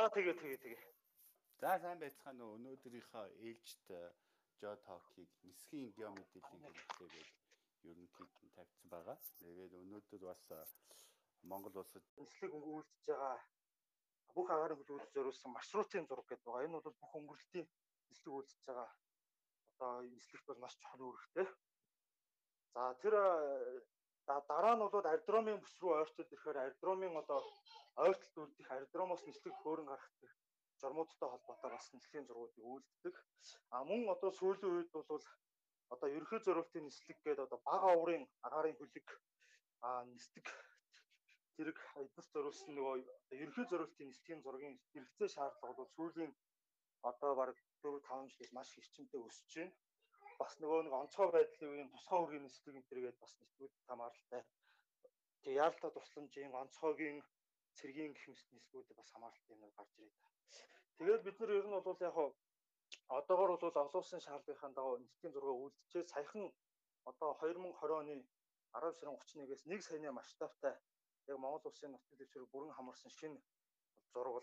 За тэгээ тэгээ тэгээ. За сайн байцгаана уу. Өнөөдрийнхөө ээлжид Жо Токийг нисхийн гео мэдээллийн хэрэглээгээд ерөнхийд нь тавьсан байгаа. Тэгээд өнөөдөр бас Монгол улсад нислэг өнгөрүүлж байгаа бүх агарын хөлөөд зориулсан маршрутын зураг гэдэг байгаа. Энэ бол бүх өнгөрөлтийн нислэг үйлдэж байгаа одоо нислэгт бол маш чухал үүрэгтэй. За тэр дараа нь бол аэродромын бүс рүү ойртол ирэхээр аэродромын одоо ойртолд үлдэх аэродромоос нислэг хөөрөн гарах гэх журмуудтай холбоотой бас нислэгийн зургуудыг үйлддэг. А мөн одоо сүүлийн үед бол одоо ерөнхий зориултын нислэг гэдэг одоо бага уурын агарын хөлөг а нислэг зэрэг эднес зориулсан нөгөө ерөнхий зориултын нислэгийн зургийн хэрэгцээ шаардлага бол сүүлийн одоо баг 4 5 жилээс маш хэрчмтэй өсөж байна бас нөгөө нэг онцгой байдлын үеийн тусгай үргийн нислэг энэ төргээд бас нислэгүүд хамааралтай. Тэгээ яаралтай тусламжийн онцгойгийн цэргийн гэх мэт нислэгүүд бас хамааралтай юм гарч ирээд байна. Тэгээд бид нар ер нь бол яг одоогор бол олон улсын шаардлагын дагуу нислэгийн зураг үйлдчихээ саяхан одоо 2020 оны 10 сарын 31-ээс 1 саяны масштабтай яг Монгол улсын нутаг дэвшрэг бүрэн хамарсан шинэ зураг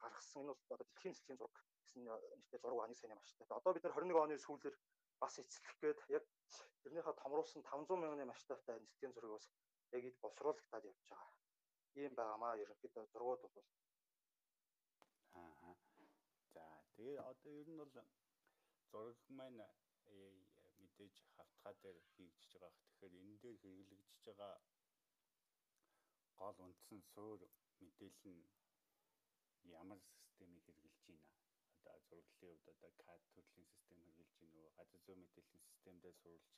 гаргасан. Энэ бол одоо дэлхийн нислэгийн зураг гэсэн нэртэй зураг аны сайн маштай. Одоо бид нар 21 оны сүүлээр бас эцэлэх гээд яг тэрнийхээ томруулсан 500 мянганы масштабтай нислэгийн зургийг бас яг ид боловсруулагдаад явж байгаа. Ийм байгаамаа ерөнхийдөө зургууд бол аа. За тэгээ одоо ер нь бол зураг маань мэдээж хавтгай дээр хийгдэж байгаа. Тэгэхээр энэ дээр хэрэглэгдэж байгаа гол үндсэн суур мэдээлэл нь ямар системийг хэрэгжилж байна одоо зураглалын хувьд одоо CAD төрлийн систем хэрэгжилж гин үү газар зүйн мэдээллийн системдээ сурулж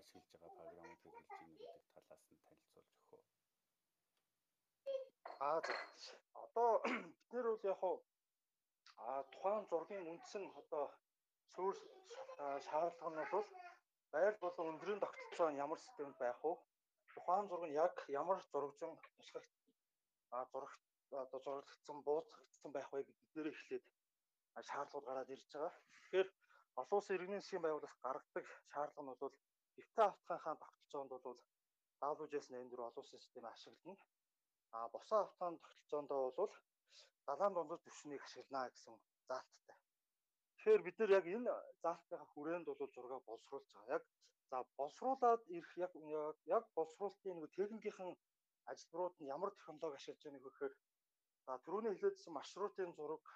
ашиглаж байгаа програмууд хэрэгжилж гин гэдэг талаас нь танилцуулж өгөх үү. Аа одоо бид нэр бол яг а тухайн зургийн үндсэн одоо суур шаардлага нь бол байр болон өндрийн тогтолцоо нь ямар системд байх вэ? Тухайн зураг нь яг ямар зурагжин тусгах а зураг одоо зураглагдсан бууцагдсан байх вэ гэдэг дээр эхлээд шаардлагууд гараад ирж байгаа. Тэгэхээр олон улсын иргэний засгийн байгууллаас гаргадаг шаардлага нь бол эвтэй автгаахын тогтолцоонд бол WJS 84 олон улсын системийг ашиглана. А босоо автгааны тогтолцоонд бол далайн дундад төвшнийг ашиглана гэсэн заалттай. Тэгэхээр бид нэр яг энэ заалтынхаа хүрээнд бол зураг боловсруулж байгаа. Яг за боловсруулад ирэх яг яг боловсруулалтын нэг техникийн ажилбарууд нь ямар технологи ашиглаж байгааг гэхээр За түрүүний хэлээдсэн маршрутын зураг,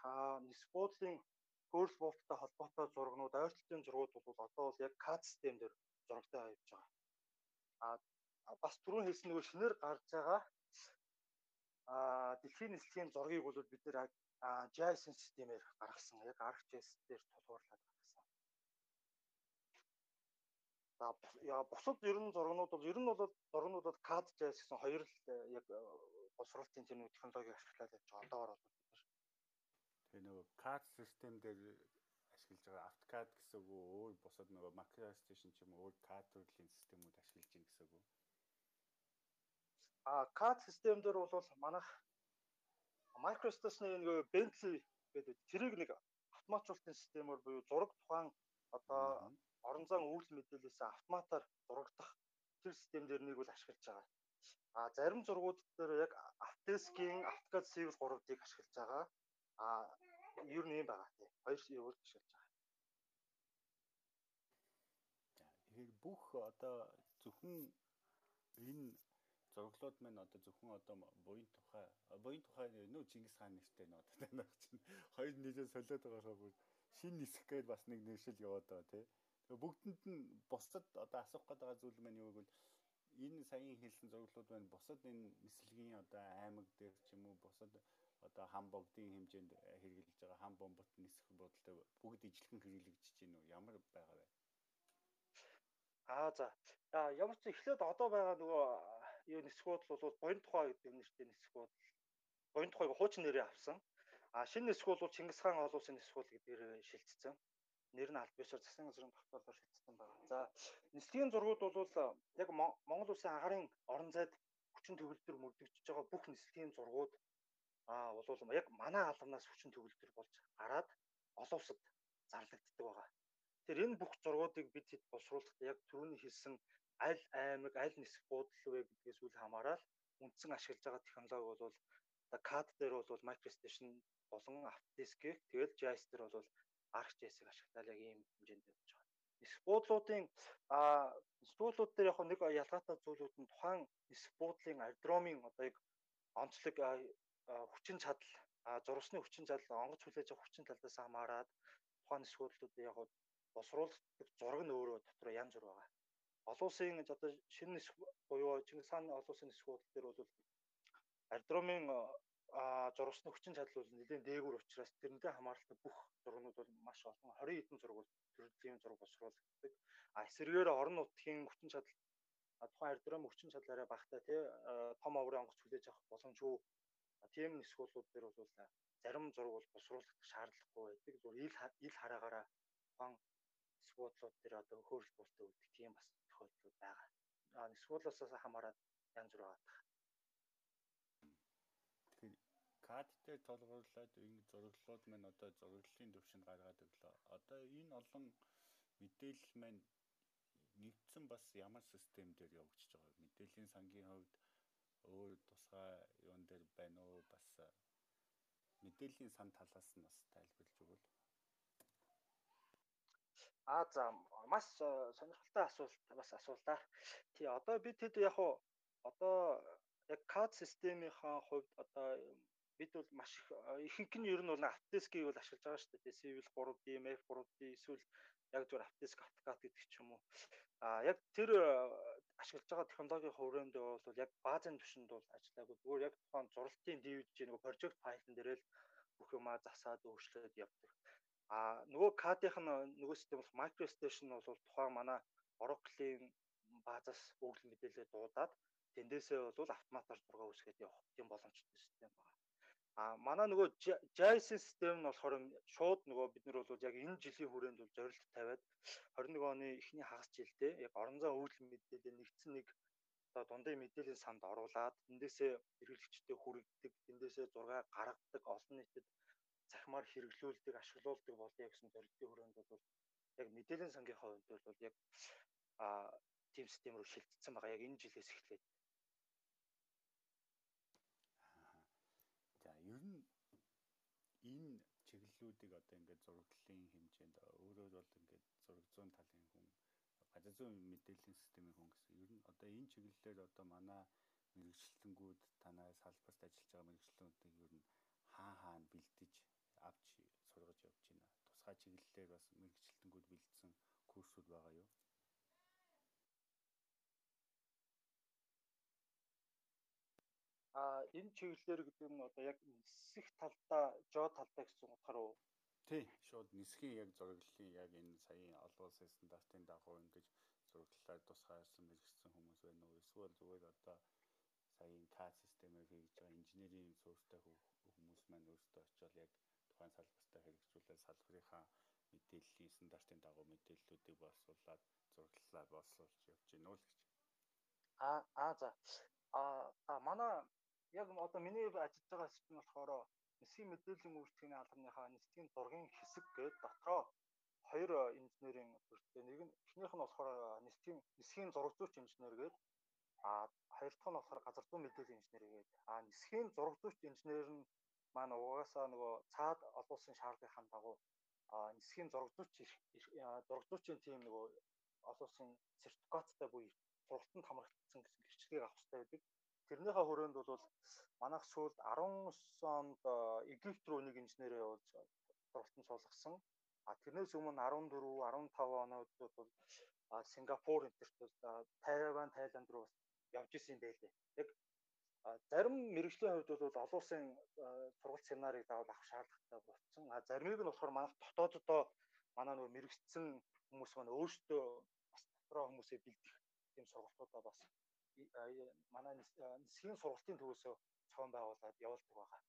нис буудлын хөрс буулттай холбоотой зурагнууд, ойртолтын зургууд бол одоо бол яг CAD систем дээр зурагтай явж байгаа. А бас түрүүн хэлсэн нөгөө шинээр гарч байгаа а дэлхийн нислэгийн зургийг бол бид нэр JSON системээр гаргасан. Яг ArcGIS дээр тулгуурлаад гаргасан. За бусад ер нь зургнууд бол ер нь бол зургнууд бол CAD JS гэсэн хоёр л яг боловсруулалтын тэр нэг технологиг ашиглаад явж байгаа. Одоогор бол бид нар тэгээ нөгөө CAD систем дээр ашиглаж байгаа AutoCAD гэсэн үг өөр бусад нөгөө MicroStation ч юм уу өөр CAD төрлийн системүүд ашиглаж гин гэсэн үг. А CAD систем дээр бол манайх MicroStation-ы нөгөө Bentley гэдэг тэрийг нэг автоматжуулалтын системээр буюу зураг тухайн одоо орон зайн өвөл мэдээлэлээс автоматар зурагдах тэр систем дээр нэг бол ашиглаж байгаа. А зарим зургууд дээр яг Autodesk-ийн AutoCAD Civil 3D-г ашиглаж байгаа. А ер нь юм байгаа тий. Хоёр явуул ашиглаж байгаа. Тэгэхээр бүх одоо зөвхөн энэ зурглууд маань одоо зөвхөн одоо буян тухай буян тухай нөө Чингис хаан нэртэй нөө одоо танах чинь хоёр нэлээд солиод байгаагаа шин нисэх гээд бас нэг нэршил яваад байгаа тий. Тэгээ бүгдэнд нь бусдад одоо асуух гэдэг зүйл маань юу гэвэл энэ саяын хэлсэн зураглууд байна. Бусад энэ нислэгийн одоо аймаг дээр ч юм уу бусад одоо хам богдын хэмжээнд хэрэгжилж байгаа хам бомбот нисэх бодолтой бүгд ижлэхэн хэрэглэгдэж байна уу? Ямар байгаа вэ? Аа за. Аа ямар ч эхлээд одоо байгаа нөгөө юу нисгүүд бол боён тухай гэдэг нэртэй нисгүүд. Боён тухайг хуучин нэрээ авсан. А шинэ нисгүүд бол Чингис хаан олон улсын нисгүүд гэдгээр шилжчихсэн нэр нь аль бишээр засгийн газрын тогтоолоор шийдсэн байна. За нислэгийн зургууд бол яг Монгол улсын агарын орон зайд хүчин төгөлдөр мөрдөгдөж байгаа бүх нислэгийн зургууд аа бол яг манай албанаас хүчин төгөлдөр болж гараад олон улсад зарлагддаг байгаа. Тэр энэ бүх зургуудыг бид хэд боловсруулахдаа яг түрүүний хэлсэн аль аймаг, аль нисэх буудлын вэ гэдгээс үл хамааран үндсэн ашиглаж байгаа технологи бол одоо CAD дээр бол MicroStation болон Autodesk-ийг тэгэл JS дээр бол ArcGIS-ийг ашиглаад яг ийм хэмжээнд явж байгаа. Нисэх буудлуудын а нисбуудлууд дээр яг нэг ялгаатай зүйлүүд нь тухайн нисэх буудлын аэродромын одоо яг онцлог хүчин чадал зурсны хүчин чадал онгоц хүлээж авах хүчин талаас хамаарат тухайн нисэх буудлуудыг яг босруулдаг зураг нь өөрөө дотор янз бүр байгаа. Олон улсын одоо шинэ нисэх буюу Чингис хааны олон улсын нисэх буудлын дээр бол аэродромын зурсны хүчин чадал бол нэлээд дээгүүр учраас тэрнтэй хамааралтай бүх зургнууд бол маш олон 20 хэдэн зураг бол төрлийн зураг боловсруулагддаг. А эсрэгээр орон нутгийн хүчин чадал тухайн аэродром хүчин чадлаараа багтаа тий том оврын онгоц хүлээж авах боломжгүй тийм нисгүүлүүд дээр бол зарим зураг бол боловсруулах шаардлагагүй байдаг. Зүгээр ил ил хараагаараа тухайн нисгүүдлүүд дээр одоо хөөрөл бүртээ үлдэх тийм бас тохиолдлууд байгаа. А нисгүүлээс хамаарат янз бүр байгаа. CAD дээр толгуурлаад энэ зураглалууд маань одоо зураглалын төвшөнд гаргаад өглөө. Одоо энэ олон мэдээлэл маань нэгдсэн бас ямар систем дээр явагдаж байгаа. Мэдээллийн сангийн хувьд өөр тусгай юун дээр байна уу бас мэдээллийн сан талаас нь бас тайлбарлаж өгвөл. Аа за маш сонирхолтой асуулт бас асуулаа. Тий одоо бид хэд яг уу одоо яг CAD системийнхаа хувьд одоо бид бол маш их ихэнх нь ер нь бол Autodesk-ийг бол ашиглаж байгаа шүү дээ. Civil 3D, Map 3D эсвэл яг зөвхөн Autodesk AutoCAD гэдэг ч юм уу. А яг тэр ашиглаж байгаа технологийн хүрээнд бол яг баазын түвшинд бол ажиллаагүй. Зүгээр яг тухайн зуралтын DVD нөгөө project файлн дээр л бүх юмаа засаад өөрчлөөд явдаг. А нөгөө CAD-ийнх нь нөгөө систем бол MicroStation бол тухайн манай Oracle-ийн баазаас өгөл мэдээлэл дуудаад тэндээсээ бол автоматар зураг үүсгээд явах тийм боломжтой систем байна. А манай нөгөө JIS систем нь болохоор шууд нөгөө бид нар бол яг энэ жилийн хүрээнд бол зорилт тавиад 21 оны эхний хагас жилдээ яг орон зай үйлдэл мэдээлэл нэгдсэн нэг одоо дундын мэдээллийн санд оруулаад тэндээсээ хэрэглэгчдэд хүргэдэг, тэндээсээ зураг гаргадаг, олон нийтэд цахимаар хэрэглүүлдэг, ашиглуулдаг болъё гэсэн зорилтын хүрээнд бол яг мэдээллийн сангийн хувьд бол яг а тим систем рүү шилжчихсэн байгаа. Яг энэ жилээс эхлээд ер нь энэ чиглэлүүдийг одоо ингээд зураглалын хэмжээнд өөрөө бол ингээд зураг зүүн талын хүн газар зүүн мэдээллийн системийн хүн гэсэн. Ер нь одоо энэ чиглэлээр одоо манай мэрэгчлэнгүүд танай салбарт ажиллаж байгаа мэрэгчлэнүүдийг ер нь хаа хаана бэлдэж авч сургаж явж байна. Тусгай чиглэлээр бас мэрэгчлэнгүүд бэлдсэн курсууд байгаа юу? А энэ чиглэлээр гэдэг нь одоо яг нисэх талдаа, жоо талдаа гэсэн утгаар уу? Тий, шууд нисхийн яг зураглалын яг энэ саяын олон улсын стандартын дагуу ингэж зураглалаар тусгаарсан мэрэгсэн хүмүүс байна уу? Эсвэл зүгээр одоо саяын CAD системээр хийж байгаа инженерийн суурьтай хүмүүс маань өөрсдөө очиод яг тухайн салбартаа хэрэгжүүлээд салбарынхаа мэдээллийн стандартын дагуу мэдээллүүдийг боловсруулад зураглалаар боловсруулж явж гинөө л гэж. Аа аа за. А манай яг одоо миний ажиллаж байгаа систем болохоор нисхийн мэдээллийн үйлчлэгийн албаныхаа нисхийн зургийн хэсэг гээд дотроо хоёр инженерийн төрөлтэй нэг нь эхнийх нь болохоор нисхийн нисхийн зураг зүйч инженер гээд а хоёр дахь нь болохоор газар зүйн мэдээллийн инженер гээд а нисхийн зураг зүйч инженер нь маань угаасаа нөгөө цаад олон улсын шаардлагын дагуу нисхийн зураг зүйч зураг зүйчийн тим нөгөө олон улсын сертификаттай буюу сургалтанд хамрагдсан гэсэн гэрчлэгийг авах хэрэгтэй байдаг тэрнийхээ хүрээнд бол манайх сүүлд 19 онд Египт рүү нэг инженерээ явуулж сургалтанд суулгасан. А тэрнээс өмнө 14, 15 оноод бол Сингапур энтерт бол Тайван, Тайланд руу бас явж исэн байлээ. Яг зарим мэрэгжлийн хувьд бол олон улсын сургалт семинарыг заавал авах шаардлагатай болсон. А заримыг нь болохоор манайх дотооддоо манай нөр мэрэгчсэн хүмүүс маань өөрсдөө бас дотроо хүмүүсээ бэлдэх тийм сургалтуудаа бас манай нисхийн сургалтын төвөөсөө цоон байгуулад явуулдаг байгаа.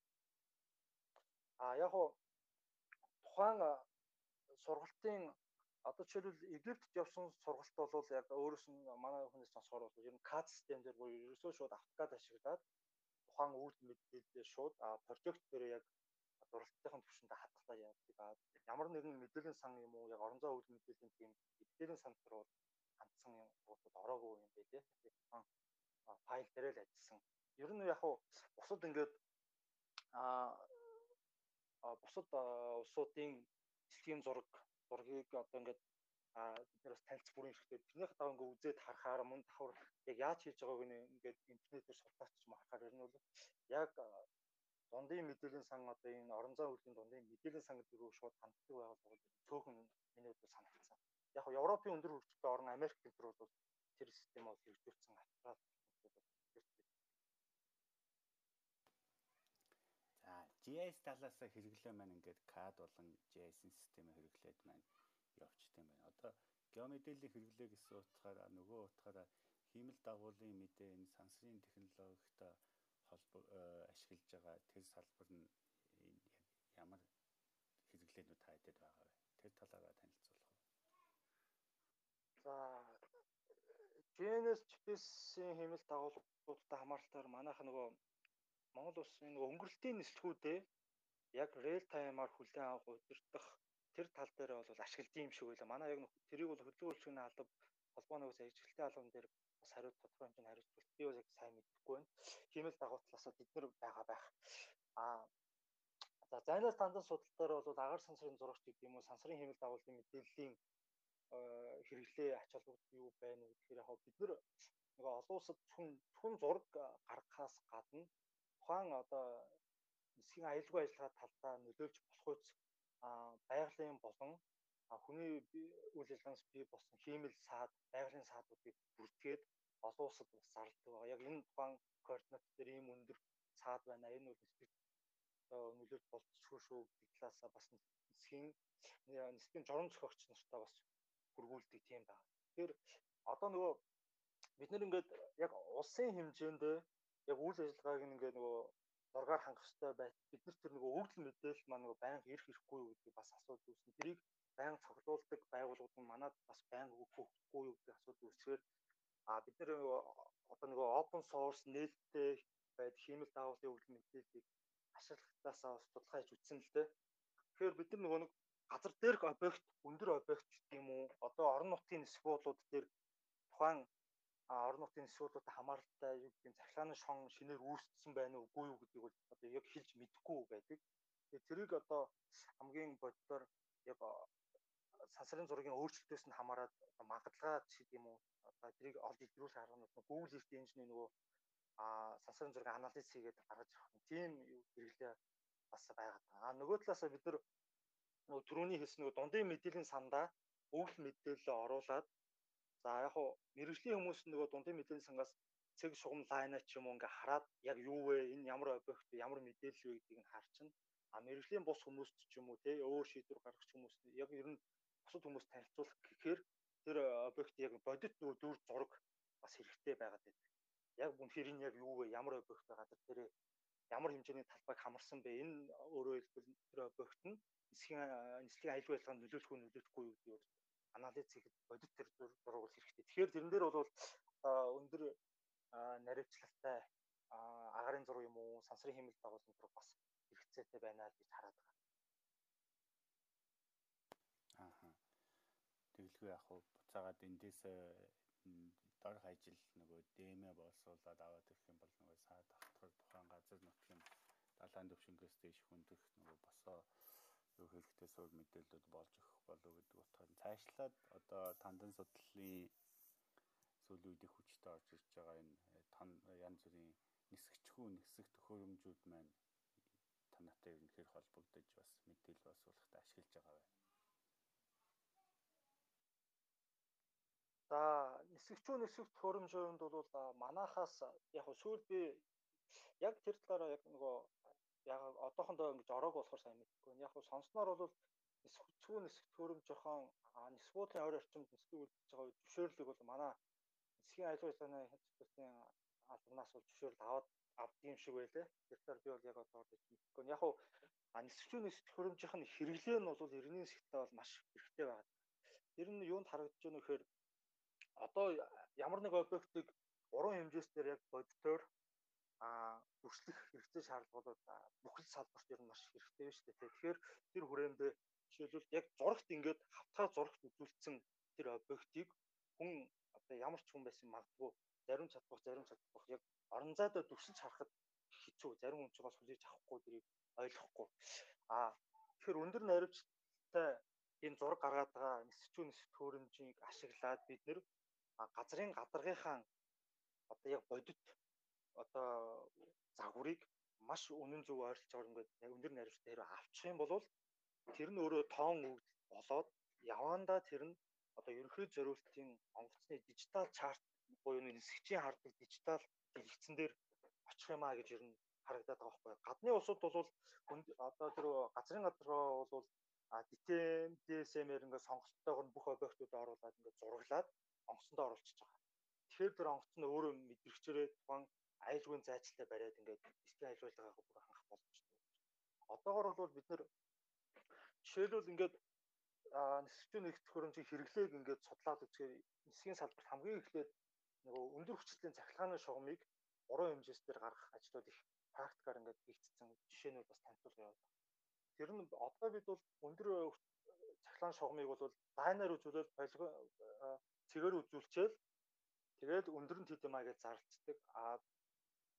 А яг уу тухайн сургалтын одоо жишээлбэл Египтэд явсан сургалт бол яг өөрөөс нь манай хүнээс сонсохоор бол ер нь CAD систем дээр буюу ерөөсөө шууд AutoCAD ашиглаад тухайн үйлдэл мэдээлэлээ шууд прожект дээр яг зуралтын төвшөнд хадгалаа явуулдаг. Ямар нэгэн мэдээллийн сан юм уу яг орон зай үйлдэл мэдээллийн тийм мэдээллийн сан дээр бол хандсан юм буудад ороогүй юм байлээ. Тэгэхээр файл дээр л ажилласан. Ер нь яг уу бусад ингээд а бусад улсуудын дэлхийн зураг зургийг одоо ингээд а бид нараас таньц бүрийн хэрэгтэй. Тэрнийх даа ингээ үзээд харахаар мөн давхар яг яаж хийж байгааг ингээд интернетээр юм харахаар ер нь бол яг дундын мэдээллийн сан одоо энэ орон зай үйлдвэрийн дундын мэдээллийн сан гэдэг рүү шууд ханддаг байгаад бол цөөхөн миний хувьд санагдсан. Яг нь Европын өндөр хөгжөлтэй орн Америк гэдэг бол тэр систем бол хэрэгжүүлсэн австрал GIS талаас хэрэглээ маань ингээд CAD болон JSON системээ хэрэглээд маань явчихсан байна. Одоо геомэдэлийн хэрэглээ гэсэн утгаараа нөгөө утгаараа хиймэл дагуулын мэдээ энэ сансрын технологитой холбоо э, ашиглаж байгаа тэр салбар нь ямар хэрэглээнүүд таадад байгаа вэ? Тэр талаараа танилцуулах уу? За GNS GPS-ийн хиймэл дагуулуудтай хамааралтаар манайх нөгөө Монгол улсын нөгөө өнгөрөлтийн нислэгүүдээ яг real time-аар хүлээн авах удирдах тэр тал дээр бол ашигладаг юм шиг байлаа. Манай яг тэрийг бол хөдөлгөөн алба холбооны ус ажилтны албан дээр бас хариуд тодорхой хэмжээний хариуцлага би бол яг сайн мэдэхгүй байна. Хиймэл дагуу талаас бид нар байгаа байх. Аа за зайнаас тандан судалтаар бол агаар сансрын зурагч гэдэг юм уу сансрын хиймэл дагуулын мэдээллийн хэрэглээ ач холбогдол юу байна вэ гэхээр яг бид нар нөгөө олон улсад хүн хүн зураг гаргахаас гадна тухайн одоо нисхийн аюулгүй ажиллагаа талдаа нөлөөлж болох үз байгалийн болон хүний үйл ажиллагаанаас бий болсон хиймэл саад байгалийн саадуудыг бүртгээд олон улсад бас зарлдаг байгаа. Яг энэ тухайн координат дээр ийм өндөр саад байна. Энэ бол нисбит нөлөөлж болцсохгүй шүү гэдэг талаасаа бас нисхийн нисхийн журам зохиогч нартай бас хургуулдаг тийм байна. Тэгэхээр одоо нөгөө бид нэр ингээд яг улсын хэмжээнд яг үйл ажиллагааг ингээд нөгөө зургаар хангах хэрэгтэй байт. Бид нар тэр нөгөө өгдөл мэдээлэл маань нөгөө байнга ирэх ирэхгүй юу гэдэг бас асуудал үүснэ. Тэрийг байнга цоглуулдаг байгууллагууд нь манад бас байнга өгөхгүй юу гэдэг асуудал үүсгээр а бид нар одоо нөгөө open source нээлттэй байд хиймэл даавлын өгдөл мэдээллийг ашиглахтаасаа бас судалгаа хийж үтсэн л дээ. Тэгэхээр бид нар нөгөө нэг газар дээрх объект, өндөр объект гэх юм уу? Одоо орон нутгийн нисбуулууд дээр тухайн орон нутгийн нисбуулуудад хамааралтай юу гэдэг захлааны шон шинээр үүссэн байна уу, үгүй юу гэдгийг бол одоо яг хэлж мэдэхгүй байдаг. Тэгээ тэрийг одоо хамгийн боддоор яг сансрын зургийн өөрчлөлтөөс нь хамаарат магадлага гэдэг юм уу? Одоо тэрийг олж илрүүлэх арганууд нь Google Earth Engine нөгөө а сансрын зургийн анализ хийгээд гаргаж авах тийм хэрэглээ бас байгаад байгаа. А нөгөө талаас бид нар нөгөө түрүүний хэлсэн нөгөө дундын мэдээллийн сандаа өгөл мэдээлэл оруулаад за яг хуу мэрэгжлийн хүмүүс нөгөө дундын мэдээллийн сангаас цэг шугам лайна ч юм уу ингээ хараад яг юу вэ? Энэ ямар объект ямар мэдээлэл вэ гэдгийг нь харчихна. А мэрэгжлийн бус хүмүүст ч юм уу те өөр шийдвэр гаргах хүмүүс яг ер нь бусад хүмүүст танилцуулах гэхээр тэр объект яг бодит нөгөө дүр зураг бас хэрэгтэй байгаад байдаг. Яг үнэхээр энэ яг юу вэ? Ямар объект байгаа? Тэр ямар хэмжээний талбайг хамарсан бэ? Энэ өөрөө хэлбэл тэр объект нь нисхийн нислэгийн аюулгүй ажиллагаанд нөлөөлөх үү нөлөөлөхгүй юу гэдгийг анализ хийхэд бодит төр зураг бол хэрэгтэй. Тэгэхээр тэрэн дээр бол өндөр наривчлалтай агарын зураг юм уу сансрын хэмэл дагуулсан зураг бас хэрэгцээтэй байна гэж хараад байгаа. Ааха. Тэгэлгүй яг хуу буцаагаад эндээс дорх ажил нөгөө дэмэ болсуулаад аваад ирэх юм бол нөгөө саад ахтар тухайн газар нутгийн далайн төвшингөөс дэш хүндэх нөгөө босоо юу хэрэгтэй суурь мэдээлэлүүд болж өгөх болов гэдэг утгаар цаашлаад одоо тандан судлалын сүүлийн үед их хүчтэй орж ирж байгаа энэ э, тон янз бүрийн нисгчхүү нисэх төхөөрөмжүүд маань танаатай ерөнхийд холбогдож бас мэдээлэл боловсруулахад ашиглаж байгаа байна. За нисгчүү нисэх төхөөрөмжөнд бол манахаас яг сүүл би яг тэр талаараа яг нөгөө яг одоохондоо ингэж ороог болохоор сайн мэдэхгүй. Яг нь сонсноор бол нисхцүү нисэх төрөм жохон нисбуудлын ойр орчимд нисхийг үлдэж байгаа үед зөвшөөрлөг бол манай нисхийн аюулгүй санаа хэвчээсийн албанаас бол зөвшөөрөл аваад юм шиг байлээ. Тэгэхээр би бол яг одоо гэж мэдэхгүй. Яг нь нисхчүү нисэх төрөмжийнх нь хэрэглээ нь бол иргэний хэсэгтээ бол маш хэрэгтэй байна. Тэр нь юунд харагдаж байна вэ гэхээр одоо ямар нэг объектыг уран хэмжээс дээр яг бодитоор а өршлөх хэрэгцээ шаардлагууд бүхэл салбарт ер нь маш хэрэгтэй байна шүү дээ. Тэгэхээр тэр хүрээндээ жишээлбэл яг зурагт ингээд хавтгай зурагт үзүүлсэн тэр объектыг хүн одоо ямар ч хүн байсан магадгүй зарим чадвах зарим чадвах яг орон зайдаа дүрсэж харахад хэцүү. Зарим хүн ч бас хүлээж авахгүй дэрийг ойлгохгүй. Аа тэгэхээр өндөр наривчтай энэ зураг гаргаад байгаа нисчүү нисэх төхөөрөмжийг ашиглаад бид нэр газрын гадаргынхаа одоо яг бодит одоо загварыг маш үнэн зөв ойролцоо ингээд өндөр наривчтай хэрэг авчих юм бол тэр нь өөрөө тоон өгд болоод явандаа тэр нь одоо ерөнхий зориултын онгоцны дижитал чарт буюу нисгчийн хардаг дижитал дэлгэцэн дээр очих юм а гэж ер нь харагдаад байгаа байхгүй. Гадны улсууд бол одоо тэр газрын гадаргаа бол DTM, DSM-ээр ингээд сонголттойгоор бүх объектууд оруулаад ингээд зураглаад онгоцондоо оруулчихж байгаа. Тэгэхээр тэр онгоц нь өөрөө мэдрэгчээрээ тухайн аюулгүй зайчлалтай бариад ингээд эсгийн аюулгаагаа бүр хангах боломжтой. Одоогор бол бид нэр жишээлбэл ингээд нисгчүүн нэгт хөрөмжийн хэрэглээг ингээд судлаад үзэхээр нисгийн салбарт хамгийн эхлээд нөгөө өндөр хүчтэй цахилгааны шугамыг уран хэмжээс дээр гаргах ажлууд их практикаар ингээд хийгдсэн жишээнүүд бас танилцуулга яваад байна. Тэр нь одоо бид бол өндөр цахилгаан шугамыг бол дайнаар үзүүлэл цэгээр үзүүлчихэл тэгээд өндөр нь тэт юмаа гэж зарлцдаг. А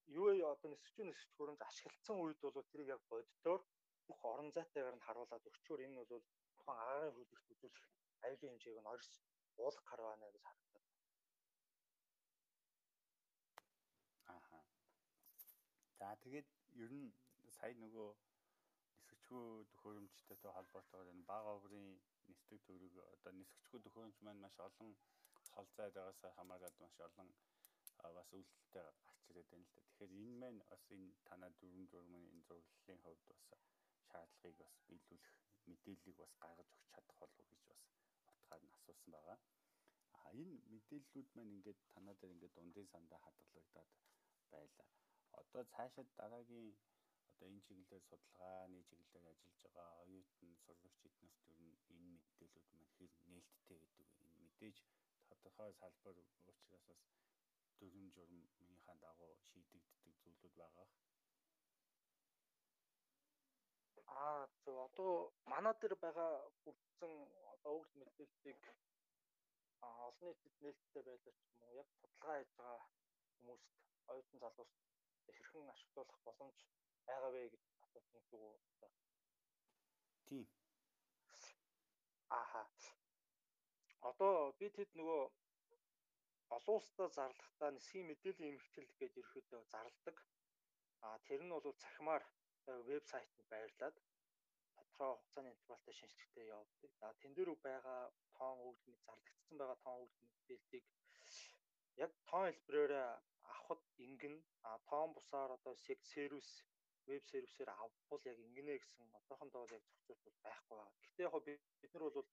юу одоо нисгчүүн нисгч хөрөмж ашиглагдсан үед бол тэрийг яг боддоор бүх орон зайтайгаар нь харуулад өчгөр энэ бол тухайн агаарын хөлөгт үзүүлэх аюулын хэмжээг нь орс уулах карвана гэж харагдав. Ааха. За тэгээд ер нь сая нөгөө нисгчгүй төхөөрөмжтэй холбоотойгоор энэ бага оврын нисдэг төрөг одоо нисгчгүй төхөөрөмж маань маш олон хол зайд байгаас хамаарат маш олон бас үйлдэлтэй гарч ирээд байна л да. Тэгэхээр энэ маань бас энэ танаа дөрвөн журмын энэ зураглалын хувьд бас шаардлагыг бас биелүүлэх мэдээллийг бас гаргаж өгч чадах болов гэж бас утгаар нь асуусан байгаа. А энэ мэдээллүүд маань ингээд танаа дээр ингээд дундын сандаа хадгалагдаад байлаа. Одоо цаашаа дараагийн одоо энэ чиглэлээр судалгааны чиглэлээр ажиллаж байгаа оюутан сурагч эднэрт ер нь энэ мэдээллүүд маань хэр нээлттэй гэдэг энэ мэдээж тодорхой салбар учраас бас дөрвөн журмынхаа дагуу шийдэгддэг зүйлүүд байгаа. Аа зөв одоо манай дээр байгаа бүрдсэн одоо өгд мэдээллийг олон нийтэд нээлттэй байлаа ч юм уу яг судалгаа хийж байгаа хүмүүст оюутан залууст хэрхэн ашиглуулах боломж байгаа вэ гэж асуусан зүг үү? Тийм. Ааха. Одоо би тэд нөгөө олон улстай зарлахдаа нисхийн мэдээллийн эмхтэл гэж ерөөдөө зарладаг. А тэр нь бол цахимаар вебсайтэнд байрлаад тодорхой хугацааны интервалтай шинжилгээтэй явуулдаг. За тэн дээр байгаа тоон өгдөлт зарлагдсан байгаа тоон өгдөлт мэдээллийг яг тоон хэлбэрээр авахд ингэн а тоон бусаар одоо сервис веб сервисээр авбал яг ингэнэ гэсэн одоохондоо бол яг зохицуулт байхгүй байна. Гэхдээ яг бид нар бол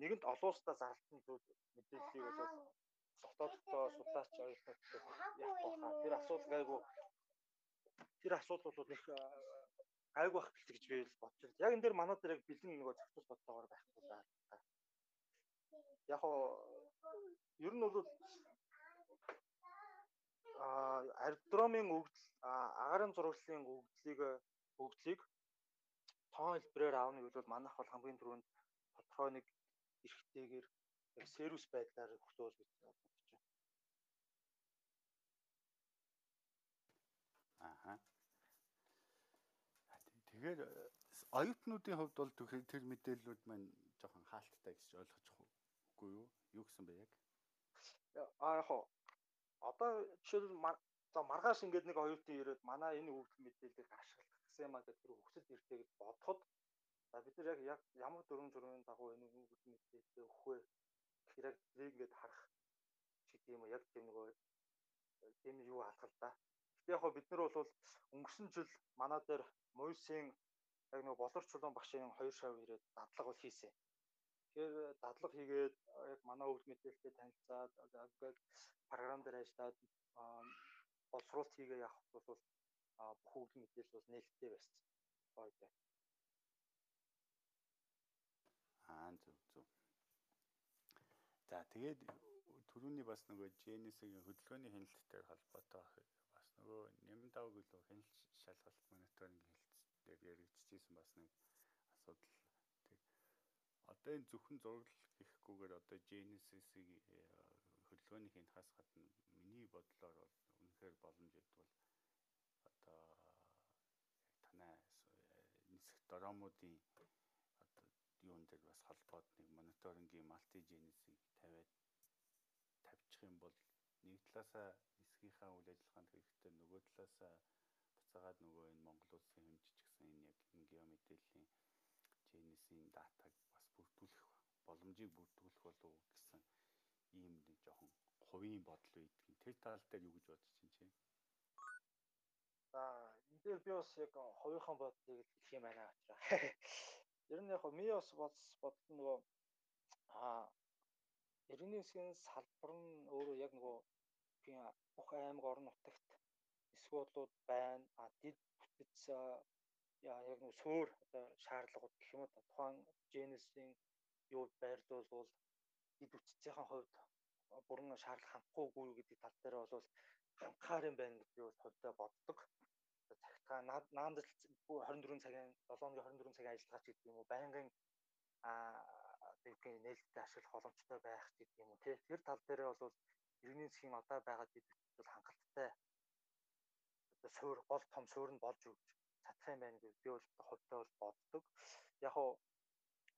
нэгэнт олон улстай зарлалтын зүйл мэдээллийг бол дотооддоо судлаач ойлгоход явах баха. Тэр асуудал гайгүй тэр асуудал бол нэг гайгүй бах гэлт гэж би бодож байна. Яг энэ дээр манай дээр яг бэлэн нөгөө зохицуул бодлогоор байхгүй байна. Яг оо ер нь бол а аэродромын өгдөл агарын зурагдлын өгдлийг өгдлийг тоон хэлбэрээр аавна гэвэл манайх бол хамгийн түрүүнд тодорхой нэг эрхтэйгээр яг сервис байдлаар хөтлөөл гэж бодож байна. Аха. Тэгэхээр оюутнуудын хувьд бол тэр мэдээллүүд маань жоохон хаалттай гэж ойлгож үгүй юу? Юу гэсэн бэ яг? Аа яг одоо жишээлбэл за маргааш ингээд нэг оюутан ирээд манай энэ өгдөл мэдээллийг ашиглах гэсэн юм а гэдэг тэр хөвсөд ирдэг гэж бодоход за бид нар яг ямар дөрвөн журмын дагуу энэ өгдөл мэдээлэлээ өгөх вэ гэхээр яг тэрийг ингээд харах гэдэг юм уу яг тийм нөгөө тийм юу алгал да. Яг бид нар бол өнгөрсөн жил манай дээр Мойсийн яг нөгөө болор чулуун багшийн хоёр шав ирээд дадлага бол хийсэн. Тэгэхээр дадлага хийгээд яг манай өвд мэдээлэлтэй танилцаад ингээд програм дээр ажиллаад боловсруулалт хийгээ явах бол бүх өвд мэдээлэл бол нээлттэй байсан. Гоё. Аа зөв зөв. За тэгээд түрүүний бас нөгөө Genesis-ийн хөдөлгөөний хяналттай холбоотой нөгөө нэмэн давг үлээ хяналт шалгалт мониторинг дээр яригдчихсэн бас нэг асуудал. Одоо энэ зөвхөн зураглал гэхгүйгээр одоо Genesis-ийг э, хөдөлгөөний хянахаас гадна миний бодлоор бол үнэхээр боломжит бол одоо дромуудын одоо юун дээр бас холбоод нэг мониторингийн малти генесийг тавиад тавьчих юм бол нэг талаасаа нисгийнхаа үйл ажиллагаанд хэрэгтэй нөгөө талаасаа буцаагаад нөгөө энэ Монгол улсын хэмжижгсэн энэ яг энэ геомэдэлийн генесийн датаг бас бүрдүүлэх боломжийг бүрдүүлэх болов гэсэн ийм нэг жоохон хувийн бодол үйдэг. Тэр тал дээр юу гэж бодож чинь чи? За энэ дээр би бас яг хувийнхаа бодлыг хэлэх юм байна учраас. Ер нь яг ми бас бодсон нөгөө а иргэний засгийн салбар нь өөрөө яг нөгөө бүх аймаг орон нутагт эсвэлүүд байна. А дид бүтэц яг нэг суур одоо шаардлагууд гэх юм уу тухайн генесийн юуд байрлуулвал дид бүтцийн хувьд бүрэн шаардлага хангахгүйгүй гэдэг тал дээр бол хангахаар юм байна гэж би бол хувьдаа боддог. Цагтаа наандал 24 цагийн 7 өдрийн 24 цагийн ажиллагаач гэдэг юм уу байнгын а тэгвэл нээлттэй ашиглах боломжтой байх гэдэг юм уу тэр тал дээр бол иргэний засгийн одоо байгаа дид бол хангалттай одоо суур гол том суур нь болж өгч чадах юм байна гэж би бол хувьдаа бол боддог. Яг уу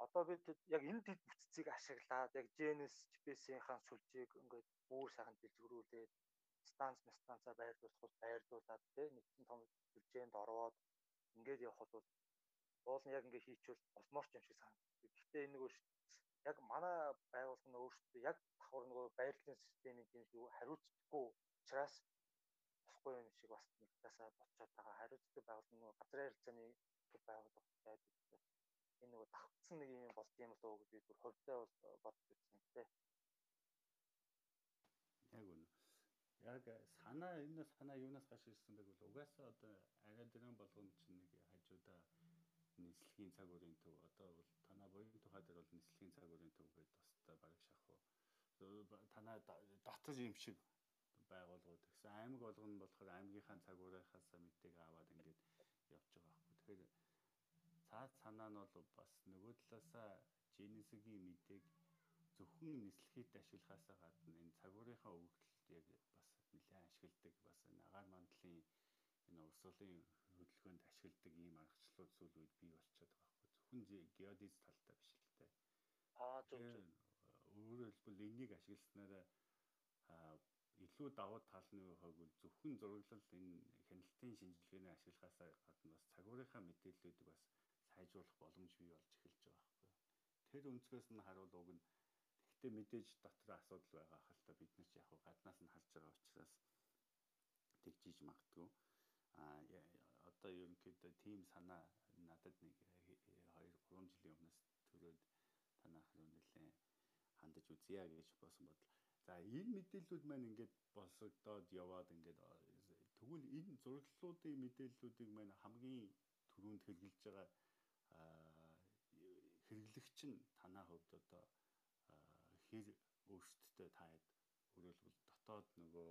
одоо бид яг энэ дид бүтцийг ашиглаад яг GNS GPS-ийнхаа сүлжээг ингээд бүр сайхан дэлгэрүүлээд станц станцаа байрлуулах байрлуулад тий нэгэн том сүлжээнд ороод ингээд явах бол уул нь яг ингээд хийчихвэл болмоор ч юм шиг санагдав. Гэхдээ энэ нөгөө яг манай байгууллага нь өөрсдөө яг давхар нөгөө байрлалын системийн шүү хариуцдаггүй учраас болохгүй юм шиг бас нэг тасаа болцоод байгаа. Хариуцдаг байгууллага нөгөө газрын харилцааны байгууллага байдаг энэ нөгөө давхцсан нэг юм болд юм болоо гэж би бүр хувьдаа бол бодож үзсэн тий. Яг үнэ. Яг санаа энэ санаа юунаас гаш ирсэн бэ гэвэл угаасаа одоо академийн болгоомж нэг хажуудаа нийслэлийн цаг үеийн төв. Одоо бол танаа буян тухай дээр бол нийслэлийн цаг үеийн төв гэдэг тустай бараг шахуу танаа дотор юм шиг байгууллагууд гэсэн. Аймаг болгоно болохоор аймгийнхаа цаг уурынхаас мэдээг аваад ингээд явж байгаа байхгүй. Тэгэхээр цаад санаа нь бол бас нөгөө талаасаа генесигийн мэдээг зөвхөн нислэхийд ашиглахаас гадна энэ цагуурийнхаа өвгдөлд яг бас нэлээд ашигладаг. Бас энэ агаар мандлын энэ урсгалын хөдөлгөөнд ашигладаг ийм аргачлалууд сүүл үед бий болчиход байгаа байхгүй зөвхөн геодез талтай биш л дээ. Аа зөв зөв. Өөрөөр хэлбэл энийг ашигласнараа илүү давуу тал нь хойгвол зөвхөн зураглал энэ хяналтын шинжилгээний ашиглахаас гадна бас цагуурийнхаа мэдээллүүдийг бас сайжруулах боломж бий болж эхэлж байгаа байхгүй. Тэр өнцгөөс нь харуул уг нь тэгтээ мэдээж дотор асуудал байгаа хэл та бид нар ч яг гаднаас нь харж байгаа учраас тэгжиж магтгүй. А одоо ерөнхийдөө тийм санаа надад нэг 2 3 жилийн өмнөөс төрөөд танах руу нэлээ хандаж үзье гэж босон бодол. За энэ мэдээллүүд маань ингээд болсогдоод яваад ингээд тэгвэл энэ зураглалуудын мэдээллүүдийг маань хамгийн түрүүнд хэрэгжилж байгаа хэрэглэгч нь танаа хувьд одоо хэр өөрсдөө таад өөрөлдвөл дотоод нөгөө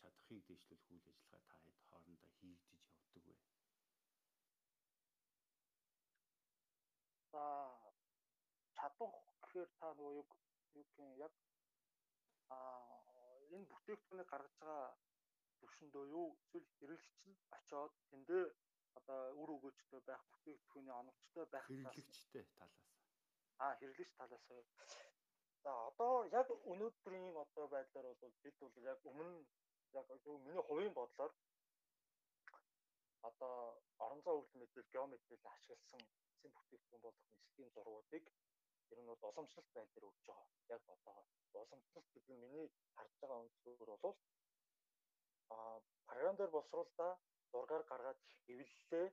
чадахыг дэвшлүүлэх үйл ажиллагаа таад хоорондоо хийгдэж явдаг вэ? За чадах гэхээр та нөгөө юу гэх яг а энэ бүтээгдэхүүнийг гаргаж байгаа төвшөндөө юу эсвэл хэрэглэгч нь очоод тэндээ одоо үр өгөөжтэй байх бүтээгдэхүүний оновчтой байх хэрэглэгчтэй талаас аа хэрэглэгч талаас за одоо яг өнөөдрийн одоо байдлаар бол бид бол яг өмнө яг миний хувийн бодлоор одоо орон зай өвлөн мэдээлэл геометрийг ашигласан эцсийн бүтээгдэхүүн болох нислэгийн зургуудыг ер нь бол уламжлалт байр дээр өгч байгаа. Яг одоо уламжлалт гэдэг нь миний харж байгаа өнцгөр бол а програм дээр боловсруулалтаа зургаар гаргаад хэвлэлээ.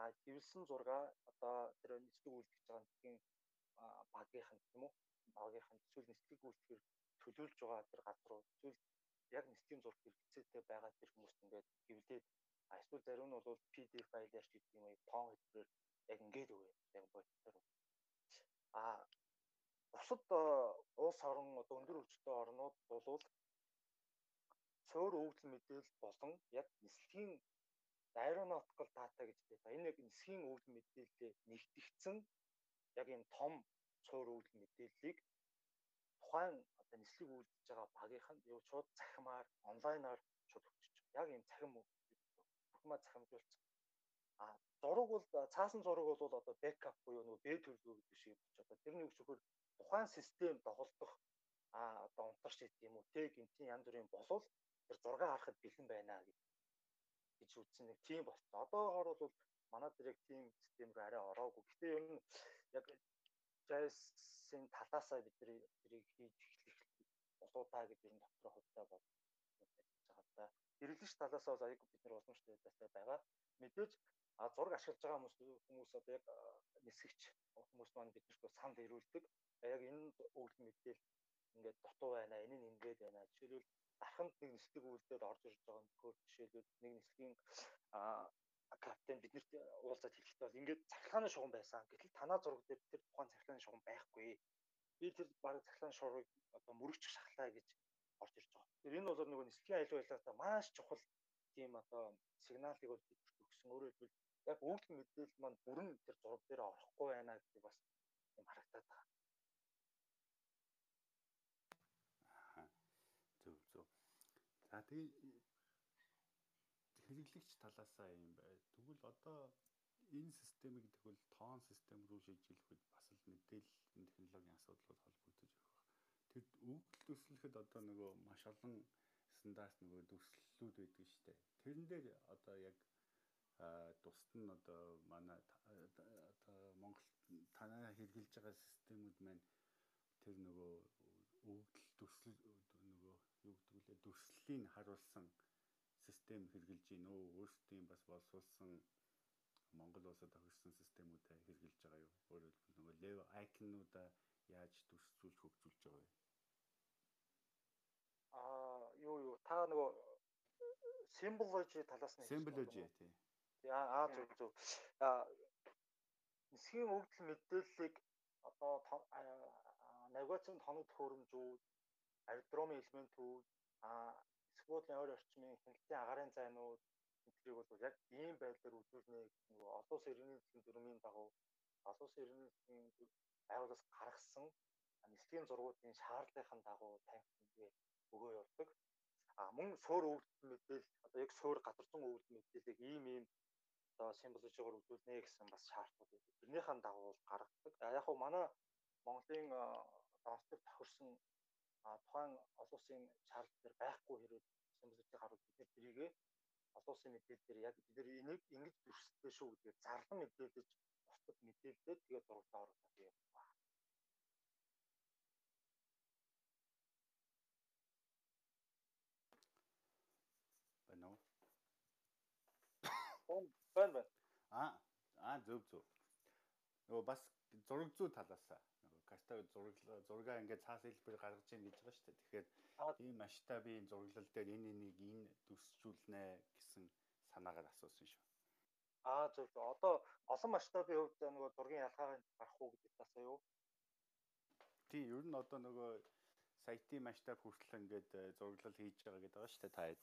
А хэвлсэн зургаа одоо тэр нислэг үйлдэж байгаа нислэгийн багийнхан юм уу? Багийнхан эсвэл нислэг үйлдэхээр төлөөлж байгаа тэр газар руу эсвэл яг нислэгийн зураг хэрэгцээтэй байгаа тэр хүмүүст ингээд хэвлээд эсвэл зарим нь бол PDF файлаар ч гэдэг юм уу тоон хэлбэрээр яг ингээд өгөө яг бодтоор а бусад улс орон одоо өндөр хөгжөлтэй орнууд болвол цөөр өвдөл мэдээлэл болон яг нислэгийн aeronautical data гэж байна. Энэ яг нисхийн өвөл мэдээлэлээ нэгтгэгдсэн яг энэ том цуур өвөл мэдээллийг тухайн одоо нислэг үйлдэж байгаа багийнхан юу шууд цахимаар онлайнаар шууд өгч байгаа. Яг энэ цахим бүхмаа цахимжуулсан. А зураг бол цаасан зураг бол одоо бэкап буюу нөгөө бэ төлөв гэдэг шиг болч одоо тэрний үг зөвхөн тухайн систем доголдох а одоо унтарч гэдэг юм уу тэг гинтийн янз бүрийн болов тэр зураг харахад бэлэн байна гэж үзсэн нэг тийм болсон. Одоогоор бол манай дэрэг тийм систем рүү арай ороогүй. Гэтэ ер нь яг JS-ийн талаасаа бид тэрийг хийж болоо та гэж ер нь дотроо хувьтай бол байгаа та. Хэрэглэгч талаас бол аяг бид нар уламжлалтай байсаа байгаа. Мэдээж а зураг ашиглаж байгаа хүмүүс хүмүүс одоо яг нисгэгч хүмүүс маань биднэрт санд ирүүлдэг. Яг энэ өгөл мэдээл ингээд дутуу байна, энэ нь ингээд байна. Жишээлбэл дарханд нэг нислэг үйлдэл орж ирж байгаа нөхөр жишээлбэл нэг нислэгийн капитан биднэрт уулзаад хэлэхдээ бол ингээд цахилгааны шугам байсан. Гэтэл танаа зураг дээр тэр тухайн цахилгааны шугам байхгүй. Би тэр баг цахилгааны шугамыг одоо мөрөгч шахлаа гэж орж ирж байгаа. Тэр энэ бол нөгөө нислэгийн аюул байлгаатаа маш чухал тийм одоо сигналыг бол биднэрт өгсөн. Өөрөөр хэлбэл яг өвдөл мэдээлэл маань бүрэн тэр зураг дээр орохгүй байна гэдэг бас юм харагдаад байгаа. Зөв зөв. За тэгээ хэрэглэгч талаасаа юм бай. Тэгвэл одоо энэ системийг тэгвэл тоон систем рүү шилжүүлэхэд бас л мэдээллийн технологийн асуудлууд холбогдож байгаа. Тэр өгөгдөл төслөхөд одоо нөгөө маш олон стандарт нөгөө төслүүд байдаг шүү дээ. Тэрэн дээр одоо яг тусад нь одоо манай одоо Монгол танаа хэрэгжилж байгаа системүүд маань тэр нөгөө өгөгдөл төсөл нөгөө юу гэдэг лээ төслийг харуулсан систем хэрэгжилж гин өө өөрсдийн бас боловсруулсан Монгол улсад тохирсон системүүдээ хэрэгжилж байгаа юу? Өөрөөр хэлбэл нөгөө лев айкнуудаа яаж төсцүүлж хөгжүүлж байгаа вэ? Аа юу юу та нөгөө символожи талаас нь символожи тий. Аа зөв зөв. Аа нисхийн өгдөл мэдээллийг одоо навигацийн тоног төхөөрөмжүүд, аэродромын элементүүд, аа Сквотын ойр орчмын хяналтын агаарын зайнууд энтрийг бол яг ийм байдлаар үзүүлнэ нөгөө олон улсын иргэний засгийн дүрмийн дагуу олон улсын иргэний засгийн байгууллагаас гаргасан нислэгийн зургуудын шаардлагын дагуу танхимгээ өгөө явуулдаг. А мөн суур өвдөлт мэдээлэл одоо яг суур гадарсан өвдөлт мэдээллийг ийм ийм одоо символжоор үзүүлнэ гэсэн бас шаардлага байдаг. Тэрнийхэн дагуу гаргадаг. А яг хуу манай Монголын донцтой тохирсон тухайн олон улсын шаардлага дээр байхгүй хэрэг символжийг харуул бид тэрийг олон улсын мэдээлэл дээр яг бид энийг ингэж дүрсэлтэй шүү гэдгийг зарлан мэдээлж бусдад мэдээлээд тэгээд зурагтаа оруулах юм байна. Байна уу? Бон бон бон. Аа аа зөв зөв. Нөгөө бас зураг зүй талаасаа каста зураг зургаа ингээд цаас хэлбэр гаргаж ийн гэж байгаа шүү дээ. Тэгэхээр ийм масштабын зураглал дээр энэ энийг энэ төсчүүлнэ гэсэн санаагаар асуусан шүү. Аа зөв. Одоо олон масштабын хувьд нөгөө зургийн ялгаагийн гарах уу гэдэг тасаа юу? Тий, ер нь одоо нөгөө сайтын масштаб хүртэл ингээд э, зураглал хийж байгаа гэдэг байгаа шүү дээ та хэд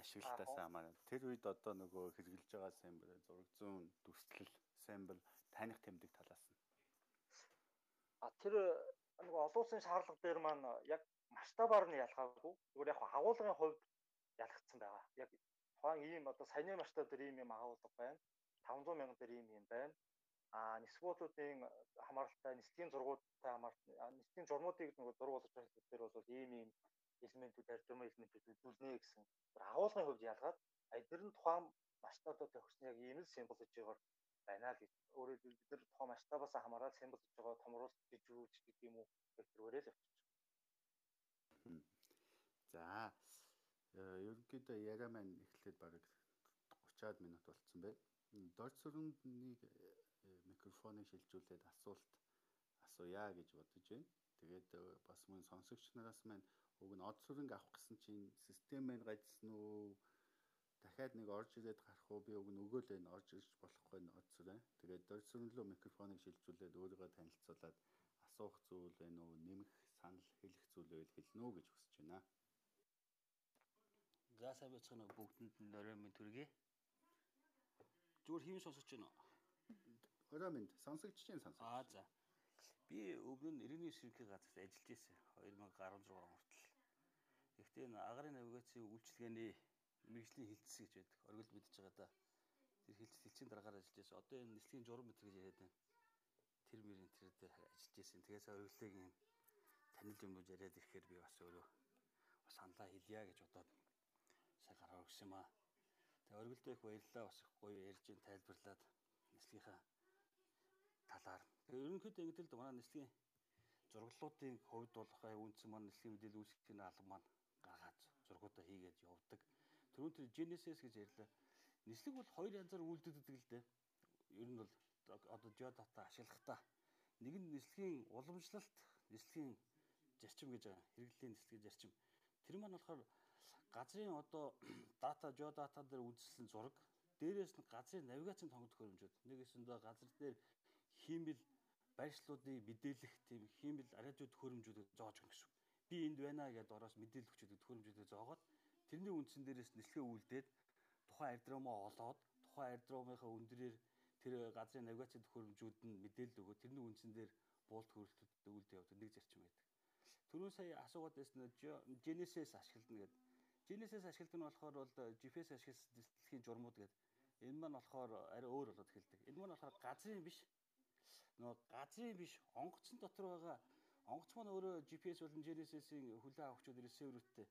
ашиглалтаас хамаарна. Тэр үед одоо нөгөө хэрэгжилж байгаа самбар зураг зүүн дүрслэл самбар таних тэмдэг талаас нь А тэр нэг олон улсын шаардлага дээр маань яг масштабаар нь ялгаагүй. Зүгээр яг агуулгын хувьд ялгцсан байгаа. Яг тухайн ийм одоо саяны масштаб дээр ийм юм агуулга байна. 500 мянга дээр ийм юм байна. А нисгуудын хамааралтай нислэгийн зургуудтай хамааралтай нислэгийн журмуудыг болгож байгаа хэлбэр дээр бол ийм ийм элементүүд ардрам элементүүд үзүүлнэ гэсэн агуулгын хувьд ялгаад тэр нь тухайн масштабтай тохирсон яг ийм л символжиогоор байна л гэж өөрөөр хэлбэл бид нар тухайн масштабаас хамаарал символ гэж байгаа юу ч гэдэг юм уу векторөөрөө л авчиж. За э, ерөнхийдөө яриа маань эхлээд бараг 30-аад минут болцсон байна. Дорц сүрэнний э, микрофоныг шилжүүлээд асуулт асууя гэж бодож байна. Тэгээд э, бас мөн сонсогч нараас маань уг нь од сүрэнг авах гэсэн чинь систем маань гажсан уу дахиад нэг орж ирээд гарах уу би уг нь өгөөлөө н орж ирж болохгүй н оцсорой. Тэгээд дөрсөнлөө микрофоныг шилжүүлээд өөрийгөө танилцуулаад асуух зүйл вэ нүү нэмэх санал хэлэх зүйл байвал хэлнэ үү гэж хүсэж байна. За сайн байцгаана уу бүгдэнд нь орой минь төргий. Зүгээр хийм сонсож байна уу? Орой минь сонсогч чинь сонсож. Аа за. Би өмнө нь иргэний ширхэг газарт ажиллаж байсан 2016 хүртэл. Гэхдээ энэ агарын навигацийн үйлчилгээний мэрэгжлийн хилцс гэж байдаг. Оргил мэдж байгаа да. тэр хэлц хэлцийн дараагаар ажиллаж байсан. Одоо энэ нислэгийн журам мэтэр гэж яриад байна. Тэр мөрийн тэр дээр ажиллаж байсан. Тэгээс өргөлөөгийн танил юмнууд яриад ирэхээр би бас өөрөө бас саналаа хэлье гэж бодоод сая гараа өгсөн юм аа. Тэгээ өргөлдөө их баярлалаа бас их гоё ярьж ин тайлбарлаад нислэгийнхаа талаар. Тэгээ ерөнхийдөө ингэдэл манай нислэгийн зураглалуудын хувьд бол хай үндсэн маань нэлхийн мэдээлэл үүсгэхийн албан маань гаргаад зургуудаа хийгээд явдаг. Түрүүн тэр Genesis гэж ярьлаа. Нислэг бол хоёр янзаар үйлдэгддэг л дээ. Ер нь бол одоо geodata ашиглахдаа нэг нь нислэгийн уламжлалт, нислэгийн зарчим гэж байгаа. Хэрэглэлийн нислэгийн зарчим. Тэр маань болохоор газрын одоо дата geodata дээр үзэсгэлэн зураг, дээрээс нь газрын навигацийн тонгод хөрөмжүүд. Нэгэсэндээ газар дээр хиймэл байршлуудыг мэдээлэх тийм хиймэл радиод хөрөмжүүдийг зоож өгнө гэсэн. Би энд байна гэдээ ороос мэдээлэл хүчтэй хөрөмжүүдийг зоогоод тэрний үндсэн дээрээс нэлгээ үлдээд тухайн аэродромоо олоод тухайн аэродромынхаа өндөрөөр тэр газрын навигацийн хөрөмжүүд нь мэдээлэл өгөө тэрний үндсэн дээр буулт хөрөлтөд үлдээ явдаг нэг зарчим байдаг. Түрүүн сая асуугаад байсан Genesis ашигладна гэдэг. Genesis ашигладаг нь болохоор бол GPS ашигласан дэлхийн журмууд гэдэг. Энэ маань болохоор арай өөр болоод эхэлдэг. Энэ маань болохоор газрын биш нөгөө газрын биш онгоцон дотор байгаа онгоц маань өөрөө GPS болон Genesis-ийн хүлээн авахчуд ресиверүүдтэй.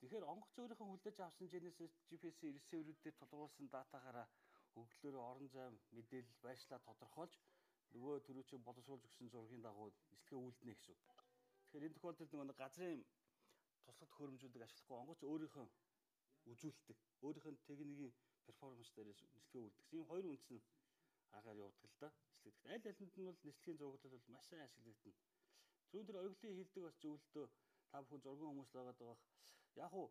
Тэгэхээр онгоц өөрийнхөө хүлээж авсан Genesis GPS-ийн ресиверүүдээр тулгуурласан датагаараа өглөөрөө орон зай мэдээлэл байршлаа тодорхойлж нөгөө төрөөчөө боловсруулж өгсөн зургийн дагуу нислэгээ үлднэ гэсэн. Тэгэхээр энэ тохиолдолд нөгөө газрын туслахад хөрөмжүүдийг ашиглахгүй онгоц өөрийнхөө үзүүлдэг. Өөрийнх нь техникийн перформанс дээрээс нислэгээ үлдгэсэн. Ийм хоёр үндс нь агаар явдаг л да. Нислэгдэх. Аль алинд нь бол нислэгийн зурагтад бол маш сайн ашиглагдана. Түрүүн тэр ориглын хилдэг бас зөвлөлтөө та бүхэн зургийн хүмүүс л байгаа даа. Яг уу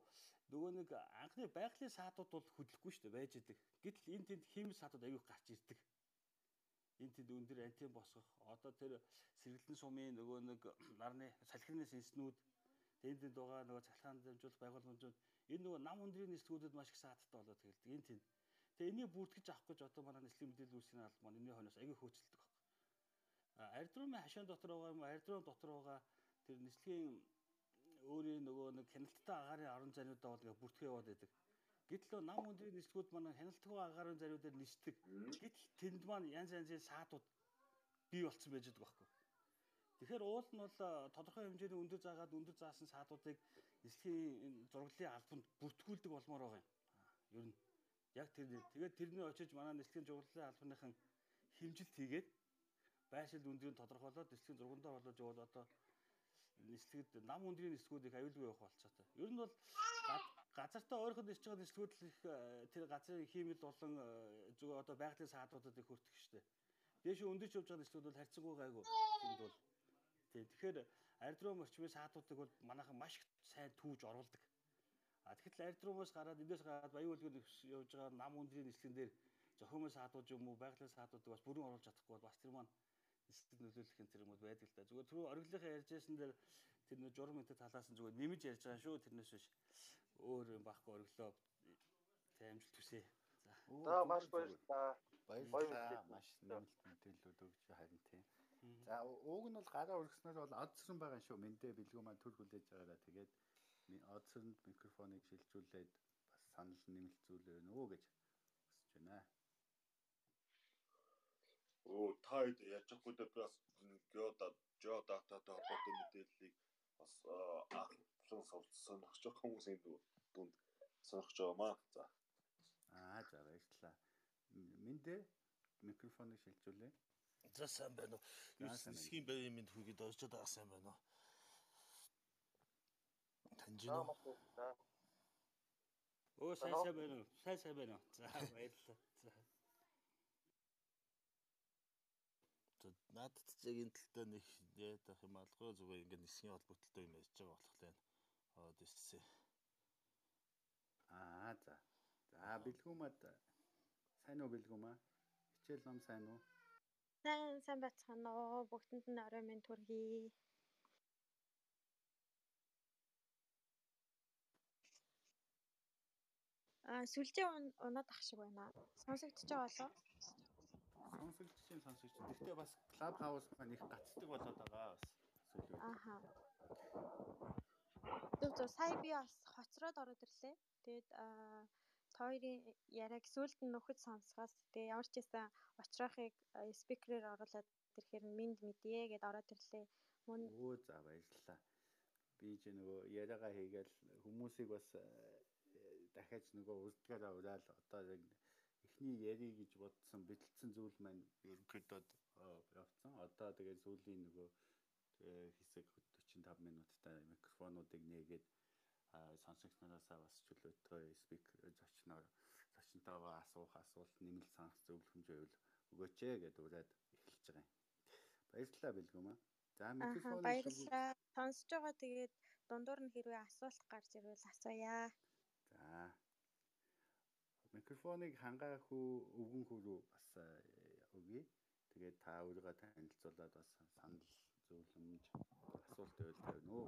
нөгөө нэг анхны байгалийн саатууд бол хөдлөхгүй шүү дээ байж идэг. Гэтэл энэ тэнд химийн саатууд аягүй гарч ирдэг. Энэ тэнд өндөр антин босгох одоо тэр сэргэлэн сумын нөгөө нэг нарны салхины сэнснүүд тэнд тэнд байгаа нөгөө цахилгаан дамжуулах байгууламжууд энэ нөгөө нам өндрийн нислэгүүдэд маш их сааттай болоод хэлдэг. Энэ тэнд Тэгээ энийг бүртгэж авах гэж одоо манай нислэгийн мэдээлэл үүсгэн албан энэний хойноос аягүй хөөцөлдөг баг. Аэродромын хашаан дотор байгаа юм аэродром дотор байгаа тэр нислэгийн өөрийн нөгөө нэг хяналттай агаарын орон зайнуудаа бол ингээ бүртгэж яваад байдаг. Гэтэл нам өндрийн нислэгүүд манай хяналтгүй агаарын зайнуудаар нисдэг. Гэтэл тэнд маань янз янзын саадууд бий болцсон байж байгаа байхгүй. Тэгэхээр уул нь бол тодорхой хэмжээний өндөр заагаад өндөр заасан саадуудыг нислэгийн зураглалын албанд бүртгүүлдэг болмоор байгаа юм. Ер нь Яг тэр тэгээд тэрний очиж манай нислэгийн журлалын албаныхан хэмжилт хийгээд байшил өндрийг тодорхойлоод нислэгийн зургандаа болоод явал одоо нислэгд нам өндрийн нислгүүдийг аюулгүй явах болцоотой. Ер нь бол газартаа ойрхон нисэж байгаа нислгүүд их э, тэр газрын хиймэл болон э, зөв одоо байгалийн саадуудад их хүртэх штеп. Дээш өндөрч явж байгаа нислгүүд бол харьцангуй гайгүй. Тэнд бол тийм тэгэхээр аэродром орчмын саадуудыг бол манайхан маш сайн түүж оруулдаг. А тэгэхдээ аэрдрумаас гараад эндээс гараад баян үлгэр явж байгаа нам үндрийн нислэгэн дээр зохиомын саадууд юм уу байгалийн саадуудыг бас бүрэн оруулж чадахгүй бол бас тэр маань нислэг нөлөөлөх тэр юмуд байдаг л да. Зүгээр түрүү ориглынхаа ярьж байсан дээр тэр нөө журам энэ талаас нь зүгээр нэмж ярьж байгаа шүү. Тэрнээс биш өөр юм байхгүй ориглоо. Тэ амжилт хүсье. За. За маш баярлалаа. Баярлалаа. Маш нэмэлт мэдээлэлүүд өгч харин тийм. За ууг нь бол гараа өргөснөр бол одсон байгаа шүү. Мэндэ бэлгүү маань төр хүлээж байгаараа тэгээд одсонд микрофоныг шилжүүлээд бас санал нэмэлцүүлээ нөө гэж хүсэж байна. Оо та хэд яаж чадахгүй дээ бас геода геодататай холбоотой мэдээллийг бас анхан сонирхож байгаа хүмүүсийн дүнд сонирхож байгаамаа. За. Аа за баярлалаа. Мэндэ микрофоныг шилжүүлээ. За сайн байна уу. Юу схийн байрын мэд хүүгээд орж байгаа сайн байна уу. Уу? Оо сайн сайн байна уу? Сайн сайн байна уу? За баярлалаа. За. Надад яг энэ талтай нэг яатах юм алгүй зүгээр ингээд нисгийн холбогдлоо юм ярьж байгаа болохоор аа дэссэн. Аа за. За бэлгүүмад сайн уу бэлгүүмаа? Хичээл ном сайн уу? Сайн сайн байцгаана уу? Бүгдэнд нь орой минь төргий. Аа сүлжээ унаад ах шиг байна. Сонсогдож байгаа болов? Сонсогдож чинь сонсогдож. Гэхдээ бас клуб хаус маань их гацдаг болоод байгаа бас сүлээ. Ааха. Зөв зөв сая би бас хоцроод ороод ирлээ. Тэгээд аа хоёрын яриаг сүулт нь нөхөд сонсгоос тэгээ ямар ч байсан очроохыг спикерээр оруулаад ирэхээр минд мэдээ гэд ороод ирлээ. Мөн өө за баярлалаа. Би ч нөгөө яриагаа хийгээл хүмүүсийг бас дахиад нөгөө урдгаараа ураал одоо яг эхний ярий гэж бодсон бэлдсэн зүйл маань ерөнхийдөө явцсан. Одоо тэгээ сүүлийн нөгөө э, хэсэг 45 минуттай микрофонуудыг нээгээд сонсогчнараасаа бас чөлөөтэй спикер зочноор зочнтойгоо асуух асуулт нэмэлт санах зөвлөмж байвал өгөөч ээ гэдээ ураад эхэлж байгаа юм. Баярлалаа бэлгүм аа. За микрофон баярлалаа. Сонсож байгаа тэгээд дундуур нь хэрвээ асуулт гарч ирвэл асууя. За. Микрофоныг хангаах уу өвгөн хүү рүү бас өгье. Тэгээд та өөрийгөө танилцуулаад бас санал зөвлөмж асуулт байвал тавина уу.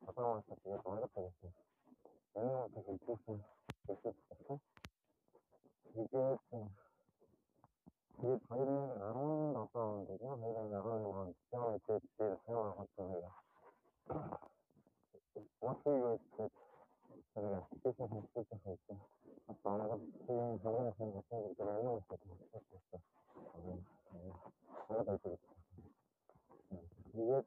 За сайн Аа. өөрөө хаягдсан. Тэгээд одоо хаягдсан тийм үсэг байна. Тэгээд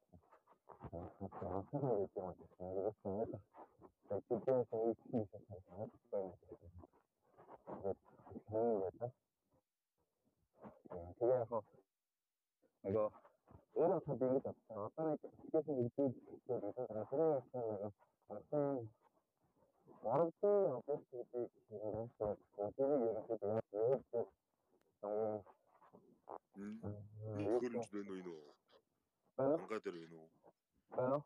아, 진짜 엄청 오랫동안 모르겠습니다. 어쨌든 저희 팀에서 잠깐 축하해주셨습니다. 정리해서 그래서 이거 오늘 다 들리죠? 아까는 계속 유튜브에서 내가 생각했었는데 아무튼 마르티 아저씨들이 그래서 나중에 이렇게 내가 배웠을 너무 음, 그런 주변 노이노 안 가들 노 Ano?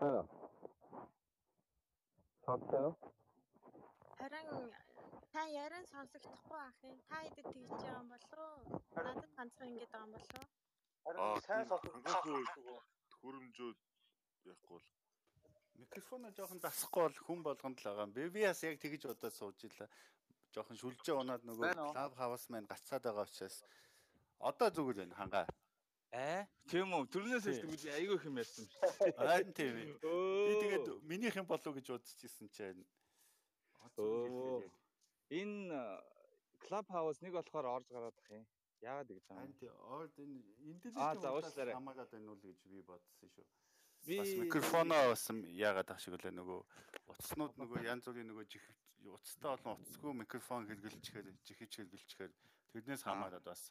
Ano? Сонсоо? Харин та яран сонсогдохгүй ах юм. Та хэдэд тэгж байгаа юм болов уу? Надад ганцхан ингэж байгаа юм болов уу? Харин сайн сонсох хөрөмжөө яахгүй бол Микрофоно жоохон засахгүй бол хүн болгонд л байгаа юм. Би би бас яг тэгэж удаа сууж илаа. Жоохон шүлжээ унаад нөгөө лав хавас маань гацаад байгаа учраас одоо зүгээр байна хангаа. Аа тийм үү төрнөөс хэлдэг би айгүй их юм ярьсан шүү. Харин тийм ээ. Би тэгээд минийх юм болов гэж удажсэн чинь. Энэ клуб хаус нэг болохоор орж гараад ах юм. Яагаад гэж. Харин тийм орд энэ интернет Аа за уучлаарай. хамаагаад байна уу гэж би бодсон шүү. Бас микрофоноо бас яагаад ах шиг үлээ нөгөө утаснууд нөгөө янз бүрийн нөгөө жих утастай болон утасгүй микрофон хэрэглэчихээр жихэж хэрэглэчихээр тэрнээс хамаарат бас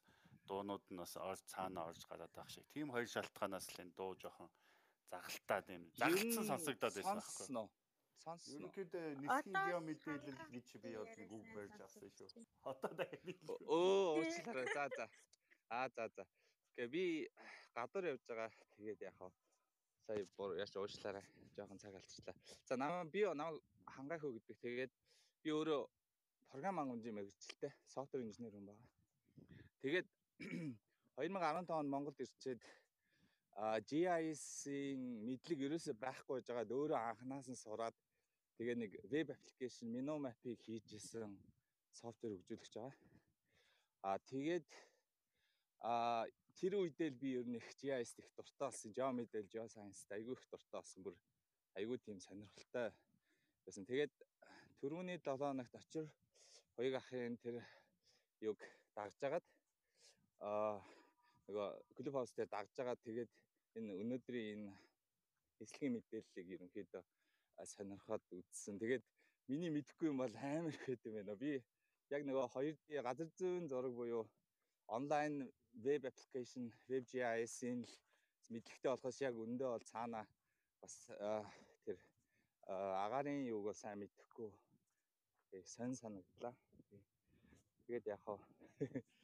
дуунууд нь бас орж цаана орж гараад байх шиг. Тийм хоёр шалтгаанаас л энэ дуу жоохон загалтай юм. Загцсан сонсогдоод байсан байхгүй. Сонсно. Ерөнхийдөө нисхийн гео мэдээлэл гэж би бол нэг үг барьж авсан шүү. Одоо дахиад Өө уучлаарай. За за. Аа за за. Гэ би гадар явж байгаа. Тэгээд яг хаа сая бүр яаш уучлаарай. Жохон цаг алчлаа. За намаа би намайг хангаах хөө гэдэг. Тэгээд би өөрөө програм ангамжийн мэрэгчлээ. Софтвер инженер хүн байна. Тэгээд 2015 онд Монголд ирчээд GIS-ийн мэдлэг ерөөсөй байхгүй байжгаад өөрөө анханаас нь сураад тэгээ нэг веб аппликейшн Minomap-ыг хийжсэн софтвер хөгжүүлэгч байгаа. Аа тэгээд аа тэр үедээ л би ер нь их GIS их дуртай болсон. Geometry, Geoscience айгүй их дуртай болсон. Бүр айгүй тийм сонирхолтой байсан. Тэгээд түрүүний 7 хоногт очир хоёуг ахын тэр юг дагжгаад аа нөгөө клуб хаус дээр дагжгаад тэгээд энэ өнөөдрийн энэ эслэгийн мэдээллийг ерөнхийдөө сонирхоод үзсэн. Тэгээд миний мэдхгүй юм бол амар их хэдэм байна. Би яг нөгөө хоёр газар зүйн зураг буюу онлайн веб аппликейшн WebGIS-ийн мэдлэгтэй болохоос яг өндөө бол цаана бас тэр агарын юуг сайн мэдэхгүй сонь санагдлаа. Тэгээд яг хаа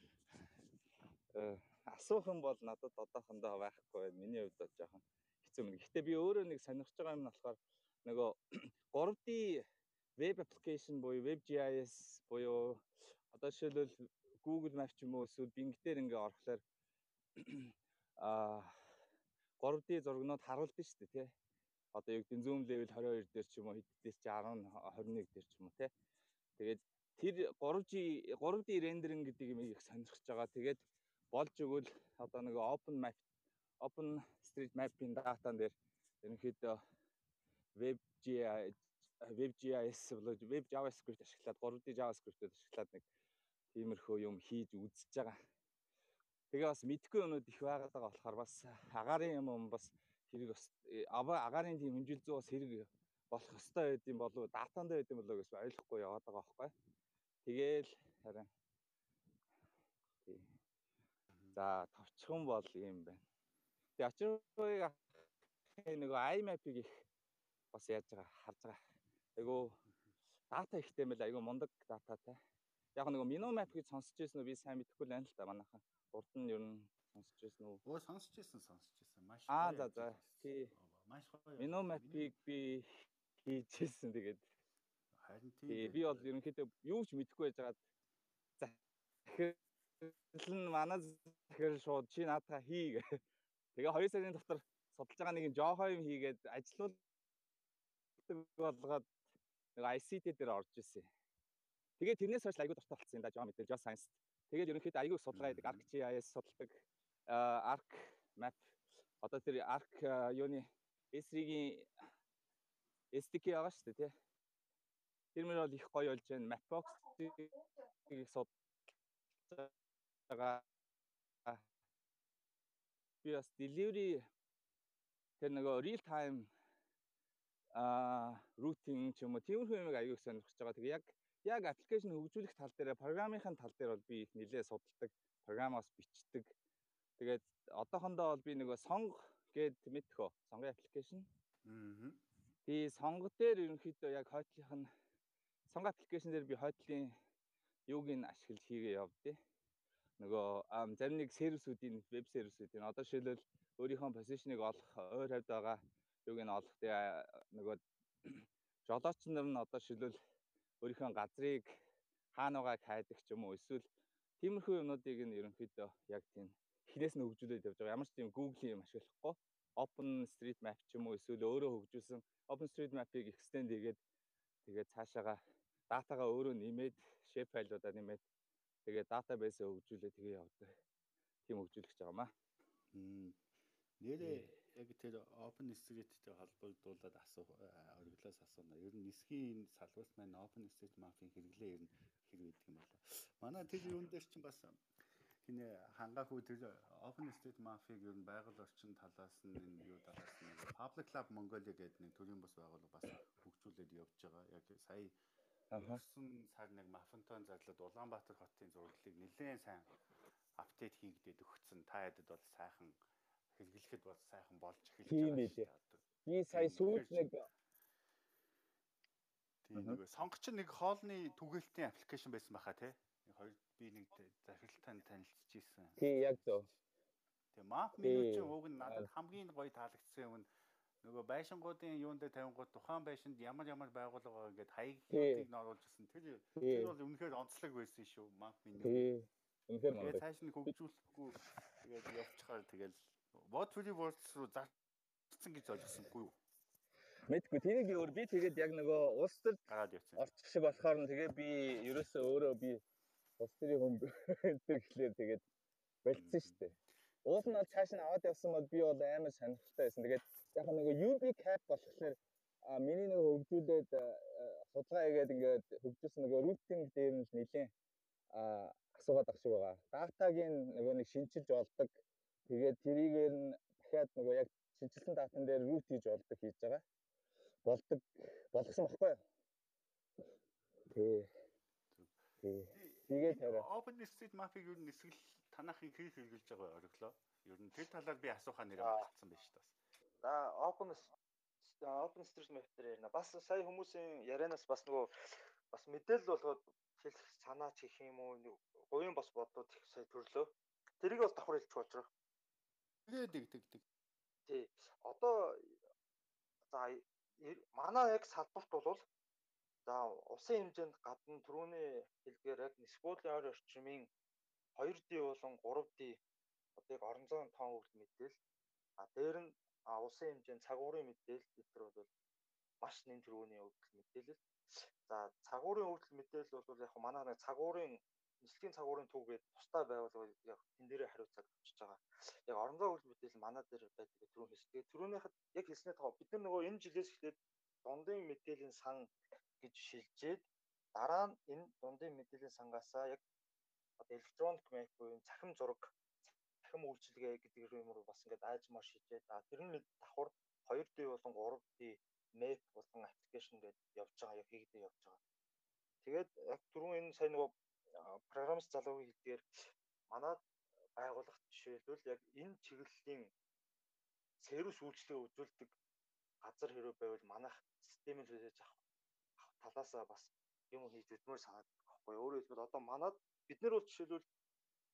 асуух юм бол надад одоохондоо байхгүй байна. Миний хувьд бол жоохон хэцүү мэн. Гэхдээ би өөрөө нэг сонирхож байгаа юм нь болохоор нөгөө 3D веб аппликейшн буюу WebGIS буюу одоо жишээлбэл Google Map ч юм уу эсвэл Bing дээр ингээ орохлоор аа 3D зургнууд харуулдаг шүү дээ тий. Одоо яг zoom level 22 дээр ч юм уу хэд дээр ч 10 21 дээр ч юм уу тий. Тэгээд тэр 3G 3D рендеринг гэдэг юм их сонирхож байгаа. Тэгээд болж өгвөл одоо нэг open map open street map-ийн датан дээр ерөнхийдөө WebGIS WebGIS болоо Web JavaScript ашиглаад 3D JavaScript-ийг ашиглаад нэг тиймэрхүү юм хийж үзэж байгаа. Тэгээ бас мэдгүй юмуд их байгаад байгаа болохоор бас агарын юм бас хэрэг бас агарын тийм хэмжил зүй бас хэрэг болох ёстой байд юм болов датанд байд юм болов гэж ойлгохгүй яваад байгаа байхгүй. Тэгээл харин За товчхон бол юм байна. Тэгээ очиргыг нөгөө iMap-ыг их бас яаж байгаа харж байгаа. Айгу дата ихтэй мэл айгу мундаг дататай. Яг нөгөө Minimap гэж сонсч ирсэн үү би сайн мэдэхгүй л байна л та манайхан. Урд нь ер нь сонсч ирсэн үү? Өө сонсч ирсэн сонсч ирсэн. Маш Аа за за. Тий. Маш гоё. Minimap-ийг би хийжсэн тэгээд харин тий би бол ерөнхийдөө юу ч мэдэхгүй байж байгаад за захирал нь манай захирал шууд чи наадхаа хий гэ. Тэгээ 2 сарын дотор судалж байгаа нэг жоохоо юм хийгээд ажилуулдаг болгоод нэг ICT дээр орж исэн. Тэгээ тэрнээс хойш айгүй дуртай болсон юм да жоо мэдээ жоо сайенс. Тэгээд ерөнхийдөө айгүй судалгаа хийдэг ArcGIS судалдаг Arc map одоо тэр Arc юуны S3-гийн SDK байгаа шүү дээ тий. Тэр мөр бол их гоё болж байна. Mapbox-ийг судалж байгаа би бас delivery тэр нөгөө real time а routing ч юм уу тиймэрхүү юмыг аягүй сонирхож байгаа. Тэгээ яг яг аппликейшн хөгжүүлэх тал дээр программын тал дээр бол би их нэлээд судалдаг, програмаас бичдэг. Тэгээд одоохондоо бол би нөгөө сонго гэд мэдхөө сонгын аппликейшн. Аа. Die сонго дээр ерөнхийдөө яг хойтлынх нь сонго аппликейшн дээр би хойтлын юуг нь ашиглаж хийгээ явдээ нөгөө зарим нэг сервисүүдийн веб сервисүүдийн одоо жишээлбэл өөрийнхөө позишныг олох ойр хавьд байгаа юуг нь олох тэгээ нөгөө жолооч нар нь одоо жишээлбэл өөрийнхөө газрыг хаана байгааг хайдаг ч юм уу эсвэл тиймэрхүү юмнуудыг нь ерөнхийдөө яг тийм эхнээс нь хөгжүүлээд явж байгаа. Ямар ч тийм Google юм ашиглахгүй Open Street Map ч юм уу эсвэл өөрөө хөгжүүлсэн Open Street Map-ыг extend хийгээд тэгээд цаашаага датагаа өөрөө нэмээд shape файлуудаа нэмээд тэгээ датабейсээ хөгжүүлээ тэгээ явдаг. Тийм хөгжүүлэх гэж байгаа маа. Нэрээ яг тэр Open Street-тэй холбогдуулаад асуух ориглоос асууна. Ер нь нисхийн салбарт маань Open Street Map-ийн хэрэглээ ер нь хэр байдаг юм болоо. Манай тэр юун дээр чинь бас хинэ хангаагүй тэр Open Street Map-ыг ер нь байгаль орчин талаас нь юу талаас нь Public Lab Mongolia гэдэг нэг төрлийн бас байгууллага бас хөгжүүлээд явж байгаа. Яг сая өнгөрсөн сар нэг Мафантон зарлаад Улаанбаатар хотын зураглалыг нэлээд сайн апдейт хийгдээд өгсөн. Та ядэд бол сайхан хэрэглэхэд бол сайхан болж эхэлж байгаа шүү дээ. Би сая сүүлд нэг тийм нэг сонгоч нэг хоолны түгээлтийн аппликейшн байсан баха тий. Хоёр би нэг захиралтай танилцчихсэн. Тий яг зөв. Тэгээ map menu чинь уг нь надад хамгийн гоё таалагдсан юм нь нөгөө байшингуудын юунд дээр тавингууд тухайн байшинд ямар ямар байгууллага ингээд хаягдлыг нь оруулж ирсэн. Тэр тэр бол үнэхээр онцлог байсан шүү. Map menu. Үнэхээр. Тэгээд цааш нь хөгжүүлэхгүй тэгээд явчихаар тэгэл Fully Works руу зарцсан гэж ойлгосонгүй юу? Мэдгүй тэрийг өөр би тэгээд яг нөгөө улс төр гараад явцсан. Орчих шиг болохоор нь тэгээ би ерөөсөө өөрөө би улс төрийн хүн гэхлээр тэгээд болцсон шүү дээ. Уул нь бол цааш нь аваад явсан бол би бол амар сонирхолтой байсан. Тэгээд яг нэг UB cap болохоор А миний нэг хөгжүүлээд судалгаа хийгээд ингээд хөгжүүлсэн нөгөө рутинг дээр нь нэлээд асуугаад ах шиг байгаа. Датагийн нөгөө нэг шинжилж болдог. Тэгээд тэрийгээр нь дахиад нөгөө яг шинжилсэн датан дээр рут хийж болдог хийж байгаа. Болдог болгосон баггүй юу? Тий. Тэгээд хараа. Open Street Map-ыг ер нь эсвэл танахыг хэр хэрэгжилж байгаа ориглоо. Ер нь тэр талаар би асуухаа нэрээ батсан байж таас. За open open street map дээр ярина. Бас сая хүмүүсийн ярианаас бас нөгөө бас мэдээлэл болгоод хэлэх санаач гэх юм уу говийн бас бодлууд их сая төрлөө. Тэрийг бас давхар хэлчих болж байгаа. Тэгээ тэг тэг тэг. Тий. Одоо за манай яг салбарт бол за усын хэмжээнд гадна түрүүний хэлгээр яг нисбуулийн ойр орчмын 2D болон 3D одоо яг орон зайн тоон хүртэл мэдээл а дээр нь усын хэмжээнд цагуурын мэдээлэл гэтэр бол маш нэн төрөний өвдөл мэдээлэл. За цагуурын өвдөл мэдээлэл бол яг манай нэг цагуурын нислэгийн цагуурын түүгээд тустай байгуулга яг тэн дээрээ хариуцаад авчиж байгаа. Яг орон зай өвдөл мэдээлэл манай дээр байдаг түрүүн хэлсэн. Түрүүнийхэд яг хэлснээр тоо бид нар нөгөө энэ жилээс эхлээд дундын мэдээллийн сан гэж шилжээд дараа нь энэ дундын мэдээллийн сангаасаа яг одоо электроник мэп буюу цахим зураг цахим үйлчилгээ гэдэг юм руу бас ингээд аажмаар шийдээд а тэр нь давхар 2D болон 3D мэп болон аппликейшн гэж явж байгаа яг хийгдээ явж байгаа. Тэгээд яг түрүүн энэ сайн нөгөө программист залуугийн хэлдгээр манад байгууллагт жишээлбэл яг энэ чиглэлийн сервис үйлчлэгээ үзүүлдэг газар хэрэг байвал манайх системийг хүлээж авах талаасаа бас юм хийж өдмөр санагдах байхгүй. Өөрөөр хэлбэл одоо манад бид нар бол жишээлбэл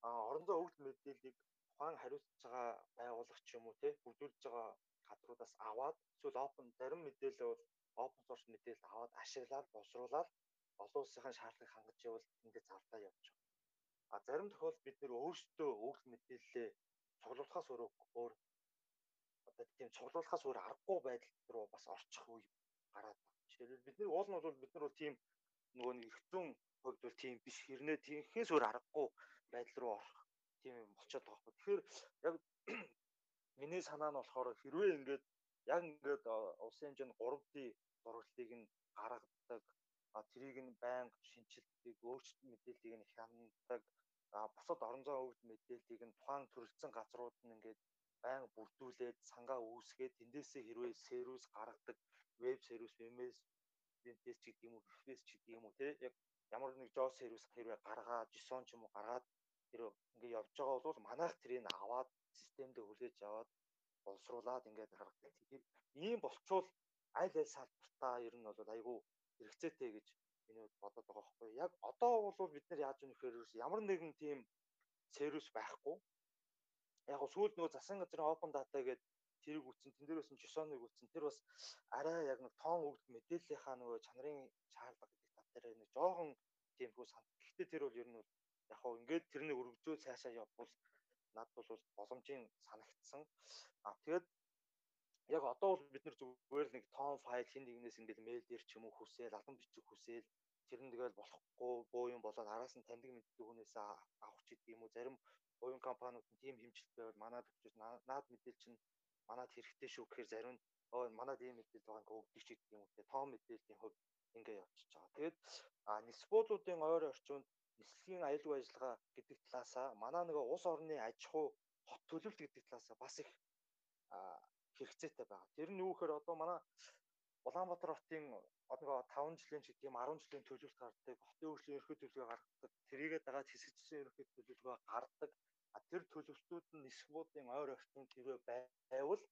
орон зай өвгөл мэдээллийг тухайн хариуцж байгаа байгууллага ч юм уу те бүрдүүлж байгаа гадруудаас аваад эсвэл open зарим мэдээлэл бол open source мэдээлэл аваад ашиглаад боловсруулаад олон улсын шаардлагыг хангаж явал тэндээ зардаа явж байгаа. А зарим тохиолдолд бид нэр өөрсдөө өвгөл мэдээлэлээ цуглуулахаас өөр өөр одоо тийм цуглуулахаас өөр аргагүй байдал руу бас орчих үе гараад байна. Жишээлбэл бид нар уул нь бол бид нар бол тийм нөгөө нэг ихтэн хувьд бол тийм биш хэрнээ тийхээс өөр аргагүй байдал руу орох тийм болчиход байгаа хэрэг. Тэгэхээр яг миний санаа нь болохоор хэрвээ ингээд яг ингээд улсын хэмжээнд 3D зураглалыг нь гаргадаг тэрийг нь байнга шинчилдэг өөрчлөлт мэдээллийг нь хяндаг а бусад орон зай өвд мэдээллийг нь тухайн төрөлцсөн газрууд нь ингээд байнга бүрдүүлээд сангаа үүсгээд тэндээсээ хэрвээ сервис гаргадаг веб сервис MS тест ч гэдэг юм уу фэс ч гэдэг юм уу те яг ямар нэг жоо сервис хэрвээ гаргаад JSON ч юм уу гаргаад тэр ингээ явж байгаа бол манайх тэрийг аваад системдээ хүлээж аваад боловсруулад ингээд гаргадаг. Тэгэхээр ийм болчвол аль аль салбартаа ер нь бол айгүй хэрэгцээтэй гэж миний бодоод байгаа байхгүй. Яг одоо бол бид нар яаж гэхээр ямар нэгэн тийм сервис байхгүй. Яг сүүлд нөгөө засгийн газрын open data гэдэг тэрийг үтсэн тэн дээрээс нь JSON-ыг үтсэн тэр бас арай яг нэг тоон өгд мэдээллийнхаа нөгөө чанарын шаардлага гэдэг тал дээр нэг жоохон тиймхүү сан. Гэхдээ тэр бол ер нь яг хоо ингээд тэрнийг өргөжөө цаашаа явбал над бол боломжийн санагдсан. А тэгээд яг одоо бол бид нар зүгээр нэг тоон файл хин нэгнээс ингээд мэйл дээр ч юм уу хүсээл албан бичих хүсээл тэр нь тэгэл болохгүй буу юм болоод араас нь таньдаг мэддэг хүнээс авах ч гэдэг юм уу зарим оюун компаниуд нь тийм хэмжилт байвал манад өгчөөс наад мэдээлэл чинь манад хэрэгтэй шүү гэхээр зарим нь оо манад ийм мэдээлэл байгаа ингээ өгдөг ч гэдэг юм уу те тоон мэдээллийн хувь ингээ явчихж байгаа. Тэгээд нисбуулуудын ойр орчинд нислэгийн аюулгүй ажиллагаа гэдэг талаасаа манай нөгөө улс орны аж ахуй хот төлөвлөлт гэдэг талаасаа бас их хэрэгцээтэй байгаа. Тэр нь юу гэхээр одоо манай Улаанбаатар хотын одоо 5 жилийн ч гэдэг юм 10 жилийн төлөвлөлт гаргадаг, хотын хөгжлийн ерхий төлөвлөгөө гаргадаг, тэрийгээ дагаад хэсэгчсэн ерхий төлөвлөгөө гаргадаг. А тэр төлөвлөлтүүд нь нисхбуудын ойр орчинд хэрвээ байвал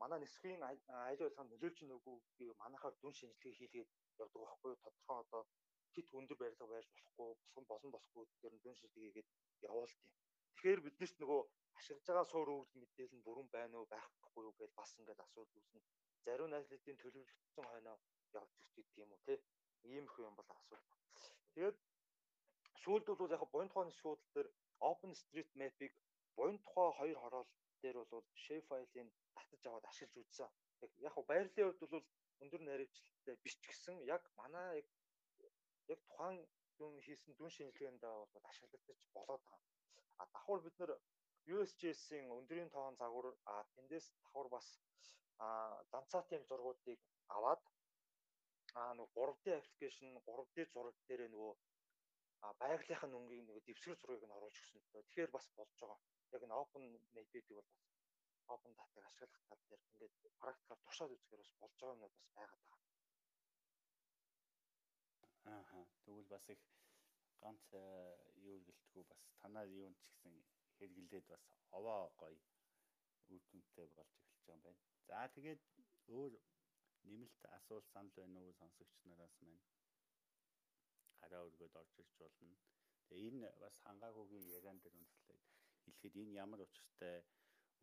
манай нисхийн аюул ажиллагаанд нөлөөлж нөгөөг манайхаар дүн шинжилгээ хийлгээд явдаг байхгүй тодорхой одоо хит өндөр барилга байж болохгүй босгон болон болохгүй гэдгээр нь дүн шинжилгээ хийгээд явуулт юм. Тэгэхээр биднэрт нөгөө ашиглаж байгаа суур өвөл мэдээлэл нь бүрэн байна уу байхгүй юу гэж бас ингээд асуудал үүснэ. Зарим найзлуудын төлөвлөгдсөн хойноо явж ирч гэдэг юм уу те. Иймэрхүү юм бол асуудал. Тэгээд сүүлд бол яг буян тухайн шуудлал дээр OpenStreetMap-ыг буян тухай хоёр хороол дээр бол shape файлыг татаж аваад ашиглаж үзсэн. Яг байрлалын хувьд бол өндөр найрамчлалтай биш ч гэсэн яг манай яг яг тухайн дүн хийсэн дүн шинжилгээнд бол ашиглагдаж болоод байгаа. А давхар бид нэр USGS-ийн өндрийн тоон загвар а тэндээс давхар бас а ландцаатын зургуудыг аваад аа нөгөө 3D аппликейшн 3D зураг дээрээ нөгөө байгалийнхын өнгийг нөгөө дэвсгэр зургийг нь оруулж өгсөн. Тэгэхээр бас болж байгаа. Яг энэ open native-ийг бол бас open data-г ашиглах тал дээр ингээд практикаар туршаад үзэхээр бас болж байгаа юмнууд бас байгаад байгаа. Аа тэгвэл бас их ганц юу гэлтгүү бас танаар юунд ч гэсэн хэрэглээд бас овоо гоё үр дүнтэй болж эхэлж байгаа юм байна. За тэгээд өөр нэмэлт асуулт санал байна уу сонсогч нараас маань гараа өргөд орж ирж болно. Тэгээ энэ бас хангаагүйгийн яриан дээр үндэслээд хэлэхэд энэ ямар учиртай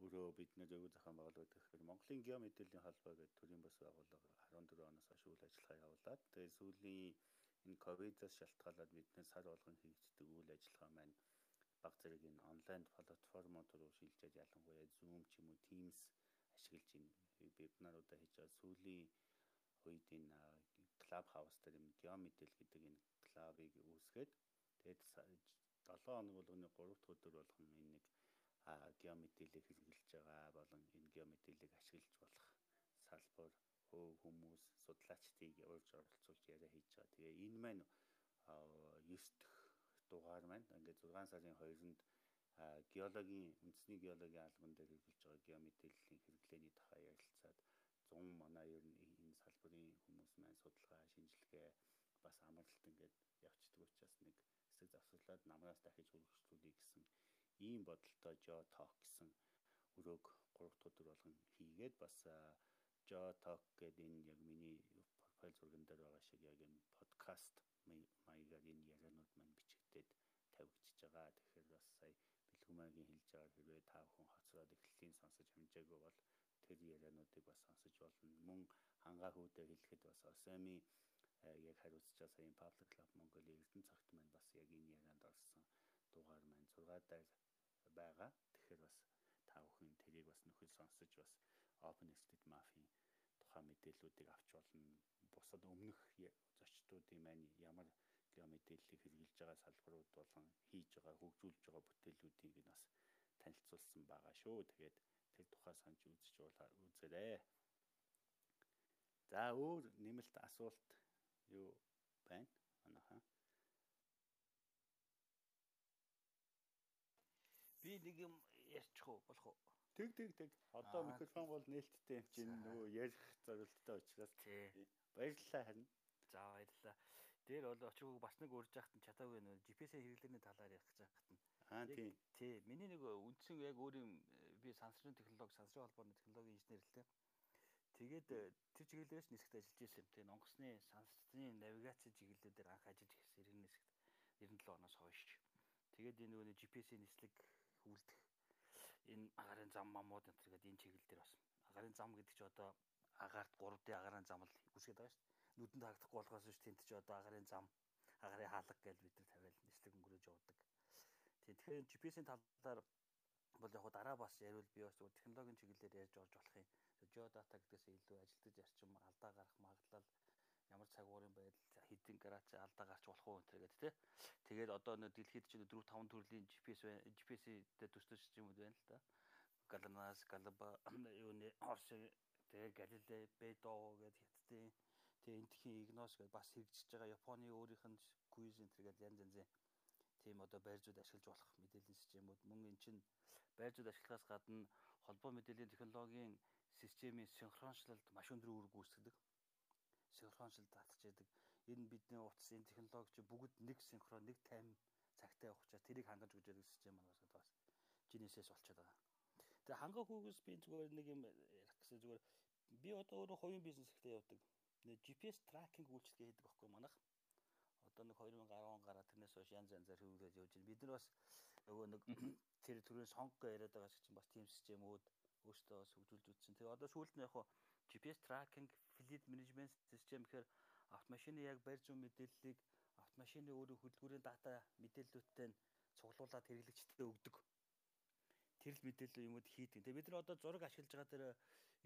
өөрөө бид нэр өвөө зохион байгуулалт гэхээр Монголын геомэдэлийн холбоо гэдэг төрийн бас байгууллага 14 оноос хойш үйл ажиллагаа явуулаад тэгээ сүүлийн энэ ковидоос шалтгаалаад биднээс сар болгон хийгддэг үйл ажиллагаа маань баг зэрэг энэ онлайн платформуд руу шилжээд ялангуяа Zoom ч юм уу Teams ашиглаж энэ вебинаруудаа хийж байгаа. Сүүлийн үед энэ хаус дээр юм геомэдэл гэдэг энэ клубыг үүсгээд тэгээд 7 хоног бол өнөө 3 дахь өдөр болгон энэ нэг геомэдэлийг хэрэгжилж байгаа болон энэ геомэдэлийг ашиглаж болох салбар хүмүүс судлаачдыг урьж оролцуулж яриа хийж байгаа. Тэгээ энэ маань 9 дэх дугаар маань ингээд 6 сарын 2-нд геологийн үндэсний геологийн албан дээр хэрэгжилж байгаа геомэдэлийн хэрэглээний тухай ярилцаад 100 манай ер нь энэ салбарын хүмүүс маань судалгаа, шинжилгээ бас амралт ингээд явцдаг учраас нэг хэсэг завсарлаад намраас дахиж хөргөжлүүлэе гэсэн ийм бодолтой Geotalk гэсэн өрөөг 3 дахь өдөр болгон хийгээд бас Geotalk гэдэг энэ яг миний профайл зурган дээр байгаа шиг яг энэ подкаст маягаар энэ ярианууд маань бичигдээд тавигдчихж байгаа. Тэгэхээр бас сая бэлгүмагийн хэлж байгаа хэрвээ та бүхэн хоцроод эхлэлийн сонсож хамжаагүй бол тэр яриануудыг бас сонсож болно. Мөн хангаа хүүдээ хэлэхэд бас Осами яг хариуцчаа саяын Public Club Mongolia Эрдэнэ цагт маань бас яг энэ ярианд орсон дугаар маань 6 дээр байгаа. Тэгэхээр бас нөхөд сонсож бас Open State Mafia тухайн мэдээллүүдийг авч болно. Бусад өмнөх зочдуудын маань ямар геомэдэрлийг хэрэгжилж байгаа салбарууд болон хийж байгаа хөгжүүлж байгаа бүтээлүүдийг нь бас танилцуулсан байгаа шүү. Тэгээд тэр тухай санаж үзэж үзээрэй. За өөр нэмэлт асуулт юу байна? Манайхаа. Би нэг юм ярьчих уу болох уу? Тэг тэг тэг. Одоо микрофон бол нээлттэй юм чинь нөгөө ярих зорилттой учраас баярлалаа харин. За баярлалаа. Дээр бол очрог бас нэг урьж яхад нь чадаагүй нөө GPS-ийн хэрэглээний талаар ярих гэж байхад нь. Аа тийм. Тий. Миний нэг үндсэн яг өөрийн би сансрын технологи, сансрын холбооны технологийн инженер л дээ. Тэгээд тэр чиглэлээрээс нисгт ажиллаж байсан юм. Тэгээ Монгосны сансрын навигаци чиглэлүүдээр анх ажиллаж ирсэн 90 нисгт 97 оноос хойш. Тэгээд энэ нөгөө GPS-ийн нислэг үлдэх энэ агарын зам мамууд энэ төргээд энэ чиглэл дээр бас агарын зам гэдэг чи одоо агаарт 3D агарын зам л үсгээд байгаа шүү дээ. Нүдэнд харагдахгүй болохоос ш тент чи одоо агарын зам агарын хаалга гэж бид нар тавиал нислэг өнгөрөөж явдаг. Тэгэхээр GPS-ийн талаар бол яг дараа бас яриул би бас зөвхөн технологийн чиглэлээр ярьж орж болох юм. Geodata гэдгээс илүү ажилтгаж зарчим алдаа гарах магадлал ямар цагуурын байдал хэдийн градус алдаа гарч болох уу гэдэг тий. Тэгээд одоо нөө дэлхийд чинь 4 5 төрлийн GPS GPS-тэй төстэй системүүд байна л да. Галанас, Галаба, юуны Орс тэгээ Галилей, Бедо гэдэг хятадын тэгээ энтхийн Игнос гэдээ бас хэрэгжиж байгаа Японы өөрийнх нь энэ гэдэг янз янзын тийм одоо байрзууд ашиглаж болох мэдээллийн системүүд мөн эн чинь байрзууд ашиглахаас гадна холбоо мэдээллийн технологийн системийн синхроншлалд маш өндөр үүрэг гүйцэтгэдэг синхроншил татчихдаг. Энэ бидний утас энэ технологи чи бүгд нэг синхрон, нэг тайм цагтаа явах учраас тэрийг хангаж өгч байгаа систем маань бас Genesis болчиход байгаа. Тэгээ хангах хүүгээс би зүгээр нэг юм ярих гэсэн зүгээр би одоо өөрөө хувийн бизнес ихтэй явдаг. Нэг GPS tracking үйлчлэгээ хийдэг байхгүй манайх. Одоо нэг 2010 гараад тэрнээс хойш янз янзаар хөвлөж явж байна. Бид нар бас нөгөө нэг тэр төрлийн сонгоо яриад байгаа шиг чинь бас team системүүд өөртөө бас хөгжүүлж үзсэн. Тэгээ одоо сүүлд нь яг GPS tracking fleet management system гэхээр автомашины яг барь зүүн мэдээллийг автомашины өөрийн хөдөлгүүрийн дата мэдээллүүдтэй нь цуглуулад хэрэглэгчдэд өгдөг. Тэр л мэдээлэл юмуд хийдэг. Тэгээ бид нар одоо зураг ашиглаж байгаа дээр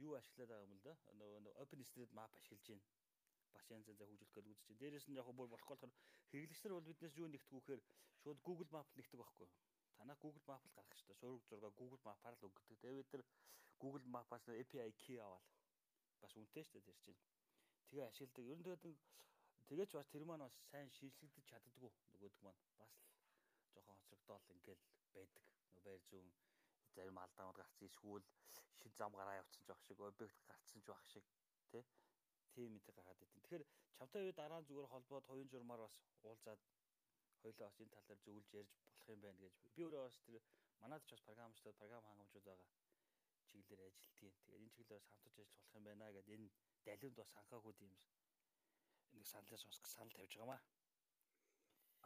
юу ашиглаад байгаа юм л да? Нөгөө Open Street Map ашиглаж байна. Бас янз янзаа хөгжүүлэх гэж үзэж байна. Дээрээс нь яг бүр болохгүй болохоор хэрэглэгчдэр бол биднээс юу нэгтгэх вэхээр шууд Google Map нэгтгэх байхгүй. Танаа Google Map л гарах шүү дээ. Сураг зураг Google Map-аар л өгдөг. Тэгээ бид нар Google Map-аас API key аваад бас үнэтэй шүү дээ тэр чинь. Тэгээ ашигладаг. Ер нь тэгээд тэгэж бас тэр маань бас сайн шийдлэгдэж чаддгүй нөгөөдөг маань бас л жоохон хоцрогдоол ингээл байдаг. Байр зүүн зарим алдаанууд гарсан эсвэл шин зам гараа явцсан ч байх шиг объект гарцсан ч байх шиг тий тийм мэд гараад идэв. Тэгэхээр чамтай үе дараа нь зүгээр холбоод хоёрын журмаар бас уулзаад хоёлоо бас энэ тал дээр зөвлөж ярьж болох юм байна гэж би өөрөө бас тэр манайд ч бас програмчлаад програм хангамжууд байгаа чиглэлээр ажилтгийн. Тэгээд энэ чиглэлээр бас хамтарч ажиллах болох юм байна гэдээ энэ далиунд бас анхаагүй тийм нэг саналаас бас санал тавьж байгаамаа.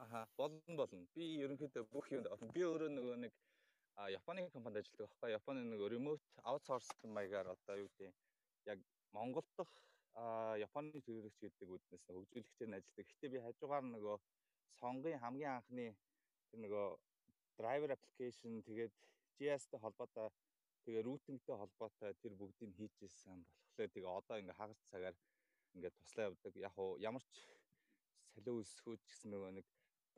Аха болно болно. Би ерөнхийдөө бүх орно. Би өөрөө нөгөө нэг Японы компанид ажилладаг байхгүй. Японы нөгөө remote outsource маягаар одоо юу гэдэг яг Монгол дахь Японы төрөлөгч гэдэг үднэс хөгжүүлэгчээр нь ажилладаг. Гэтэ би хажуугаар нөгөө сонгийн хамгийн анхны тэр нөгөө driver application тэгээд GS-тэй холбоотой тэгээ routing-тэй холбоотой тэр бүгдийг хийж ирсэн болохоор тэгээ одоо ингээ хагас цагаар ингээ туслаа явдаг. Яг уу ямар ч салиу өсгөөч гэсэн нөгөө нэг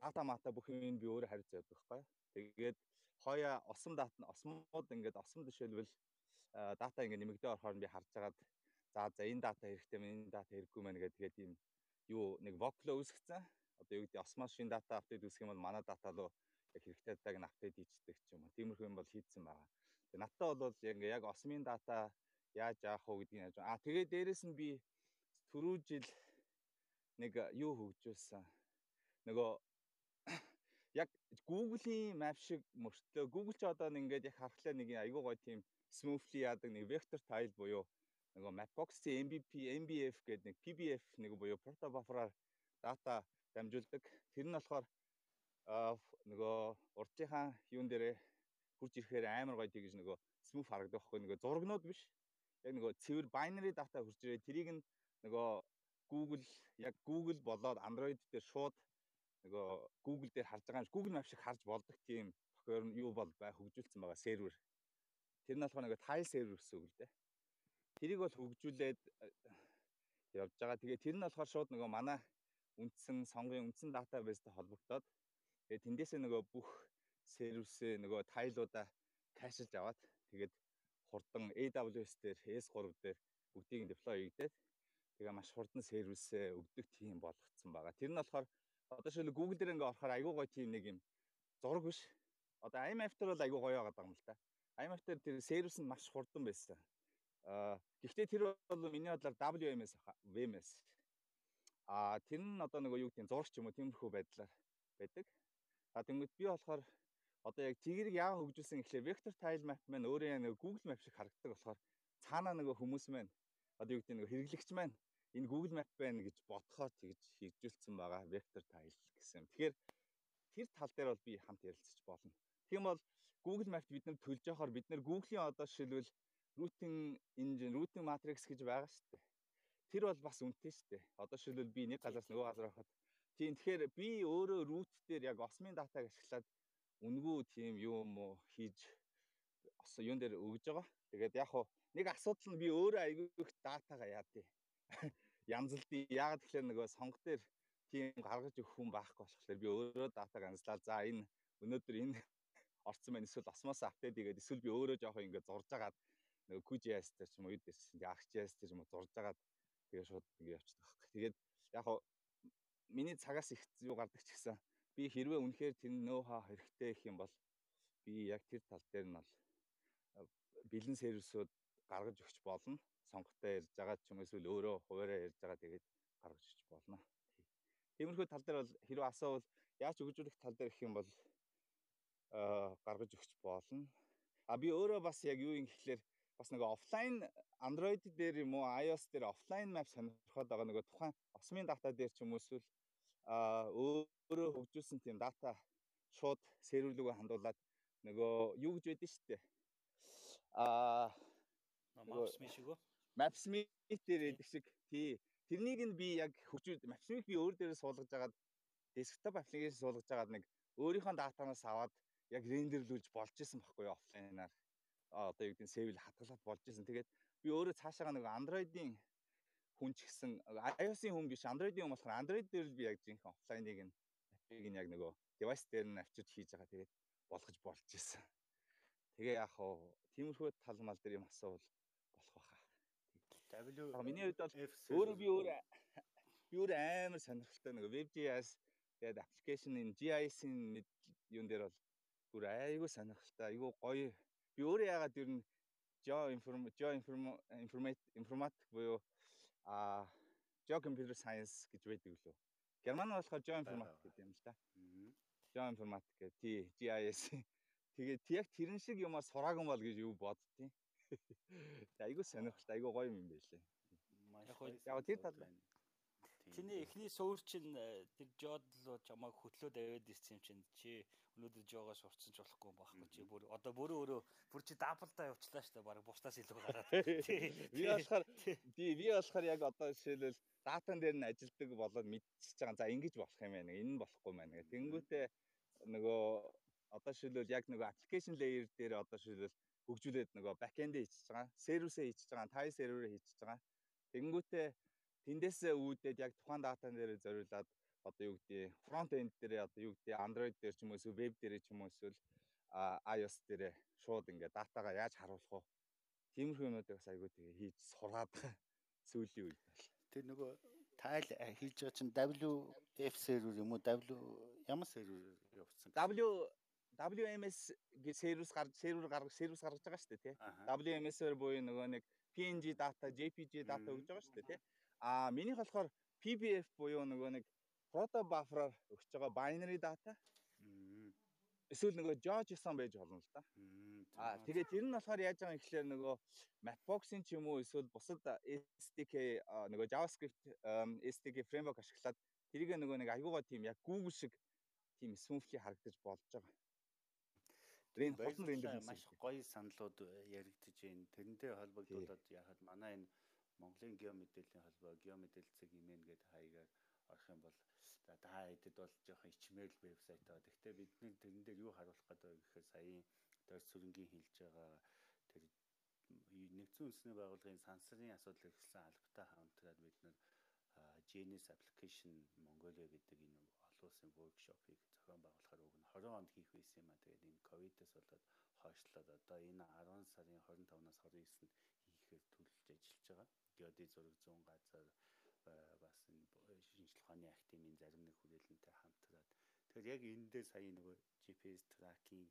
дата мата бүх юм би өөрөө харьцаа явдаг байхгүй. Тэгээд хойо осом дат нь осмууд ингээд осом жишээлбэл дата ингээ нэмэгдээ орохоор би харж агаад за за энэ дата хэрэгтэй мэн энэ дата хэрэггүй мэн гэдэг тэгээд тийм юу нэг workflow үүсгэсэн. Одоо юу гэдэг осмос шин дата апдейт үүсгэх юм бол манай дата руу яг хэрэгтэй датаг нь апдейт хийцдэг ч юм уу. Тиймэрхүү юм бол хийцэн байгаа. Тэгээ надтай бол ингээ яг осмын дата яаж яах вэ гэдгийг яаж аа тэгээ дээрэс нь би түрүү жил нэг юу хөгжүүлсэн. Нөгөө яг Google-ийн map шиг мөртлөө Google ч одоо ингээд яг харахлаа нэг айгүй гоё тийм smoothly яадаг нэг vector tile буюу нөгөө Mapbox-ийн MVP, MBF гэдэг нэг PBF нэг буюу proto buffer-аар дата дамжуулдаг. Тэр нь болохоор нөгөө урдынхаа юун дээрээ хурж ирэхээр амар гоё тийгэж нөгөө smooth харагдах байхгүй нөгөө зурагнууд биш. Яг нөгөө цэвэр binary data хурж ирээ тэрийг нь нөгөө Google яг Google болоод Android дээр шууд нөгөө Google дээр харж байгаа юм Google Map шиг харж болдог тийм тохиор нь юу бол бай хөгжүүлсэн байгаа сервер. Тэр нь болохоор нөгөө tile server гэсэн үг л дээ. Тэрийг бол хөгжүүлээд э, явж байгаа. Тэгээ тэр нь болохоор шууд нөгөө манай үндсэн сонгын үндсэн database-тэй холбогдоод тэгээ тэндээсээ нөгөө бүх сервисээ нөгөө тайлуудаа кэшилж аваад тэгээд хурдан AWS дээр S3 дээр бүгдийг деплой хийгдээд тэгээ маш хурдан сервисээ өгдөг тийм болгоцсон байгаа. Тэр нь болохоор одоо шил Google дээр ингээ орохоор айгүй гоё тийм нэг юм зураг биш. Одоо IMF дээр бол айгүй гоё байгаа юм л да. IMF дээр тэр сервис нь маш хурдан байсан. Аа гэхдээ тэр бол миний бодлоор WMS WMS. Аа тэр нь одоо нөгөө юу гэдэг зурагч юм уу тиймэрхүү байдлаар байдаг. А тэгмэд би болохоор одоо яг цэгийг яа хөгжүүлсэн гэхлээр vector tile map маань өөрөө нэг Google Map шиг харагддаг болохоор цаанаа нөгөө хүмүүс маань одоо юу гэдэг нэг хэрэглэгч маань энэ Google Map байна гэж бодохоор тэгж хөгжүүлсэн байгаа vector tile гэсэн. Тэгэхээр тэр тал дээр бол би хамт ярилцаж болно. Тийм бол Google Map бид нар төлж явахаар бид нар Google-ийн одоо жишээлбэл routing engine, routing matrix гэж байгаа шүү дээ. Тэр бол бас үнэтэй шүү дээ. Одоо жишээлбэл би нэг газраас нөгөө газар хахад тийм тэгэхээр би өөрөө root дээр яг осмын датаг ашиглаад үнгүү тийм юм уу хийж юун дээр өгж байгаа. Тэгээд яг хуу нэг асуудал нь би өөрөө айгүй их датагаа яа тий. Янзлдээ яагаад тэгэхээр нөгөө сонго дээр тийм гаргаж өгөх хүн байхгүй болохоор би өөрөө датаг анзлаа. За энэ өнөөдөр энэ орцсон байна эсвэл осмоос апдейт хийгээд эсвэл би өөрөө жоохон ингээд зурж агаад нөгөө QGIS дээр ч юм уу юу дэс ArcGIS дээр ч юм уу зурж агаад тэгээ шууд ингээд явчихдаг байхгүй. Тэгээд яг хуу миний цагаас их юу гардаг ч гэсэн би хэрвээ үнэхээр тэр нөө хаа хэрэгтэй их юм бол би яг тэр тал дээр нь бол бэлэн сервисүүд гаргаж өгч болно. Сонготой ярьж байгаа ч юм эсвэл өөрөө хуваараа ярьж байгаа тэгээд гаргаж өгч болно. Тиймэрхүү тал дээр бол хэрвээ асуувал яаж өгжүүлэх тал дээр гэх юм бол аа гаргаж өгч болно. А би өөрөө бас яг юу юм гэхлээр бас нэг офлайн Android дээр юм уу iOS дээр офлайн map сонирхоод байгаа нөгөө тухайн осмын дата дээр ч юм уу эсвэл өөрөө хөгжүүлсэн тийм дата шууд серверлүүгээ хандуулад нөгөө юу гэж байдэн шүү дээ. Аа Maps.me шиг үү? Maps.me дээр байдаг шиг тий. Тэрнийг нь би яг хөгжүүл Maps.me-г би өөр дээрээ суулгаж агаад десктоп аппликейшн суулгаж агаад нэг өөрийнхөө датанаас аваад яг рендерлүүлж болж исэн байхгүй юу офлайнаар. Одоо юу гэдэг нь сэвэл хатгалаад болж исэн. Тэгээд би өөрөө цаашаага нэг Android-ийн хүн ч гэсэн iOS-ийн хүн биш Android-ийн хүн болохоор Android дээр л би яг жинхэнэ офлайныг нь appыг нь яг нөгөө девайс дээр нь авчирч хийж байгаа тэгээд болгож болж исэн. Тэгээ яг хоо тиймэрхүү тал мал дээр юм асуувал болох баха. W миний хувьд бол өөрөө би өөр би өөр амар сонирхолтой нэг WebGIS тэгээд аппликейшн энэ GIS-ийн юун дээр бол бүр айгүй сонирхолтой айгүй гоё би өөрөө яагаад ер нь geo inform geo informate informatic буюу а geo computer science гэж байдаг лөө. Герман болохоор geo informatic гэдэг юм л да geo informatic гэх тий GIS тэгээд яг тэрэн шиг юмаа сураагүй бол гэж юу боддtiin айгүй сонирхолтой айгүй гоё юм байлээ. Яг тэр тал Чиний эхний суур чинь э, тэр жод руу чамайг хөтлөөд аваад ирсэн юм чинь чи өнөөдөр жогоо сурцсан ч болохгүй юм байхгүй чи бүр одоо бүрөө өөрөө бүр чи даблдаа явуулчлаа шүү дээ баг бусдаас илүү гараад. Би болохоор би би болохоор яг одоо жишээлбэл датан дээр нь ажилдаг болоод мэдчихэж байгаа. За ингэж болох юм байна. Энэ нь болохгүй байна гэх. Тэнгүүтээ нөгөө одоо жишээлбэл яг нөгөө application layer дээр одоо жишээлбэл хөгжүүлээд нөгөө backend хийчихэж байгаа. Сервисээ хийчихэж байгаа. Тай серверээ хийчихэж байгаа. Тэнгүүтээ тэндээсээ үүдээд яг тухайн датан дээр зориулаад одоо юу гэдэг фронт энд дээр одоо юу гэдэг Android дээр ч юм уу эсвэл веб дээр ч юм уу эсвэл iOS дээр шууд ингээ датагаа яаж харуулах вэ? Тиймэрхүү юмнуудыг бас айгүй тэгээ хийж сураад сүүлийн үед бол. Тэр нөгөө тайл хийж байгаа чинь WF сервер юм уу? W ямар сервер явуулсан? W WMS гэж сервис гарч сервер гаргаж сервис гаргаж байгаа шүү дээ тий. WMS-ээр буюу нөгөө нэг PNG дата, JPG дата өгж байгаа шүү дээ тий. А минийх болохоор PBF буюу нөгөө нэг proto buffer-аар өгч байгаа binary data. Эсвэл нөгөө JSON байж болно л да. Аа тэгээд тэр нь болохоор яаж байгаа юм гэхлээр нөгөө Mapbox-ын ч юм уу эсвэл бусад SDK нөгөө JavaScript SDK framework ашиглаад тэрийг нөгөө нэг аюугаа тийм яг Google шиг тийм smoothly харагдаж болж байгаа. Рен болсон рендер маш гоё саналууд яригдж байна. Тэрнтэй холбогдуулаад яхад манай энэ Монголын геомэдээллийн холбоо геомэдээлцэг имэн гэд хаягаар орох юм бол за та хэдэд бол жоохон ичмээр л вебсайт аа. Гэхдээ бидний тэрэн дээр юу харуулах гэдэг вэ гэхээр саяын дөрс сүрэнгийн хэлж байгаа тэр нэгдсэн үндэсний байгууллагын сансрын асуудал эрхэлсэн албатай хамтраад бид нар Genesis application Mongolia гэдэг энэ олон улсын workshop-ыг зохион байгуулахаар уг нь 20 онд хийх байсан юм а. Тэгээд энэ ковидос болоод хойшлоод одоо энэ 10 сарын 25-наас 29-нд хийхээр төлөвлөж ажиллаж байгаа. Геодий зураг 100 газар бас энэ шинжлэх ухааны актимын зарим нэг хүрээлэнтэй хамтраад. Тэгэхээр яг энэ дээр сая нөгөө GPS tracking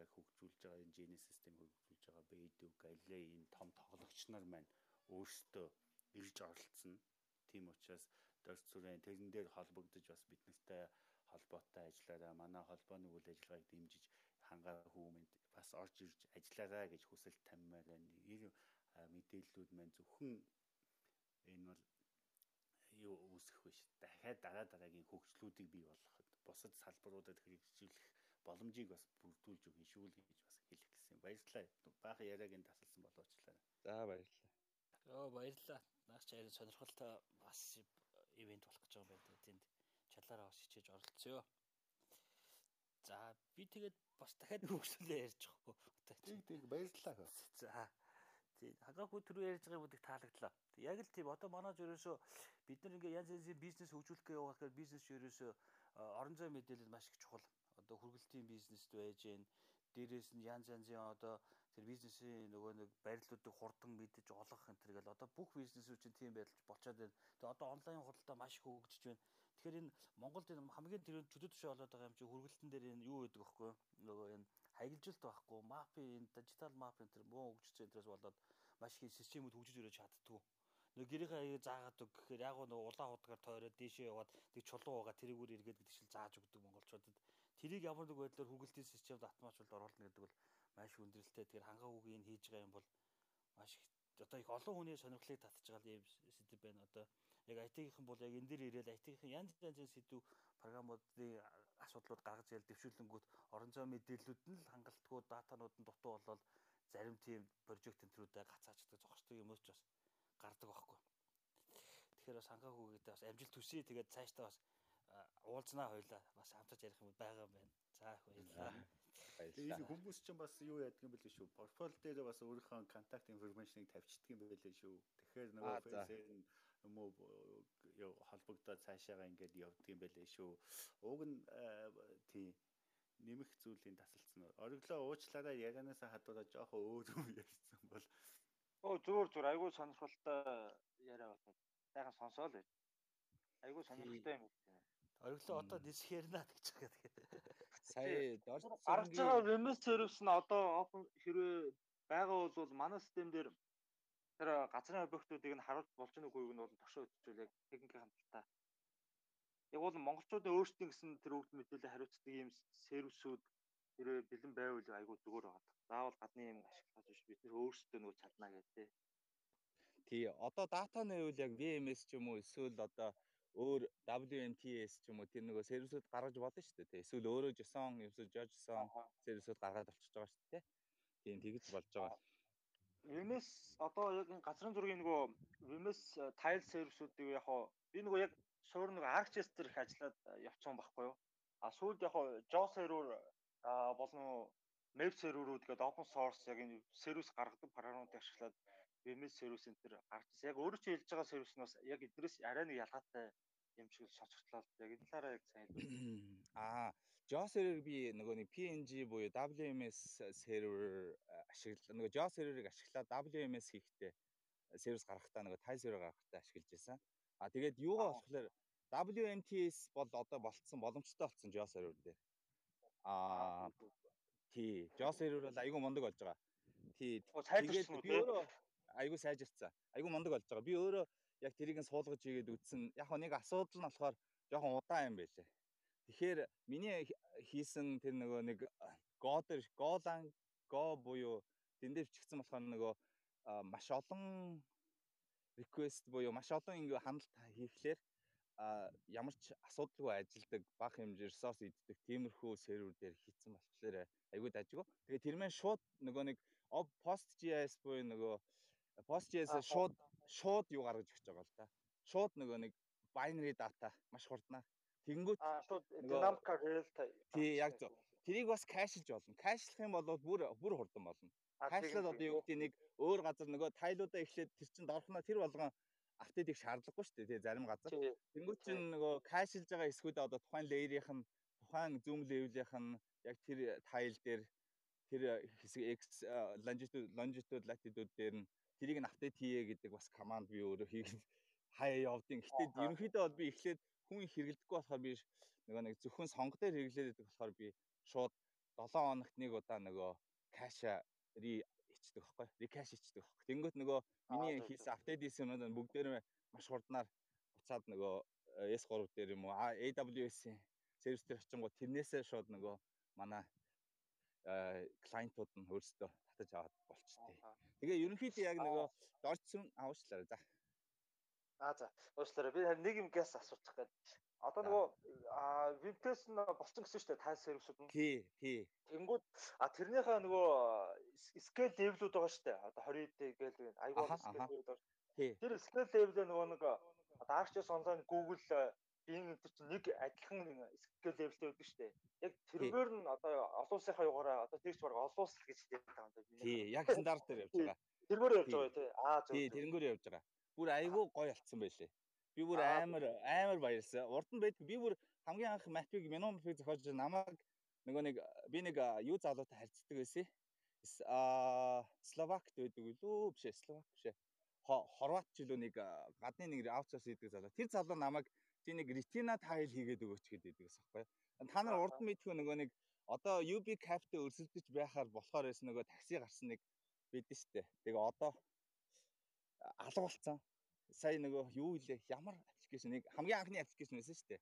яг хөгжүүлж байгаа энэ гене систем хөгжүүлж байгаа Beidou, Galilei энэ том тоглогч нар маань өөрсдөө ирж оролцсон. Тийм учраас дөрс зүрэн тэрэн дээр холбогдож бас бид нартай холбоотой ажиллаараа манай холбооны үйл ажиллагааг дэмжиж хангаа хүмүүнд бас орж ирж ажиллаараа гэж хүсэл таммаар байна мэдээллүүд маань зөвхөн энэ бол юу үүсэх биш. Дахиад дараа дараагийн хөгжлүүдийг бий болгоход бусад салбаруудад хэрэгжүүлэх боломжийг бас бүрдүүлж өгнө шүү л гэж бас хэлэх гэсэн. Баярлалаа. Баахан яриаг энэ тасалсан болоочлаа. За баярлалаа. Оо баярлалаа. Наач аяа сонирхолтой бас ивент болох гэж байгаа юм байна. Тэнд чалаараа бас хичээж оролцъё. За би тэгээд бас дахиад хөгжлөлөө ярьж байгаа хгүй. Тэг тэг баярлалаа. За тий хагаагүй түрүү ярьж байгаа юмудыг таалагдлаа. Яг л тийм одоо манай зөвөөсөө бид нар ингээ янз янзын бизнес хөгжүүлэх гэж явах гэхээр бизнес ерөөсөө орон зай мэдээлэл маш их чухал. Одоо хүргэлтийн бизнест байж гэн дээрээс нь янз янзын одоо тэр бизнесийн нөгөө нэг барилуудыг хурдан мэдэж олох энэ төр гэл одоо бүх бизнесүүд чинь тийм байдалж болчиход байна. Тэгээ одоо онлайн худалдаа маш их хөгжиж байна. Тэгэхээр энэ Монголд энэ хамгийн тэр чөлөө төшөө болоод байгаа юм чи хүргэлтэн дээр энэ юу гэдэг вэ хөөе нөгөө энэ хаягжилт байхгүй мапын энэ дижитал мапын тэр муу хөгжиж энэ төрөөс болоод маш их системүүд хөгжиж өрөөж чаддгүй нэг гэрийнхээ аяыг заагаад өг гэхээр яг нь улаан хутгаар тойроод дээшээ яваад тэг чулуу байгаа тэрүүгээр эргээд гэдэг шиг зааж өгдөг монголчуудад. Тэрийг ямар нэг байдлаар хүүгэлтийн системд автоматжуулалт оруулна гэдэг бол маш хүндрэлтэй. Тэгэхээр хангаа хүүгийн хийж байгаа юм бол маш их одоо их олон хүний сонирхлыг татж байгаа юм сэдв байна. Одоо яг IT-ийнхэн бол яг энэ дээр ирээл IT-ийнхэн янз янзын сэдв програмуудын асуудлууд гаргаж ял дэвшүүлэнгүүт орон зай мэдээллүүд нь л хангалтгүй датанууд нь дутуу болоод зарим тийм прожект энтрүүдэд гацаачдаг зогсдог юм уу ч бас гардаг байхгүй. Тэгэхээр бас хангаагүйгээд бас амжилт хүсье. Тэгээд цаашдаа бас уулзнаа хойлоо бас хамтарч ярих юм байгаа юм байна. За баярлалаа. Тэгээд хүмүүс ч бас юу яадаг юм бэлээ шүү. Портфолио дээр бас өөрийнхөө контакт информашныг тавьчихдаг юм байлээ шүү. Тэгэхээр нөгөө фэйсээр юм уу юу холбогдоод цаашаага ингээд явдаг юм байлээ шүү. Уг нь тий нэмэх зүйлийн тасалсан. Ориглоо уучлаарай ярианаасаа хадуулаад жоохон өөр юм ярьсан бол Оо зүгээр зүгээр айгүй сонирхолтой яриа болоод сайхан сонсоо л байж. Айгүй сонирхолтой юм байна. Ориглоо одоо нисэх ярина гэж байгаа. Сая Гарч байгаа remote service нь одоо хэрвээ байгаа бол манай систем дээр тэр газрын объектуудыг нь харуулж болж байгааг нь бол тошоо үзчихвэл яг техникийн хангалттай. Яг бол монголчуудын өөрсдийн гэсэн тэр өгд мэдээлэл хариуцдаг ийм сервисүүд хэрвээ бэлэн байвал айгүй зүгээр байгаа. Заавал гадны юм ашиглах биш бид нэр өөрсдөө нөгөө чадна гэдэг. Тий, одоо датаны үйл яг VMS ч юм уу эсвэл одоо өөр WMTS ч юм уу тэр нөгөө сервисүүд гаргаж болно шүү дээ. Эсвэл өөрөө JSON, эсвэл JSON сервисүүд гаргаад болчихж байгаа шүү дээ. Тийм тэгж болж байгаа. VMS одоо яг газрын зургийн нөгөө VMS tile сервисүүдийг яг би нөгөө яг суур нөгөө дээр их ажиллаад явцсан байхгүй юу? А сүүлд яг JAWS server болон web серверүүд гэдэг open source яг энэ сервис гаргадаг програмуудыг ашиглаад сервис энэ төр гарч ирсэн. Яг өөрөө чи хэлж байгаа сервиснаас яг эднэрээс арай нэг ялгаатай юм шиг сонсогдлоо. Яг энэ талаараа яг сайн. Аа, JAWS server би нөгөө нэг PNG буюу WMS сервер ашиглаа. Нөгөө JAWS серверыг ашиглаад WMS хийхдээ сервис гаргахтаа нөгөө tile server гаргахтаа ашиглаж байсан. А тэгээд юугаа болохоор WMTS бол одоо болцсон боломжтой болсон JAWS сервер дээр. Аа тий. JAWS server бол айгүй мундаг болж байгаа. Тий. Тэгээд би өөрөө айгүй сайжирцсан. Айгүй мундаг болж байгаа. Би өөрөө яг тэрийг нь суулгаж игээд үтсэн. Яг нэг асуудал нь болохоор жоохон удаан юм байлээ. Тэгэхээр миний хийсэн тэр нөгөө нэг дээр Golang Go буюу тэндээ бичигдсэн болохоор нөгөө маш олон request буюу маш олон ингэ хяналт хийхлээр ямар ч асуудалгүй ажилдаг бага хэмжээ ресурс иддэг тиймэрхүү сервер дээр хийцэн болчихлоо айгүй дажгүй. Тэгээ тэр маань шууд нөгөө нэг post.js буюу нөгөө post.js шууд шууд юу гаргаж өгч байгаа л да. Шууд нөгөө нэг binary data маш хурднаар шууд dynamic real time. Тий яг зөв. Тэрийг бас кэшлж болно. Кэшлэх юм бол бүр бүр хурдан болно. Кэшлээд одоо юу гэдэг нэг өөр газар нөгөө тайлуудаа эхлээд тэр чин дорхно тэр болгон апдейтийг шаардлагагүй шүү дээ тий зарим газар. Тэнгүүт чинь нөгөө кэшилж байгаа эсгүүдээ одоо тухайн лейерийнх нь тухайн зүүм левелийнх нь яг тэр тайл дээр тэр хэсэг x longitude longitude latitude дээр нь тэрийг нь апдейт хийе гэдэг бас команд би өөрөө хийгээд хаяа явдیں۔ Гэтэ ерөнхийдөө бол би эхлээд хүн их хэрэглэдэггүй болохоор би нөгөө нэг зөвхөн сонго дээр хэрэглээд байдаг болохоор би шууд 7 хоногт нэг удаа нөгөө каша ри ичдэг байхгүй. Рекаш ичдэг байхгүй. Тэнгөт нөгөө миний хийсэн апдейт хийсэн юмнууд бүгдээрээ маш хурднаар буцаад нөгөө э, S3 дээр юм уу? AWS-ийн сервис дээр очингууд тэрнээсээ шууд нөгөө манай клиентууд нь өөрсдөө татаж аваад болчтой. Тэгээ ерөнхийдөө яг нөгөө дорцсон аваачлаарай за. Аа за. Уучлаарай. Би харин нэг юм гэс асуучих гээд. Одоо нөгөө вебтес нь болцсон гэсэн шүү дээ тайл сервисүүд нь. Тий, тий. Тэнгүүд а тэрнийхээ нөгөө scale level-үүд байгаа шүү дээ. Одоо 20 дэ гээл айгуу scale level байгаа. Тэр scale level нөгөө нэг одоо ArcGIS онлайн Google Bing энэ чинь нэг адилхан scale levelтэй байдаг шүү дээ. Яг тэргээр нь одоо олон улсынхаа югаараа одоо тэгч баг олон улс гэж байгаа юм да. Тий, яг стандарт дээр явж байгаа. Тэргээр явж байгаа тий. Аа зөв. Тий, тэрнгээр явж байгаа. Бүр айгүй гоё алдсан байлээ. Би бүр амар амар баярлсан. Урд нь байдаг. Би бүр хамгийн анх минимум математик зохиож намайг нөгөө нэг би нэг юу залуутай харьцдаг байсан. Аа Словакт байдаг үлээ биш Словак биш. Хорват ч үлээ нэг гадны нэг аутсорс хийдэг залуу. Тэр залуу намайг чи нэг ретина тайл хийгээд өгөөч гэдэг байсан байхгүй. Та нар урд нь мэдхүү нөгөө нэг одоо UB Cap-тэй өрсөлдөж байхаар болохоор байсан нөгөө такси гарсан нэг бидэн штэ. Тэгээ одоо алга болцсон. Сая нөгөө юу илээ ямар аппликейшнийг хамгийн анхны аппликейшн байсан штэ.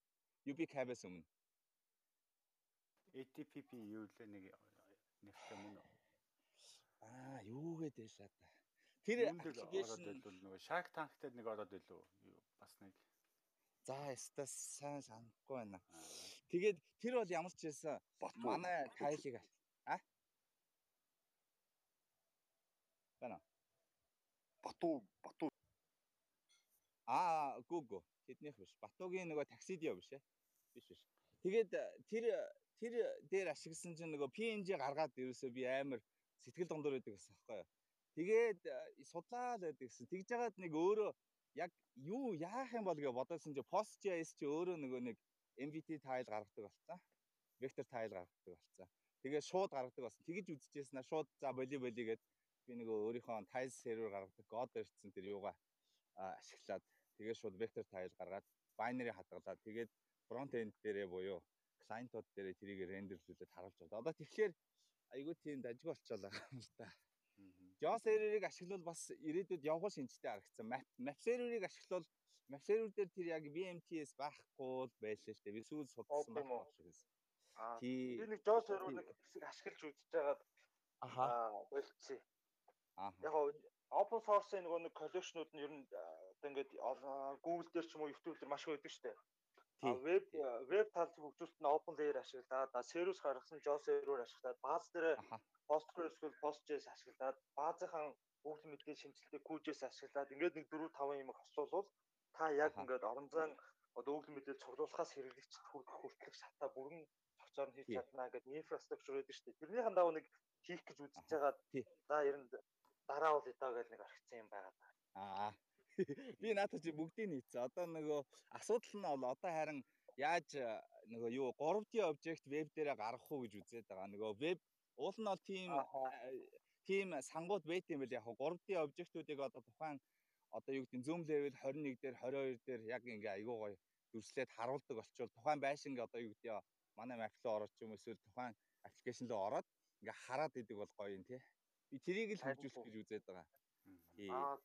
UB Cap-ээс өмнө. ATPP юу лээ нэг нэртэй мөн? Аа, юу гэдэг лээ та. Тэр аппликейшн нөгөө Shark Tank-тэй нэг ороод илүү бас нэг За яста сайн санахгүй байна. Тэгээд тэр бол ямар ч байсан манай тайлыг а Бана. Батуу Батуу Аа гүү тэднийх биш. Батуугийн нөгөө таксидио биш ээ. Биш биш. Тэгээд тэр тэр дээр ашигласан чинь нөгөө PNG гаргаад ерөөсөө би амар сэтгэл дондор байдаг гэсэн байхгүй юу. Тэгээд судлаа л байдаг гэсэн. Тэгж жагаад нэг өөрөө яг юу яах юм бол гэж бодосон чи Post.js чи өөрөө нөгөө нэг MVT тайл гаргадаг болсон. Vector тайл гаргадаг болсон. Тэгээ шууд гаргадаг болсон. Тэгэж үзчихсэн аа шууд за боли боли гэд би нөгөө өөрийнхөө tile server гаргадаг God ирсэн тэр юугаа ашиглаад тэгээд шууд vector tile гаргаад binary хадгалаад тэгээд front end дээрээ буюу клиентууд дээрээ тэрийг рендерлүүлээд харуулж байна. Одоо тэгэхээр айгүй тийм дажиг болчихлоо юм л та. Jaw server-ыг ашиглавал бас ирээдүйд явгал шинжтэй харагдсан. Map server-ыг ашиглавал map server дээр тэр яг VMTS байхгүй л байлаа шүү дээ. Би сүүл судалсан байх шиг байсан. Аа би нэг Jaw server-ыг хэсэг ашиглаж үзэж байгаад аа болчихсон. Яг open source-ийн нөгөө нэг collection-ууд нь ер нь одоо ингээд Google дээр ч юм уу YouTube дээр маш их байдаг шүү дээ. А веб веб талд хөгжүүлэлт нь open layer ашиглаад, сервис гаргасан Jaw server ашиглаад, бааз дээр PostgreSQL PostGIS ашиглаад, баазынхаа Google мэдээ шинжилгээ QGIS ашиглаад ингээд нэг 4 5 юм хослуулвал та яг ингээд орон зайн Google мэдээлэл цуглуулахаас хэрэглэгч хүртэлх шатаа бүрэн цогцоор нь хийж чадна гэдэг инфраструктур байдаг шүү дээ. Тэрнийхэн дагуу нэг хийх гэж үзэж байгаад за ер нь дараа бол эдаа гэж нэг орхисон юм байгаа. Аа Би наадах чи бүгдийг нийцсэн. Одоо нөгөө асуудал нь бол одоо харин яаж э, нөгөө юу 3D обжект веб дээрээ гаргах уу гэж үзээд байгаа. Нөгөө веб уул нь бол тийм тийм сангууд байт юм бэл яг 3D обжектуудыг одоо тухайн одоо юу гэдэг zoom level 21 дээр 22 дээр яг ингээ айгуу гоё дүрслээд харуулдаг болчвол тухайн байшинг одоо юу гэдэг манай map руу ороод ч юм эсвэл тухайн аппликейшн руу ороод ингээ хараад идэг бол гоё юм тий. Би тэрийг л хөгжүүлэх гэж үзээд байгаа.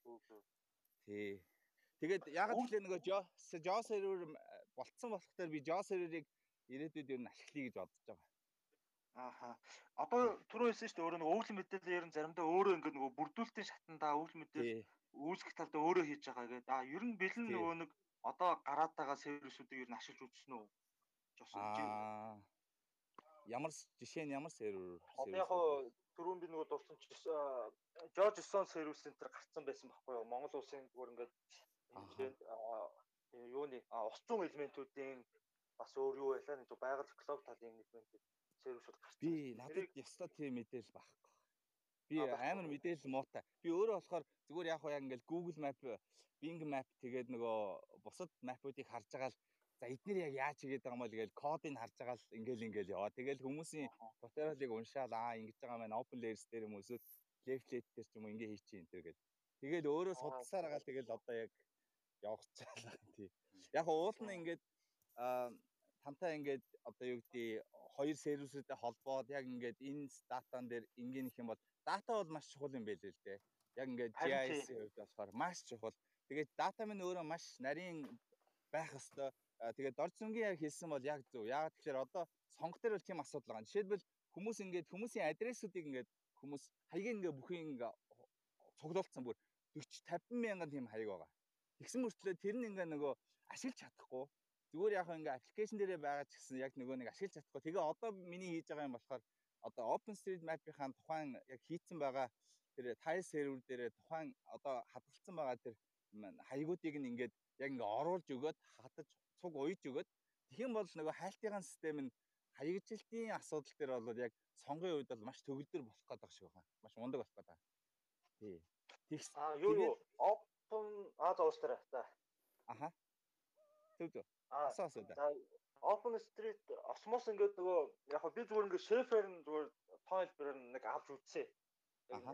Зүг. Тий. Тэгээд яг тэгэхээр нөгөө Jaw server болцсон болохоор би Jaw server-ыг ирээдүйд ер нь ашиглая гэж бодож байгаа. Ааха. Одоо түрүү хэлсэн шүү дээ өөрөө нөгөө өвлөн мэдээлэл ер нь заримдаа өөрөө ингээд нөгөө бүрдүүлэлтийн шатандаа өвлөн мэдээлэл үүсгэх талдаа өөрөө хийж байгаа гэдэг. Аа ер нь бэлэн нөгөө нэг одоо гараад байгаа сервисүүдийг ер нь ашиглаж үзсэн үү? Аа. Ямар жишээ нь ямар сервер? Одоо яг түрүүн би нөгөө дурсан Жорж Сон сервис центр гарцсан байсан байхгүй юу? Монгол улсын зүгээр ингээд юуны ус зүүн элементүүдийн бас өөр юу байлаа нэг байгаль эколог талын элементүүд сервисүүд гарсан. Би надад ястаа тийм мэдээлэл байхгүй. Би амар мэдээлэл муутай. Би өөрөө болохоор зүгээр яг яг ингээд Google Map, Bing Map тэгээд нөгөө бусад мапуудыг харж байгаа л За эдгээр яг яаж хийгээд байгаа юм бол гээл кодыг харж байгаа л ингээл ингээл яваа. Тэгэл хүмүүсийн туториалыг уншаал аа ингэж байгаа маань open layers дээр юм эсвэл leaflet дээр ч юм уу ингээ хийчих юм тэр гэл. Тэгэл өөрөө судалсаар байгаа л тэгэл одоо яг явах цаалаа тий. Яг уул нь ингээд аа тантай ингээд одоо юу гэдгийг хоёр сервисүүдэд холбоод яг ингээд энэ датан дээр ингийн их юм бол дата бол маш чухал юм байл л дээ. Яг ингээд GIS-ийн хувьд болохоор маш чухал. Тэгээд дата минь өөрөө маш нарийн байх хэвээр тэгээд дорж зөнгийн яг хэлсэн бол яг зөв. Яагаад тэгэхээр одоо сонгох дээр бол тийм асуудал байгаа. Жишээлбэл хүмүүс ингээд хүмүүсийн адресуудыг ингээд хүмүүс хаягийн ингээ бүхий ингээ цуглуулсан бүр 40 50 мянган тийм хаяг байгаа. Тэгсэн мөртлөө тэр нь ингээ нөгөө ашиглаж чадахгүй. Зүгээр яг ингээ аппликейшн дээрээ байгаа ч гэсэн яг нөгөө нэг ашиглаж чадахгүй. Тэгээ одоо миний хийж байгаа юм болохоор одоо OpenStreetMap-ийн тухайн яг хийцэн байгаа тэр tile server дээрээ тухайн одоо хадгалсан байгаа тэр хаягуудыг нь ингээд яг ингээ оруулж өгөөд хатаж цуг уйж өгөөд тэгэх юм бол нөгөө хайлтын систем нь хаягжилтын асуудал дээр бол яг сонгоны үед бол маш төгөлдөр болох гэдэг шиг байна. Маш мундаг болох гэдэг. Тий. Тэгс. Аа юу юу open аа зоостраа. За. Аха. Төв төв. Аа асаас үү. За open street осмос ингээд нөгөө яг би зүгээр ингээд шефер нь зүгээр тойл бэр нэг авч үзсэн. Аха.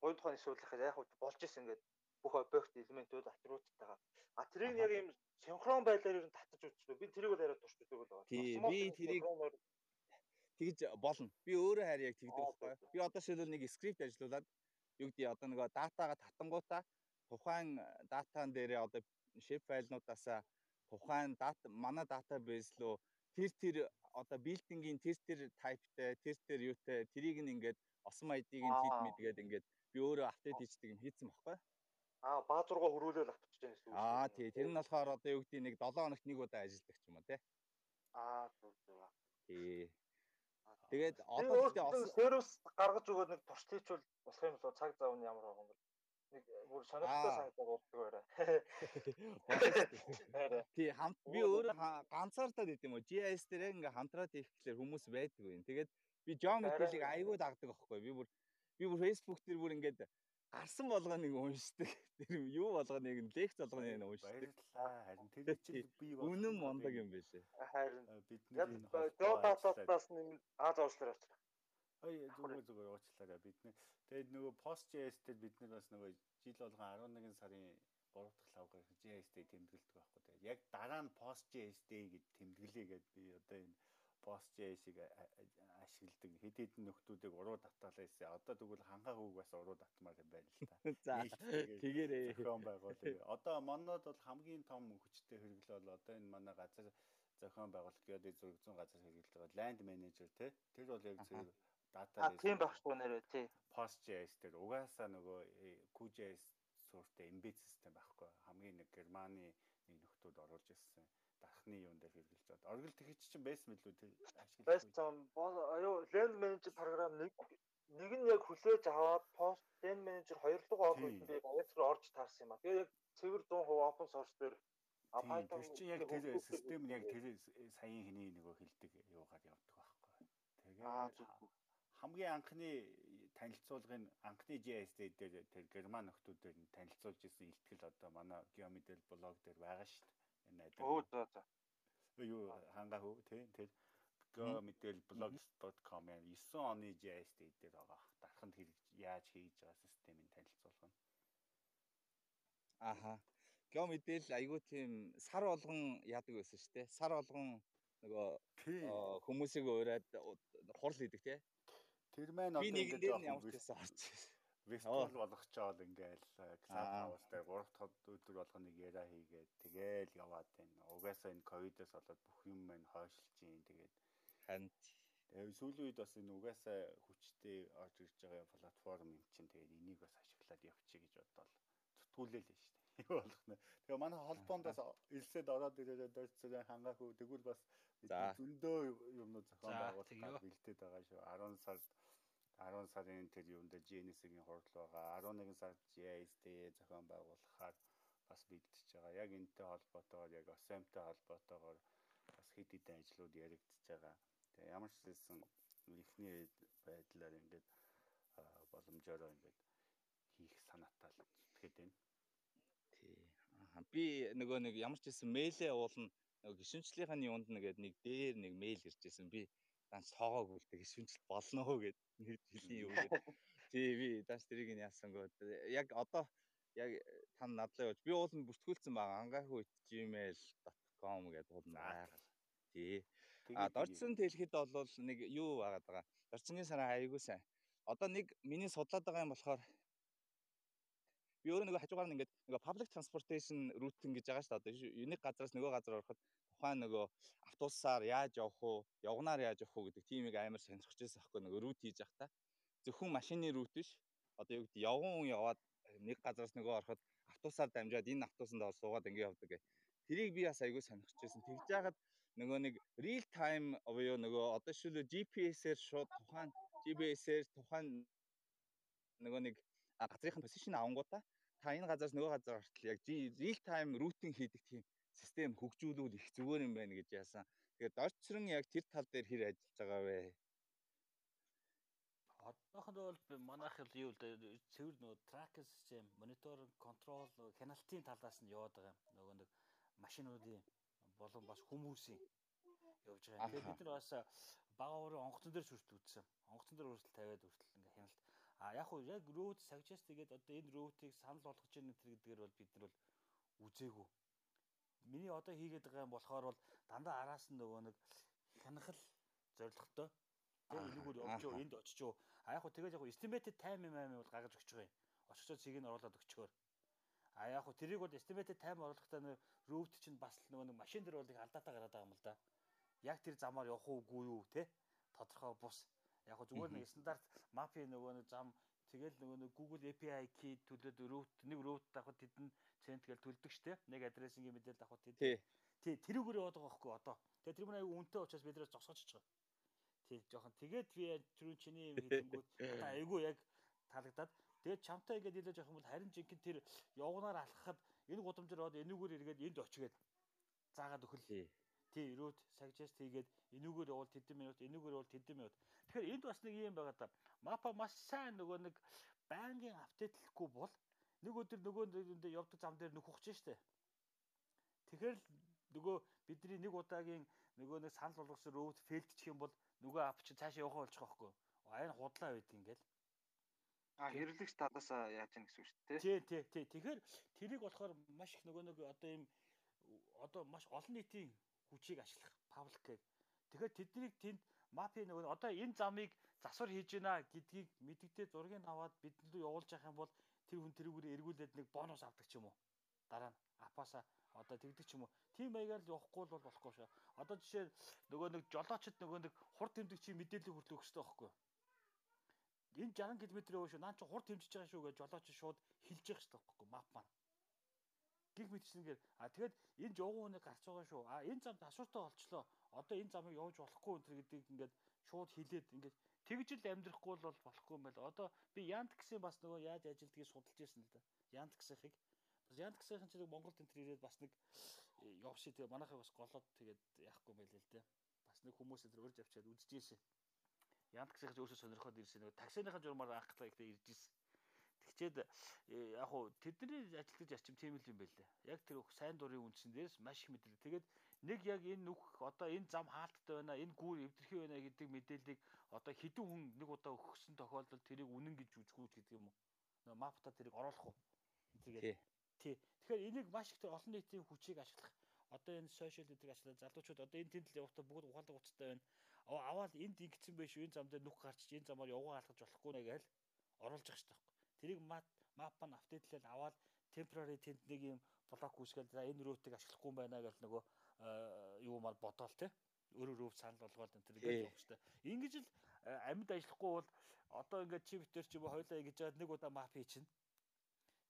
Бод тухайн ишүүлэхэд яг болж исэн ингээд бүх объект элементүүд атрибуттайгаа. А тэрийг яг юм синхрон байдлаар ер нь татаж үзчихв. Би тэрийг л яриад туршдаг л байгаа. Тий, би тэрийг тэгж болно. Би өөрөө харь яг тэгдэг байхгүй. Би одоо шилбэл нэг скрипт ажиллуулад юу гэдэг одоо нөгөө датагаа татангуудаа тухайн датан дээрээ одоо шип файлнуудаасаа тухайн дата манай датабейс руу тэр тэр одоо билдингийн тэр тэр тайптай тэр тэр юутай тэрийг нь ингээд осом ID-г нь хит мэдгээд ингээд би өөрөө апдейт хийдэг юм хийцэн баггүй. Аа бааз руугаа хөрвүүлэл авчиж байгаа гэсэн үг. Аа тий тэр нь болохоор одоо юу гэдэг нэг 7 хоногт нэг удаа ажилладаг ч юм уу тий. Аа зөв зөв. Тий. Тэгээд одоо тэгээд сервис гаргаж өгөөд нэг туршлийчвал болох юм бол цаг зав нь ямар байгаа юм бэ? Нэг бүр сонирхолтой санагдаад болдог байраа. Тий хамт би өөрөө ганцаардаад идэм үү GIS дээр ингээ хамтраад их гэхэлэр хүмүүс байдаг юм. Тэгээд би жоо мэдээллийг айгүй дагдаг аахгүй. Би бүр би бүр Facebook дээр бүр ингээд гарсан болгоныг уншдаг. Тэр юу болгоныг нь лекц болгоныг нь уншдаг. Баярлалаа. Харин тэр чинь би үнэн мондог юм байлээ. Харин бидний дататаас нэг Аз уушлаар очив. Ой зүгээр зүгээр уучлаарай бид нэг тэгээд нөгөө Post.js дээр бид нар бас нөгөө жил болгон 11 сарын 3 дахь лавгаар JS дээр тэмдэглэдэг байхгүй тэгээд яг дараа нь Post.js дээр гэж тэмдэглэе гэд би одоо энэ Post.js-ийг ашигладаг хэд хэдэн нөхдүүдийг уруу татгалаа хийсэн. Одоо тэгвэл хангаа хүүг бас уруу татмаар юм байна л та. За тэгээрээ зохион байгуулъя. Одоо манад бол хамгийн том хүчтэй хэрэглэл бол одоо энэ манай газар зохион байгуулалт геодэ зураг зүүн газар хэрэглэж байгаа land manager тий. Тэр бол яг зөв дата А тийм байх шүү нэрээ тий. Post.js дээр угаасаа нөгөө э, QJS суурьтай embed system байхгүй. Хамгийн нэг Германы нөхдүүд оруулж ирсэн дархны юун дээр хэрэгжилж байгаа. Оргил тэгч чинь байсан мэлүү ашиглаж. Байсан. Аюу land manager програм нэг нэг нь яг хүлээж аваад post land manager хоёр дахь офис би ганцаар орж таарсан юм а. Тэгээ яг цэвэр 100% open source дээр Python чинь яг тэр систем нь яг тэр саяын хний нөгөө хилдэг юугаар явдаг байхгүй. Тэгээд хамгийн анхны танилцуулгын анхны JS дээр тэр герман нөхдүүдээр нь танилцуулж исэн ихтгэл одоо манай Geomedel блог дээр байгаа шүү дээ. Энэ айдаг. Оо за за. Юу хангаа хөө тий тэр Geomedel blog.com яг 9 оны JS дээр байгаа. Дарханд хэрэг яаж хийж байгаа системийн танилцуулга нь. Аха. Geomedel айгүй тийм сар болгон яадаг байсан шүү дээ. Сар болгон нөгөө хүмүүсийг уураад хурл хийдэг тий. Тэр маань одоо ингэж ямар ч байсан орч. Вестфал болгочоод ингээл Клабхаус дээр 3 дахь өдөр болгоныг яриа хийгээд тэгээл яваад байна. Угаасаа энэ ковидоос болоод бүх юм маань хойшилж юм тэгээд ханд тэгээд сүүлийн үед бас энэ угаасаа хүчтэй орж ирж байгаа платформ юм чинь тэгээд энийг бас ашиглаад явчих гэж бодоод зүтгүүлээ л шүү дээ. Юу болох нэ. Тэгээ манай холбоондоос элсэд ороод ирээд дөрц зэрэг хангаагүй тэгвэл бас зөндөө юмнууд зохион байгуулалт бэлдээд байгаа шүү. 10 сард 10 сарын тэр юунд GNS-ийн хурал байгаа. 11 сард JIS-тэй зохион байгуулахаар бас бэлдэж байгаа. Яг энэтэй холбоотойгоор яг OSM-тэй холбоотойгоор бас хэд хэдэн ажлууд яригдчихэж байгаа. Тэгээ ямар ч зүйлсэн ихний байдлаар ингээд боломжоор ингээд хийх санаатай л зүтгээд байна. Тий. Аа би нөгөө нэг ямар ч хэлсэн мэйлээ уулна нөгөө гişүнчлийнхэн юунд нэгээд нэг дээр нэг мэйл иржсэн би данс тоогоог үлдээ гişүнчл болно хөө гэд нэг жилийн юу гэд тий би данс тэрийг нь яасангүй яг одоо яг та надлаа явж би уулын бүртгүүлсэн байгаа. ангахүй gmail.com гэдэг уулна байгаа тий. А дорцсон тэлхэд бол нэг юу байгаад байгаа? Дорцсонгийн сараа айгуу сайн. Одоо нэг миний судлаад байгаа юм болохоор би өөрөө нөгөө хажуугаар нь ингээд нөгөө public transportation routing гэж байгаа шүү дээ. Одоо нэг газараас нөгөө газар ороход тухайн нөгөө автобусаар яаж явах уу, явгнаар яаж явах уу гэдэг тиймийг амар сонирхож байсан байхгүй нөгөө рут хийж явах та. Зөвхөн машины рут биш. Одоо юу гэдэг явган хүн яваад нэг газараас нөгөө ороход автобусаар дамжаад энэ автобусанд ор суугаад ингэ явдаг гэх. Тэрийг би бас айгүй сонирхож байсан. Тэгж яагаад нөгөө нэг real time буюу нөгөө одоо шилүү GPS-ээр шууд тухайн GPS-ээр тухайн нөгөө нэг газрынхын position авангуудаа та энэ газраас нөгөө газар ортол яг real time routing хийдэг тийм систем хөгжүүлвэл их зүгээр юм байна гэж яасан. Тэгээд дорчрон яг тэр тал дээр хэр ажиллаж байгаа вэ? Одоохондоо бол манайх юу л цэвэр нөгөө тракер систем, монитор, контрол, хяналтын талаас нь яваад байгаа юм. Нөгөө нэг машинуудын болон бас хүмүүсийн явж байгаа. Тэгээд бид нар бас бага уурын онгоцон дээр хүртэл үзсэн. Онгоцон дээр хүртэл тавиад хүртэл ингээ хяналт. А яг уу яг root suggest тэгээд одоо энэ root-ийг санал болгож ийн тэр гэдгээр бол бид нар бол үзээгүй миний одоо хийгээд байгаа юм болохоор бол дандаа араас нь нөгөө нэг хянахал зоригтой. Тэг энэгээр явж юу энд очиж юу. А яг хөө тэгээд яг estimated time юм аим бол гаргаж өгч байгаа юм. Очиж цэгийг нь оруулаад өгчөөр. А яг хөө тэрийг бол estimated time оруулахдаа нэр route чинь бас нөгөө нэг машин дээр бол их алдаатай гараад байгаа юм л да. Яг тэр замаар явах уугүй юу те тодорхой бус. Яг хөө зүгээр нэг стандарт мапын нөгөө нэг зам Тэгэл нөгөө нэг Google API key төлөөд root нэг root авахд тэдэн цент гэж төлдөг штэ. Нэг адресингийн мэдээлэл авахд тэд. Тий, тэрүүгээр яваад байгаа байхгүй одоо. Тэгээ тэр мань аюу үнэтэй учраас биднээс зогсоож байгаа. Тий, жоохон тэгээд би түрүү чиний юм хийнгүүт одоо айгүй яг таалагдаад тэгээд чамтай ингээд явах юм бол харин жинхэнэ тэр явгнаар алхахад энэ гудамжаар аваад энүүгээр эргээд энд очигээд заагаад өхөл. Тий, root suggest хийгээд энүүгээр явал тэдэн минут, энүүгээр явал тэдэн минут. Тэгэхээр энд бас нэг юм байгаа да. Мапа маш сайн нөгөө нэг байнгын апдейтлэхгүй бол нэг өдөр нөгөө нэг явдаг зам дээр нөхөх чинь штэ. Тэгэхээр нөгөө бидний нэг удаагийн нөгөө нэг санал болгосон road failed гэх юм бол нөгөө ап чи цаашаа явах болж байгаа хгүй. айн худлаа байдаг ингээл. А хэрэглэгч тадаасаа яаж яах гэсэн үг шүү дээ. Тий, тий, тий. Тэгэхээр тэрийг болохоор маш их нөгөө нэг одоо ийм одоо маш олон нийтийн хүчийг ашиглах паблик гэх. Тэгэхээр тэднийг тэнд мафи нөгөө одоо энэ замыг засвар хийж гинэ гэдгийг мэддэгтэй зургийг аваад бидэнд рүү явуулж явах юм бол тэр хүн тэрүүгээр эргүүлээд нэг бонус авдаг ч юм уу. Дараа нь апаса одоо тэгдэг ч юм уу. Тим маягаар л явахгүй бол болохгүй шээ. Одоо жишээ нөгөө нэг жолоочд нөгөө нэг хурд тэмдэгчийн мэдээлэл хүртлэх хэрэгтэй байхгүй юу? Энэ 60 км өвөө шүү. Наа чи хурд тэмжиж байгаа шүү гэж жолооч шууд хилж явах хэрэгтэй байхгүй? Мап маань. Гих мэтчнээр а тэгэд энэ жууган хүнийг гарч байгаа шүү. А энэ зам тасвартай болчлоо. Одоо энэ замыг явж болохгүй энэ гэдгийг ингээд шууд хилээд ингээд тэгж л амьдрахгүй бол болохгүй юм байна. Одоо би гэсэн бас нөгөө яаж ажилдгийг судалж ирсэн л да. Гэсэхийг бас гэсэхин чинь Монгол тентэр ирээд бас нэг э, явши тэгээ манайхаа бас голоод тэгээд яахгүй юм байл л дээ. Бас нэг хүмүүс энэ урьж авчаад үдчихсэн. Янт гэсэхин өөрөөсөө сонирхоод ирсэн нөгөө таксиныхаа журмаар анхлаа ихтэй ирж ирсэн. Тэгчээд э, яг хуу тэдний ажилтгаж ачим тийм л юм байлээ. Яг тэр сайн дурын үндсэн дээрс маш их мэдлэг. Тэгээд нэг яг энэ нүх одоо энэ зам хаалттай байна, энэ гүүр эвдэрхий байна гэдэг мэдээллийг одоо хідэн хүн нэг удаа өгсөн тохиолдолд тэрийг үнэн гэж үзгүүж гэдэг юм уу? Мапта тэрийг оруулах уу? Тэгээд тий. Тэгэхээр энийг маш их олон нийтийн хүчийг ашиглах одоо энэ сошиал гэдэг ашиглаад залуучууд одоо энэ тэнд л явахдаа бүгд ухаалаг уцтай байна. Аваад энд ингэсэн байх шүү. Энэ зам дээр нүх гарчиж энэ замаар явгаа алхаж болохгүй нэ гээл оруулж байгаа шүү дээ. Тэрийг мап мап нь апдейтлэл аваад temporary тэнд нэг юм блок үүсгээл за энэ рүүтийг ашиглахгүй байна гэж нөгөө э, юу мал бодоол те өөрөө рүү санал болгоод энэ төр гэж явах штэ. Ингэж л э, амьд ажиллахгүй бол одоо ингээд чи битэр чи хоёлаа ингэж яад нэг удаа мап хийчихнэ.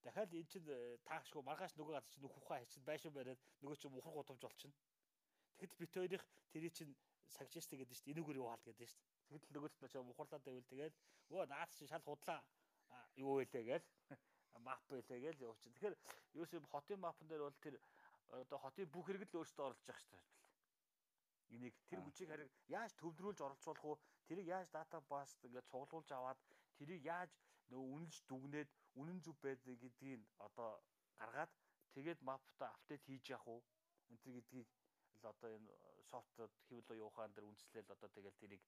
Дахиад эн чин э, таашгүй маргааш нөгөө газар чинь нөхөхөө хайчин байшин бариад нөгөө чинь мухар гудамж болчихно. Тэгэхэд бит хоёрых тэрий чинь сагжээстэй гэдэг чинь энүүгээр юу хаал гэдэг. Тэгэхэд нөгөөд нь ч мухарлаад байвал тэгэл өө наад чинь шал худлаа юу вэ гээл мап байлээ гээл явуучих. Тэгэхээр юу юм хотын мапн дээр бол тэр одоо хотын бүх хэрэгэл өөрсдөө оруулж явах хэрэгтэй байна. Энийг тэр хүчийг харин яаж төвлөрүүлж оролцуулах уу? Тэрийг яаж дата баст ингээд цуглуулж аваад тэрийг яаж нөгөө үнэлж дүгнээд үнэн зөв байдаг гэдгийг одоо гаргаад тэгээд мапта апдейт хийж явах уу? Өнтер гэдгийг л одоо энэ софтод хэвлэл явахаан дээр үндэслэл одоо тэгэл тэрийг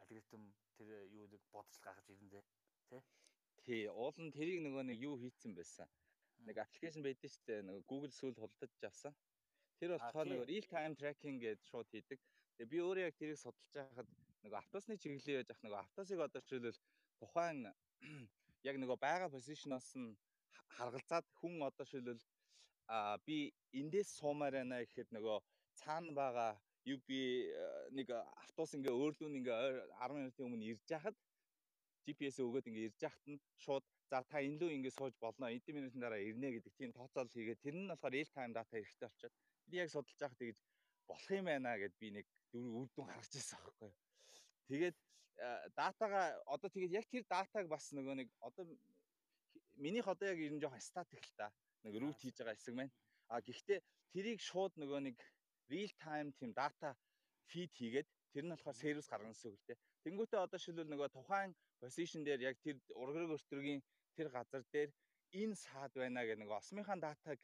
алгоритм тэр юу нэг бодолж гаргаж ирнэ тий. Тий, уул нь тэрийг нөгөө нэг юу хийцэн байсан. Нэг аппликейшн байдаг шүү дээ. Нөгөө Google сүүл худалдаж авсан. Тэр болохоор нөгөө real time tracking гэж шууд хийдэг. Тэгээ би өөрөө яг тэрийг судалж байхад нөгөө автосны чиглэлээ яаж авах нөгөө автосыг одоо жишээлбэл тухайн яг нөгөө байгаа позишноос нь харгалзаад хүн одоо жишээлбэл а би эндээс суумаар байна гэхэд нөгөө цаана байгаа UB нэг автобус ингээ өөрлөө ингээ 10 минутын өмнө ирж яхад GPS өгөөд ингээ ирж яхад нь шууд за та энэ лөө ингээ сууж болно эдийн минутын дараа ирнэ гэдэг тийм тооцоол хийгээд тэр нь болохоор real time data хэрэгтэй болчиход би яг судалж байхад тэгэж болох юм байна гэд би нэг үр дүн харж ирсэн аахгүй. Тэгээд датага одоо тэгээд яг тэр датаг бас нөгөө нэг одоо минийх одоо яг ер нь жоохон статик л та нэг рут хийж байгаа хэсэг маань. А гэхдээ тэрийг шууд нөгөө нэг real time тийм дата фид хийгээд тэр нь болохоор сервис гаргана гэсэн үг л дээ. Тэнгүүтээ одоо шилбэл нөгөө тухайн position дээр яг тэр ургаг өртөргийн тэр газар дээр энэ саад байна гэх нэг осмынхаа датаг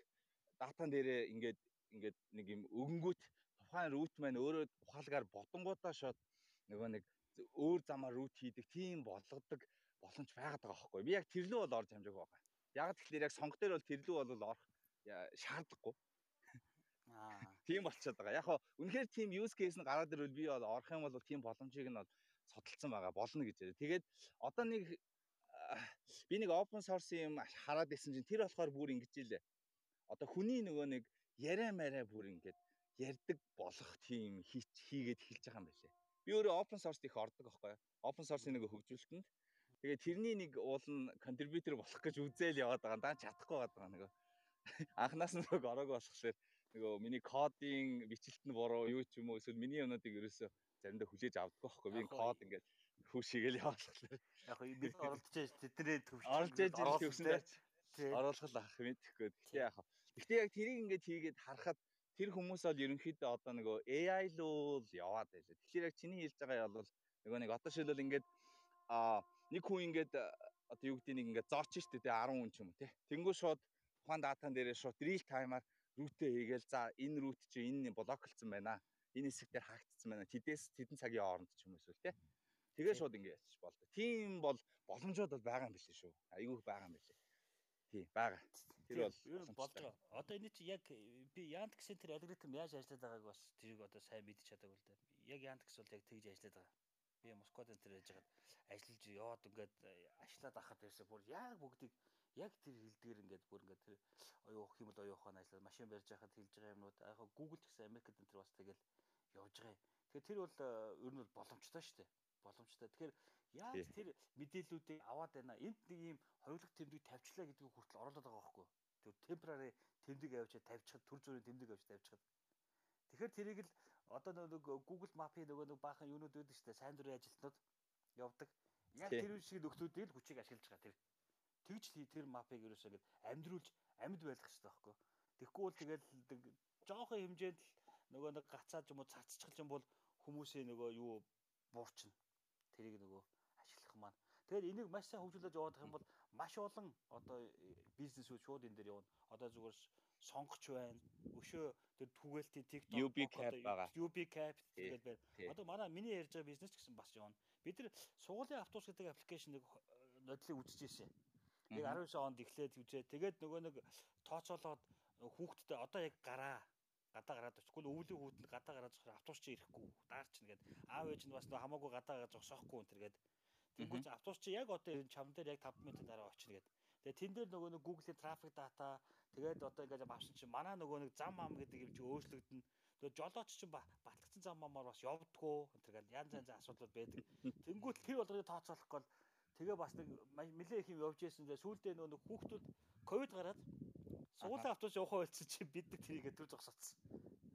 датан дээрээ ингээд ингээд нэг юм өгөнгүүт тухайн рут маань өөрөө ухаалгаар бодонгуудаа шууд нөгөө нэг өөр замаар рут хийдэг тийм болгодог боломж байгаад байгаа байхгүй. Би яг тэрлүү бол орж хамжаагүй байгаа. Яг тэгэхээр яг сонго дээр бол тэрлүү бол орох шаардлагагүй. Аа. Тийм болчиход байгаа. Яг хоо үнэхээр тийм use case нь гараад ирвэл би бол орох юм бол тийм боломжийг нь бол судалсан байгаа болно гэж. Тэгээд одоо нэг би нэг open source юм хараад исэн чинь тэр болохоор бүр ингэж илээ. Одоо хүний нөгөө нэг яриа мараа бүр ингэж ярддаг болох тийм хийгээд эхэлж байгаа юм байлээ. Би өөрөө open source их ордог аахгүй. Open source-ийн нэг хөгжүүлэлтэнд. Тэгээд тэрний нэг уул нь contributor болох гэж үзэл яваад байгаа. Даа чадахгүй байгаа нөгөө. Анхнаас нь нөгөө ороогүй болохшээр нөгөө миний кодын бичлэлт нь буруу юу ч юм уу эсвэл миний юмнуудыг ерөөсөө заримдаа хүлээж авдаггүй байхгүй. Би код ингээд хүүшигээл яваалхлаа. Яг нь бид оролдож тэдний төвч оролж яж төвсөн оруулах л ах мэдхгүй. Гэхдээ яг Гэхдээ яг тэрийг ингээд хийгээд харахад тэр хүмүүс бол ерөнхийдөө одоо нөгөө AI л яваад байлаа. Тэгэхээр яг чиний хэлж байгаа бол нөгөө нэг одоо шилбэл ингээд а нэг хүн ингээд одоо юу гэдэг нэг ингээд зорч штэ тэ 10 хүн ч юм уу тий. Тэнгүү шууд тухайн датан дээрээ шууд real time-аар рутэ хийгээл за энэ рут чи энэ блоклцсон байна. Энэ хэсэг дээр хаагдсан байна. Тэдээс тэдэн цагийн хооронд ч юм уу эсвэл тий. Тэгээ шууд ингэ яачих болдог. Тийм бол боломжууд бол байгаа юм билээ шүү. Айгүй байгаа юм билээ. Тийм байгаа. Тэр бол ер нь болж байгаа. Одоо энэ чи яг би Яндекс гэсэн тэр алгоритм яаж ажиллаад байгааг бас тэрийг одоо сайн мэдчих чадаагүй л да. Яг Яндекс бол яг тэгж ажиллаад байгаа. Би Москвад энэ тэр ажиллагаад ажиллаж яваад ингээд ажиллаад ахад байсан бүр яг бүгдийг яг тэр хилдгэр ингээд бүр ингээд тэр оюу ухах юм бол оюу ухаан ажиллаад машин барьж байхад хэлж байгаа юмнууд яг Google ч гэсэн Америкт энэ тэр бас тэгэл явж байгаа юм. Тэгэхээр тэр бол ер нь бол боломжтой шүү дээ. Боломжтой. Тэгэхээр яаж тэр мэдээллүүдийг аваад байна? Энд нэг юм хоёулах тэмдэг тавьчлаа гэдгийг хүртэл оруулаад байгаа байхгүй. Тэр temporary тэмдэг авчиад тавьчихад төр зүрийн тэмдэг авч тавьчихад. Тэгэхээр тэрийг л одоо нэг Google Map-ийн нөгөө нэг баахан юунууд үүдэж штэ сайн дурын ажилтнууд явдаг. Яг тэр шиг нөхдүүдийг л хүчийг ашиглаж байгаа тэр. Тэгж л тэр мапыг ерөөсөө ингэ амьдруулж амьд байх хэрэгтэй байхгүй. Тэгэхгүй бол тэгэл жоохон хэмжээнд л нөгөө нэг гацаад юм уу цацчих юм бол хүмүүсийн нөгөө юу буурчна. Тэрийг нөгөө ашиглах маань. Тэгэхээр энийг маш сайн хөгжүүлж явах юм бол маш олон одоо бизнесүүд шууд энэ дээр явна. Одоо зүгээр сонгоч байна. Өшөө тэр түгээлтийн TikTok UB Cap байгаа. UB Cap тэгээд байна. Одоо манай миний ярьж байгаа бизнес ч гэсэн бас явна. Бид нар сургуулийн автобус гэдэг аппликейшнийг нодлыг үзэж ирсэн. Яг 19 онд эхлээд үжээ. Тэгээд нөгөө нэг тооцоолоод хүүхдтэй одоо яг гараа гадаа гараад очихгүй өвлийн хүүтэн гадаа гараад зохиор автобус чи ирэхгүй даарч нэгэд аав ээж нь бас хамаагүй гадаа гараад зогсоохгүй энэ төргээд тэгвэл автобус чи яг одоо энэ чам дээр яг 5 минутын дараа очино гэд тэгээ тэн дээр нөгөө нэг Google-ийн трафик дата тэгээд одоо ингээд авсан чи манай нөгөө нэг зам ам гэдэг юм чи өөрчлөгдөн. Тэгээ жолооч чи батлагдсан зам амаар бас явдггүй энэ төргээд янз янзын асуудлууд байдаг. Тэнгуут тэр болгоныг тооцоолохгүй бол тэгээ бас нэг нэлээ их юм явж ирсэн дээ сүүлдээ нөгөө хүүхдүүд ковид гараад Суулын автобус явах байлцсан чи бид нар тэрийгэ төр зогсоцсон.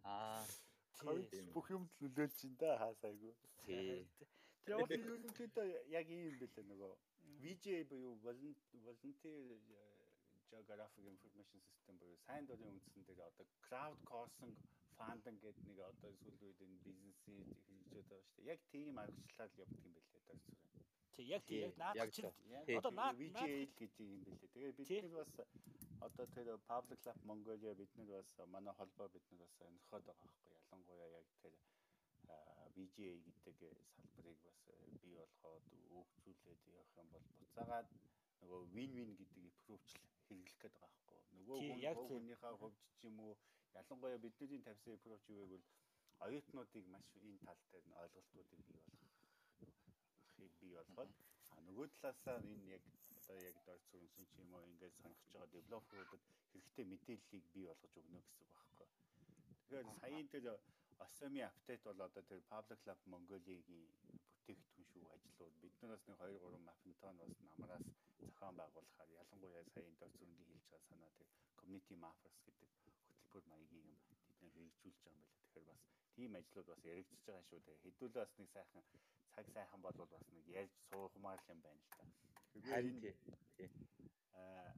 Аа. Тийм. Бүх юмд нөлөөлж ин да хаасайгүй. Тэр бол ерөнхийдөө яг ийм байлаа нөгөө VGA буюу volunteer geographic information system буюу сайн дурын үндсэн дээр одоо crowd coursing funding гэдэг нэг одоо сүүл үед энэ бизнесийн хэрэгжээд байгаа шүү дээ. Яг тийм аргачлалаар явдаг юм байлээ даа зүрх. Тэг яг тийм яг наад чинь одоо VGA гэдэг юм байлээ. Тэгээ бид нар бас одоо тэр Public Lab Mongolia бид нар бас манай холбоо бид нар бас өнөхөд байгаа байхгүй. Ялангуяа яг тэр VGA гэдэг салбарыг бас бий болгоод өгчүүлээд явах юм бол буцаагаад нөгөө win win гэдэг approach хэрэглэх гээд байгаа байхгүй. Нөгөө хүнийхээ хувьд ч юм уу ялангуяа бидний тавьсан approach юу гэвэл оюутнуудыг маш энэ тал дээр ойлголтуудыг бий болгох бий болгоод а нөгөө талаасаа энэ яг одоо яг дор зүрхсэн ч юм уу ингээд сонгож байгаа девелоперуудад хэрэгтэй мэдээллийг бий болгож өгнө гэсэн үг байхгүй. Тэгэхээр саяын тэр Осоми апдейт бол одоо тэр Public Lab Mongolia-гийн бүтээгдэхүүн шүү ажлууд биднээс нэг 2 3 мафентон бас намраас зохион байгуулахаар ялангуяа саяын дор зүрхний хэлж байгаа санаа тэр community mappers гэдэг хөтөлбөр маягийн юм бид нэр хэрэгжүүлж байгаа юм байна. Тэгэхээр бас тийм ажлууд бас яригдчихэж байгаа шүү. Тэгээ хэдүүлээ бас нэг сайхан цаг сайхан бол бас нэг ярьж суухмаар юм байна л та. Харин тий. Аа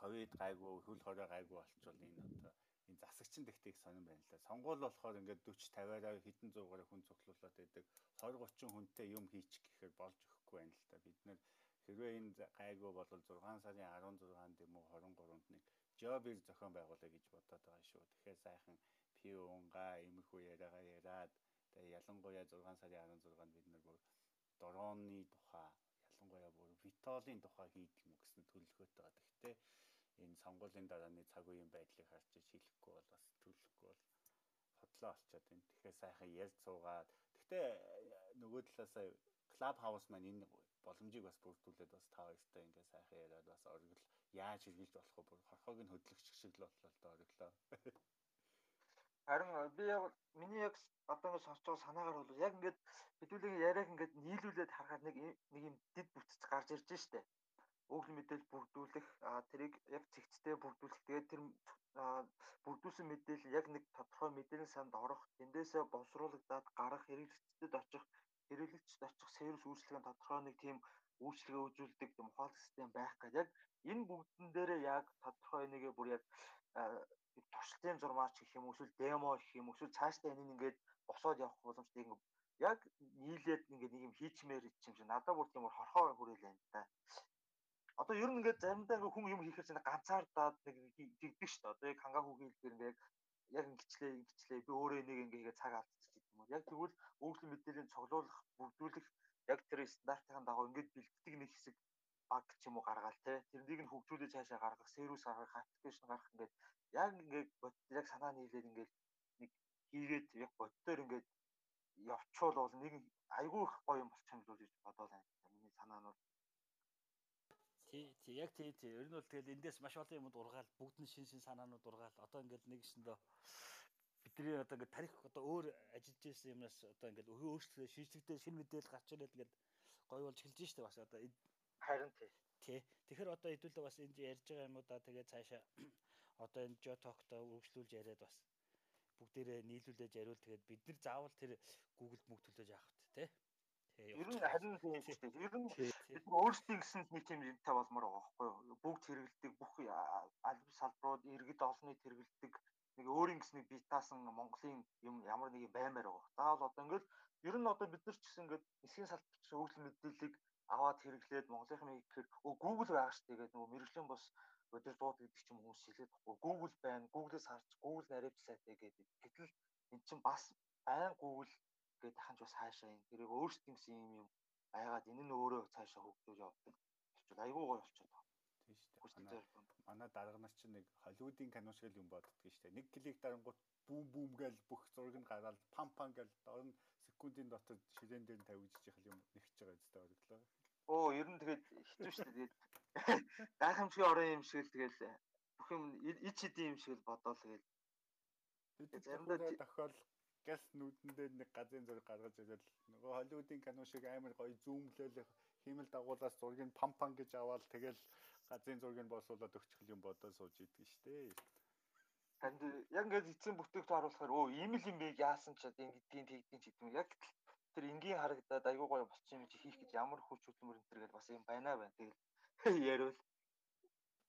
ковид гайгүй, хөл хорой гайгүй болчвол энэ одоо энэ засагчин дэхтийг сонирн байна л да. Сонгуул болохоор ингээд 40 50-аараа хэдэн зуугаараа хүн цуглуулад байдаг. 20 30 хүнтэй юм хийчих гэхээр болж өгөхгүй байна л да. Бид нэр хэрвээ энэ гайгүй бол 6 сарын 16-нд юм уу 23-нд нэг жобыг зохион байгуулъя гэж бодоод байгаа шүү. Тэгэхээр сайхан пиунга иймэрхүү яриагаа яриад тэгээ ялангуяа 6 сарын 16-нд бид нар бүр дроны тухай ялангуяа бүр витолын тухай хийх юм гэсэн төлөвлөгөөтэй байгаа. Гэхдээ энэ сонгуулийн дарааны цаг үеийн байдлыг харж шилэхгүй бол бас төлөвлөхгүй бол бодлоо олцоод байна. Тэгэхээр сайхан ярьж суугаад гэхдээ нөгөө талаасаа клуб хаус маань энэ боломжийг бас бүрдүүлээд бас та хоёртай ингээ сайхан яриад бас оргил яаж хэрэгжилж болох вэ? Хорхоог нь хөдлөгч шиг л боллоо л да ориглоо. Харин би яг миний яг одоо ингэ сонсож байгаа санаагаар бол яг ингээд хэдүүлгийн яриаг ингээд нийлүүлээд харахад нэг нэг юм дид бүтц гарч ирж штэ. Өглөө мэдээлэл бүрдүүлэх тэрийг яг цэгцтэй бүрдүүлэх тэгээд тэр бүрдүүлсэн мэдээлэл яг нэг тодорхой мэдээлэл санд орох тэндээсээ боловсруулагдаад гарах хэрэглэгчдэд очих хэрэглэгчд очих сервис үйлчлэгийн тодорхой нэг тийм үйлчлэгээ үзүүлдэг тийм ухаалаг систем байх гэдэг яг энэ бүгдэн дээрээ яг тодорхой нэг бүр яг туршилтын зурмаач гэх юм эсвэл демо гэх юм эсвэл цаашдаа энийг ингээд босоод явах боломжтой ингэ яг нийлээд ингээд нэг юм хийчмээр юм чинь надад бүр тийм хорхоо хүрээл байна та. Одоо ер нь ингээд заримдаа ингээд хүн юм хийхээр чинь ганцаардаад нэг тэгдэг шүү дээ. Одоо яг хангаагүй хийхээр ингээд яг ингэчлээ ингэчлээ би өөрөө нэг ингээ хийгээ цаг алдчих. Яг тэгвэл өгөглийн мэдээллийн цуглуулах, бүрдүүлэх яг тэр стандартын дагуу ингээд бэлддэг нэг хэсэг баг ч юм уу гаргаал те. Тэрнийг нь хөгжүүлж цаашаа гаргах, сервис гаргах, аппликейшн гаргах ингээд яг ингээд яг санаа нийлээд ингээд нэг хийгээд яг боддоор ингээд явчвал бол нэг айгүй их гоё юм болчих юм л гэж бодоод байна. Миний санаа нь бол Тий, тий, яг тий, тий. Ер нь бол тэгэл эндээс маш олон юмуд ургаал, бүгд нь шин шин санаанууд ургаал. Одоо ингээл нэг гэсэндээ бидний одоо ингээд тарих одоо өөр ажиллаж байсан юмнаас одоо ингээд өөрчлөлтөө шинжлэхдээ шинэ мэдээлэл гарч ирээд ингээд гоё болж эхэлж штэ бас одоо харин тий. Тэгэхээр одоо хэдүүлээ бас энд ярьж байгаа юмудаа тэгээд цаашаа одоо энэ Jotokто үргэлжлүүлж яриад бас бүгдээрээ нийлүүлээд яриул тэгээд бид нар заавал тэр Google мөнгө төлөөж авах тий. Ер нь харин тийм шүү дээ. Ер нь бид өөрсдийн гэсэн нэг тийм юмтай болмоор байгаа байхгүй юу? Бүгд хэрэгэлдэг бүх албан салбарууд иргэд олныг хэрэгэлдэг нэг өөрийн гэсэн нэг битаасан Монголын юм ямар нэг баймаар байгаа. Заавал одоо ингээл ер нь одоо бид нар ч гэсэн ингээд эсгийн салбарт өглөө мэдээллийг аваад хэрэглээд Монголынхын гэхээр Google байгаа шүү дээ. Нөгөө мэрэгжлийн бос өдөр дууд гэдэг ч юм хүмүүс хэлээд. Google байна. Google-ээс харж Google наривчлаа тэгээд гэтэл эн чинь бас байн Google гэдэг ханч бас хаашаа юм. Тэрийг өөрсдийн гэсэн юм юм байгаад энэ нь өөрөө цаашаа хөгжиж явдаг. Айгүй гоё болчиход байна. Тийм шүү дээ. Манай дарга нар чинь нэг Холливуудын кино шиг юм боддог шүү дээ. Нэг клик дарангууд бүүм бүүм гээл бүх зураг нь гараад пам пам гээл дорн секундын дотор ширээн дээр нь тавигдчих их юм нэгч байгаа зү бодлоо. Оо ер нь тэгээд хитүү шүү дээ. Гайхамшигын орон юм шиг л тэгэл бүх юм ич хэдийн юм шиг л бодоол тэгэл. Заримдаа тохиол газ нүдэн дээр нэг газрын зураг гаргаж ирэл нөгөө Холливуудын кино шиг амар гоё зүүмлээл хиймэл дагуулаас зургийг пам пам гэж аваад тэгэл газрын зургийг болсуулаад өгчихл юм бодоод сууж идэг штэ. Танд яг ингээд эцсийн бүтээгдэхүүн харуулахаар өө ийм л юм бэ яасан ч ингэдгийн тэгдгийн ч гэдэг юм. Яг тэр энгийн харагдаад айгүй гоё болчих юм чи хийх гэж ямар хүч хөдөлмөр энэ төр гэж бас юм байна байна. Тэгэл яриул.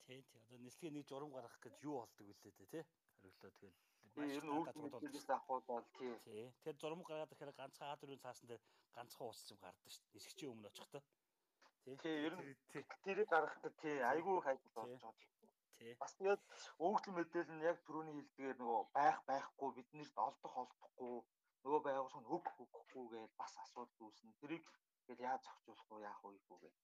Тий, тий. Одоо нэслэгээ нэг журам гаргах гэж юу болдог вүлээ те, тий? Хариуллаа тэгэл маш их гадрууд авах бол тий. Тий. Тэгэхээр зурм гаргаад ирэхээр ганцхан А4-ийн цаасан дээр ганцхан ууц юм гардаг шүү дээ. Нисгчийн өмнө очихдоо. Тий, ер нь тэрийг гаргахад тий айгүй хайгуул болж байгаа. Тий. Бас тэгээд өвгөл мэдээлэл нь яг түрүүний хэлдгээр нөгөө байх байхгүй биднэрт олдох олдохгүй нөгөө байгуулсан өг өгөхгүй гэж бас асуудал үүснэ. Тэрийг тэгэл яаж зохицуулах вэ? Яах вэ гэх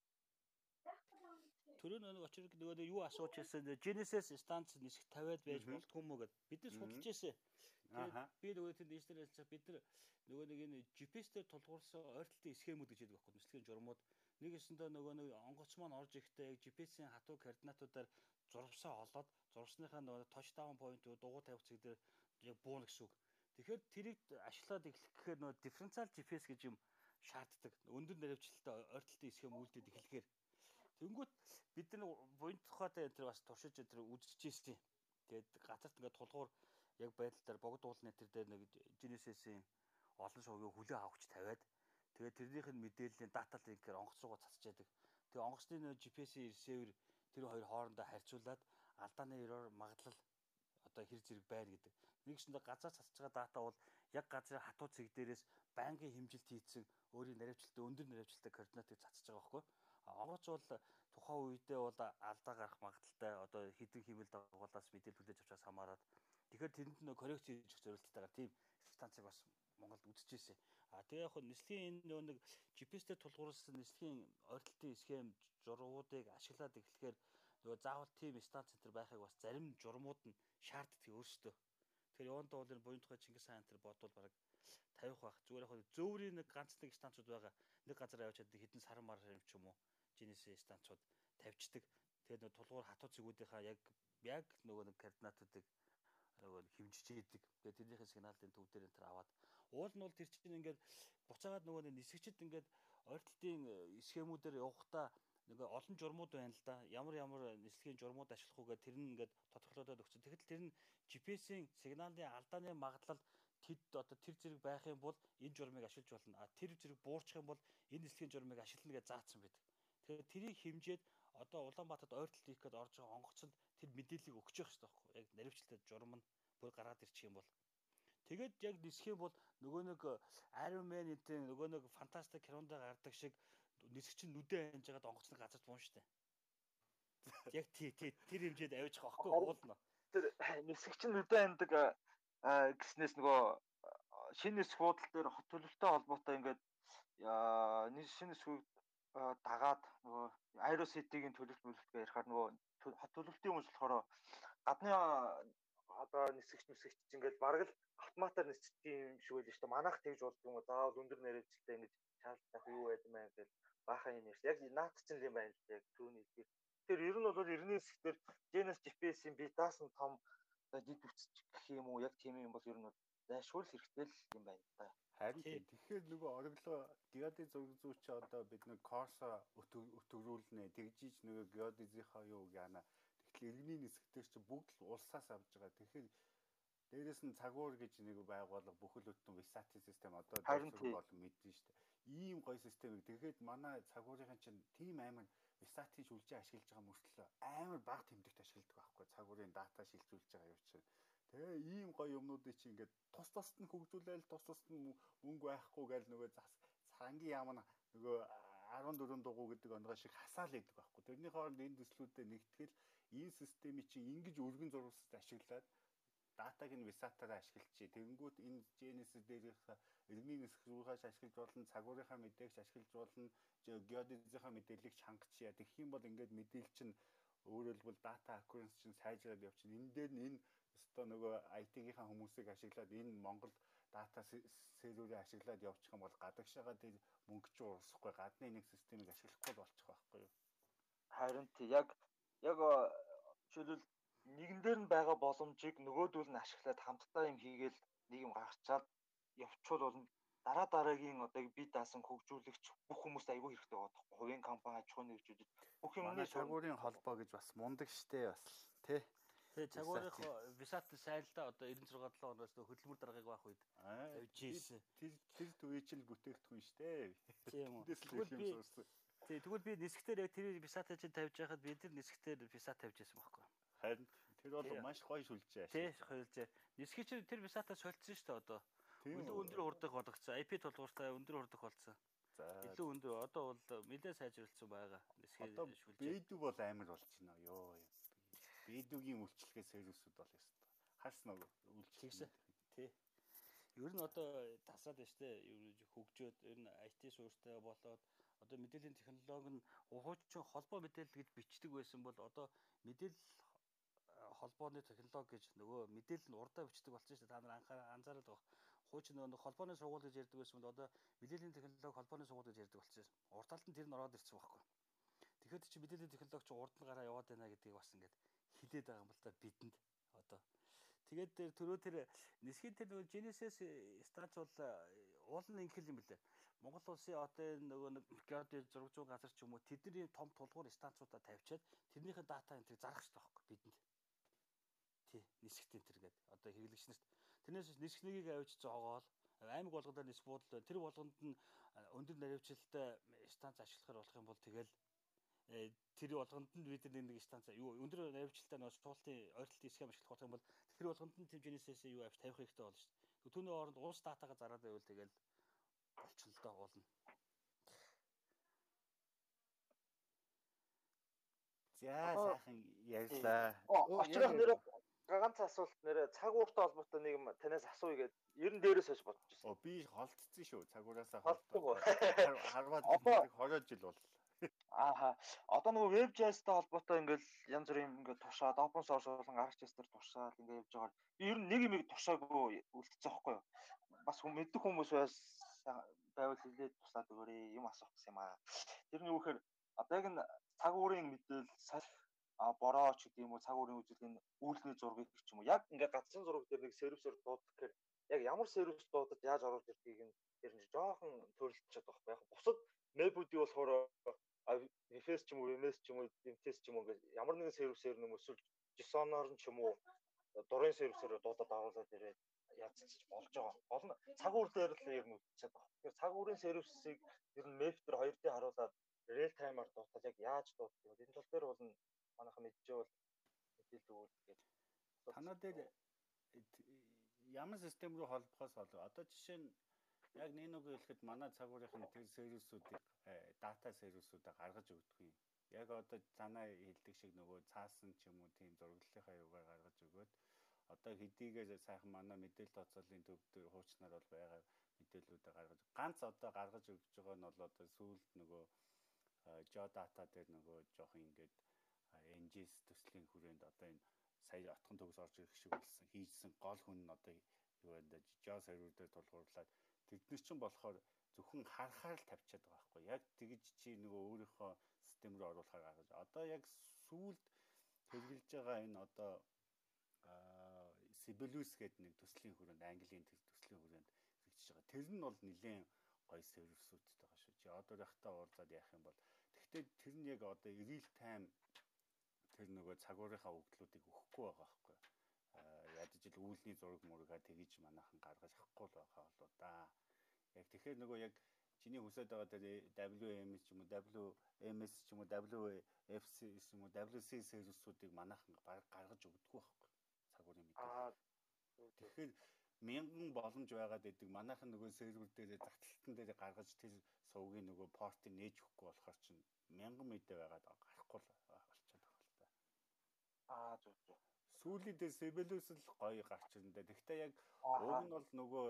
Төрөө нэг очрог нөгөө юу асууж байсан Genesis станц нисэх 50-аад байж болтгүй мүү гэд. Бид нар судалж байсан. Тэгээд би нөгөө тэнд инженер хэлчих бид нар нөгөө нэг энэ GPS-дээр тулгуурсан ойртолтын схемүүд гэж яддаг байхгүй нислэгийн журмууд. нэг өсөндөө нөгөө нэг онгоц маань орж яг GPS-ийн хатуу координатуудаар зурвсаа олоод зурсныхаа нөгөө touchdown point-ууд дугуй тавьцэг дээр яг бууна гэсэн үг. Тэгэхээр тэрийг ашиглаад эхлэх гэхээр нөгөө differential GPS гэж юм шаарддаг. Өндөр наривчлалтай ойртолтын схем үлдээд эхлэхээр Тэнгүүт бид нар буйн тухайтай энэ бас туршиж энэ үзчихсэн. Тэгээд газарт ингээд тулгуур яг байдал дээр богд уулны тэр дээр нэг Genesis-ийн олон шоугийн хүлээ авахч тавиад тэгээд тэрнийх нь мэдээллийн дата линкээр онгоц руугаа цацчаадаг. Тэгээ онгоцны нөө GPS-ийн ресивер тэр хоёр хоорондоо харьцуулаад алдааны ерөөр магадлал одоо хэр зэрэг байна гэдэг. Нэгсэндээ газар цацж байгаа дата бол яг газрын хатуу цэг дээрээс байнгын хэмжилт хийцэн өөрийн наривчлалтай өндөр наривчлалтай координатыг цацж байгаа байхгүй. Онгоц бол тухайн үедээ бол алдаа гарах магадaltaй одоо хідэн хэмэл дагуулаас мэдээлэл хүлээж авчаас хамаарат тэгэхээр тэнд нөө коррекц хийж өгөх зорилттойгоор тийм станцыг бас Монголд үзчихсэн. А тэгээ яг нислэгийн энэ нөө нэг GPS-тэй тулгуурласан нислэгийн ойртолтын схем журуудыг ашиглаад эхлэхээр нөгөө заавал тийм станц центр байхыг бас зарим журмууд нь шаарддаг өөрсдөө. Тэгэхээр явандаа бол энэ буян тухай Чингис хаан центр бодвол баг 50 байх. Зүгээр яг зөөврийн нэг ганц нэг станцууд байгаа. Нэг газар яваад хэдэн сар мар юм ч юм уу Genesis станцууд тавьчихдаг. Тэгээд нөгөө тулгуур хатуу цэгүүдийнхаа яг яг нөгөө нэг координатуудыг нөгөө хэмжиж идэг. Тэгээд тэрнийхээ сигналын төв дээр энэ аваад уул нь бол тэр чинь ингээд буцаагаад нөгөө нисгчд ингээд ойртолтын э, схемүүдээр явахдаа нөгөө олон журмууд байна л да. Ямар ямар нислэгийн журмууд ашиглах уу гэдэг тэр нь ингээд тодорхойлоод өгсөн. Тэгэхдээ тэр нь GPS-ийн сигналын алдааны магадлал тэд одоо тэр зэрэг байх юм бол энэ журмыг ашиглаж болно. А тэр зэрэг буурчих юм бол энэ нислэгийн журмыг ашиглана гэж заасан байдаг. Тэгэхээр тэрийг хэмжээд одоо Улаанбаатарт ойртолт хийх гээд орж байгаа онгоцонд тэр мэдээллийг өгч явах хэрэгтэй байхгүй яг наривчлалтай журам нь бүр гараад ирчих юм бол тэгээд яг нисэх юм бол нөгөө нэг Iron Man-ийн нөгөө нэг фантастик кинонд гардаг шиг нисгч нь нүдэ ханж байгаад онгоцны газарт буун штэ. Яг тий тий тэр хэмжээд авчих байхгүй уулна. Тэр нисгч нь нүдэ хандаг гэснээс нөгөө шинэ эсэх буудал дээр хот төлөвтэй холбоотой ингээд шинэ эсхийг дагаад нөгөө Aero City-гийн төлөвлөлт мөлөлтгөө ярихаар нөгөө хот төлөвлөлтийн хүмүүс болохоор гадны одоо нисгэж нисгэж ингээд бараг л автоматар нисчих юм шиг байл шүү дээ. Манайх тэгж болдго юм уу? Заавал өндөр нэрэлттэй ингэж шаардлагатай юу байд бэ гэж баахан юм ярьсан. Яг наад чинь юм байна л яг түүний хэлбэр. Тэр ер нь бол эртний хэсгээр Genesis GPS-ийн би даасан том дид үтсч гэх юм уу? Яг тийм юм бол ер нь зайлшгүй хэрэгтэй л юм байна да. Харин тэгэхээр нөгөө ориглоо геодез зураг зүүч одоо бид нэг корсо өтгөрүүлнэ. Тэгжиж нөгөө геодезийнхаа юу яана. Тэгэхээр иргэний нисгтэр чи бүгд л улсаас авж байгаа. Тэгэхээр дээрэс нь цагуур гэж нэг байгуулга бүхэл бүтэн висати систем одоо бол мэднэ шүү дээ. Ийм гоё системийг тэгэхэд манай цагуурийн чинь тийм амар висати шүлжээ ашиглаж байгаа мөртлөө амар бага тэмдэгт ашигладаг байхгүй цагуурийн дата шилжүүлж байгаа юу чинь. Тэгээ ийм гоё юмнуудыг чи ингээд тус тусад нь хөгжүүлээл тус тусад нь мөнгө байхгүй гээл нөгөө зас цангийн яам нь нөгөө 14 дугуй гэдэг онгой шиг хасаал идэг байхгүй. Тэрний хооронд энэ төслүүдэд нэгтгэл энэ системийг чи ингэж өргөн зурвалсад ашиглаад датаг нь висатаараа ашиглачи. Тэгэнгүүт энэ Genesis дээрх иргэний нисэх рүүгээс ашиглаж болно, цагуурийнхаа мэдээгч ашиглаж болно, геодезийнхаа мэдээллийг чангачия. Тэгэх юм бол ингээд мэдээлэл чинь хэлбэл data accuracy чинь сайжраад явчихна. Энэ дээр нь энэ өстой нөгөө IT-гийнхаа хүмүүсийг ашиглаад энэ Монгол дата серверийг ашиглаад явчих юм бол гадагшаага тэр мөнгө ч уусахгүй гадны нэг системийг ашиглахгүй болчих байхгүй юу? Харин тий яг яг жишээлбэл нэгэн дээр нь байгаа боломжийг нөгөөдүүл нь ашиглаад хамтдаа юм хийгээл нэг юм гаргачаад явчвал бол дараа дараагийн одоо би даасан хөгжүүлэгч бүх хүмүүст айгүй хэрэгтэй байгаа тоххой. Хувийн компани аж ахуйн нэгжүүдэд бүх юмны цагуурийн холбоо гэж бас мундаг штэ бас тий Тэгээ цагуурих висат сайлдаа одоо 96 7 оноос хөдөлмөр даргаыг байх үед тавьжсэн. Тэр тэр төвөө чинь бүтээгдэхүүн дээ. Тийм үү. Тэгвэл би тэгвэл би нисгтэр яг тэр висатаа чинь тавьж байхад би тэр нисгтэр висат тавьжсэн байхгүй. Харин тэр бол маш гоё шүлжээ. Тий, шүлжээ. Нисгий чинь тэр висатаа солилцсон шүү дээ одоо. Илүү өндөр хурдаг болгоцсон. IP тулгууртай өндөр хурдаг болсон. За. Илүү өндөр одоо бол нэлээд сайжруулсан байгаа. Нисгий шүлжээ. Бэдүү бол амар болчихно ёо. Бэдүүгийн үйлчлэгээ сервисүүд бол ёстой. Харсан уу үйлчлэгсэн. Тий. Ер нь одоо тасаад байна. Ер нь хөгжөөд ер нь IT суурьтай болоод одоо мэдээллийн технологи нь ухуучин холбоо мэдээлэл гэж бичдэг байсан бол одоо мэдээлэл холбооны технологи гэж нөгөө мэдээлэл нь урдаа бичдэг болсон шүү дээ. Та нар анхаарал байх. Хуучин нөгөө холбооны сургууль гэж ярьдаг байсан бол одоо мэдээллийн технологи холбооны сургууль гэж ярьдаг болсон. Урд талд нь тэр нь ороод ирсэн байхгүй. Тэгэхээр чи мэдээллийн технологи чи урд нь гараа яваад байна гэдгийг бас ингээд хилээд байгаа юм бол та бидэнд одоо тэгээд тэр төрөө тэр нисхийн тэр нөгөө Genesis станц бол уулын инхэл юм билээ. Монгол улсын одоо нөгөө нэг геоди зураг зүүн газар ч юм уу тэдний том тулгуур станцуудаа тавьчаад тэрнийхээ дата энэ зарах хэрэгтэй байхгүй бидэнд. Тий, нисгт энэ төр гэдэг одоо хэрэглэгч нарт. Тэрнээс нисгнийг авч зоогоол аймаг болгондоо нис буудлаа тэр болгонд нь өндөр наривчлалтай станц ашиглахаар болох юм бол тэгэл Э, тэр болгонд нь бид нэг станц юу өндөр навигчлалтай нөө суултын ойртолтын схем ашиглах болох юм бол тэр болгонд нь тэмжээнээсээ юу авч тавих хэрэгтэй болно шүү дээ. Түүний оронд уус датагаа зараад байвал тэгэл болчихно л доо уулна. За сайхан ярьлаа. Очрох нэрээ ганц асуулт нэрээ цаг ууртай холбоотой нэг юм танаас асууя гээд ер нь дээрээс хойш бодож байна. Оо би холдсон шүү. Цаг уураасаа холдсон. Харваад 20 жил бол Ааха. Одоо нөгөө WebJS-тай холбоотой ингээл янз бүрийн ингээд тушаад open source болон ArcGIS-тер тушаад ингээд явж байгаа. Би ер нь нэг юм тушаагүй үлдчихэж байгаа хгүй юу. Бас мэддэг хүмүүс байс байвал хэлээд тусаад өгөөрэй юм асуух гэсэн юм аа. Тэр нь юу гэхээр одоо яг н цаг уурын мэдээлэл а борооч гэдэг юм уу цаг уурын үзүүлгийн үүлний зургийг ч юм уу яг ингээд гадсан зураг дээр нэг сервисээр дуудах гэхээр яг ямар сервис дуудад яаж оруулж ирдгийг нь тэр нь жоохон төрөлтчихэд байгаа байхгүй. Бусад мэбүүдий болохоор Refresh ч юм уу, MS ч юм уу, MTS ч юм уу ингээд ямар нэгэн сервисээр нэм өсвөл JSON-оор ч юм уу дурын сервисээр дуудаад оруулаад ирээд яцчих болж байгаа. Гол нь цаг үр дээр л ер нь үлдчихэж байгаа. Тэгэхээр цаг үрийн сервисийг ер нь Map дээр 2D харуулад real time-аар дуутал яг яаж дуутдаг вэ? Энэ тал дээр бол манайхан мэдчихвэл мэдээлэл өгвөл гээд. Танаа дээр ямар систем рүү холбохоос болов. Одоо жишээ нь яг нэг үг хэлэхэд манай цагуурийн тэр сервисүүдийг дата сервисүүдээ гаргаж өгдөг юм. Яг одоо занаа хэлдэг шиг нөгөө цаасан ч юм уу тийм зураглалынхаа юугаар гаргаж өгөөд одоо хэдийгээр сайхан манай мэдээлэл тоцоолын төв дээр хуучнаар бол байгаа мэдээллүүдээ гаргаж ганц одоо гаргаж өгч байгаа нь бол одоо сүүлд нөгөө Jodata дээр нөгөө жоох ингээд NGS төслийн хүрээнд одоо энэ сая отхон төгс орж ирэх шиг болсон хийжсэн гол хүн нь одоо юу байна да Java сервер дээр тулгуурлаад тэднэр чинь болохоор зөвхөн харахаар л тавьчихад байгаа байхгүй яг тэгж чи нөгөө өөрийнхөө систем рүү оруулахаар гаргаж одоо яг сүүлд хэрэгжилж байгаа энэ одоо Sibelius гэдэг нэг төслийн хүрээнд Английн төслийн хүрээнд хэрэгжиж байгаа. Тэр нь бол нэлээд гоё сервисүүдтэй байгаа шүү. Чи одоо яхтаа уулзаад яах юм бол тэгтээ тэр нь яг одоо real time тэр нөгөө цагуурийнхаа өгдлүүдийг өгөхгүй байгаа байхгүй. Ядаж ил үүлний зураг мургаа тэгж манайхан гаргаж авахгүй л байгаа болоо да. Яг тэгэхээр нөгөө яг чиний хүсэж байгаа тэр WMS ч юм уу WMS ч юм уу WFC ч юм уу WC сервисүүдийг манайхан гаргаж өгдөггүй байхгүй. Цагуурын мэдээ. Тэгэхээр мянган боломж байгаад идэг манайхан нөгөө сервер дээр загталтан дээр гаргаж тэр сувгийн нөгөө портыг нээж өгөхгүй болохоор чинь мянган мэдээ байгаад гарахгүй л Аа зөв. Сүүлийн дээр Sibelius л гоё гарч ирнэ. Тэгвэл яг уг нь бол нөгөө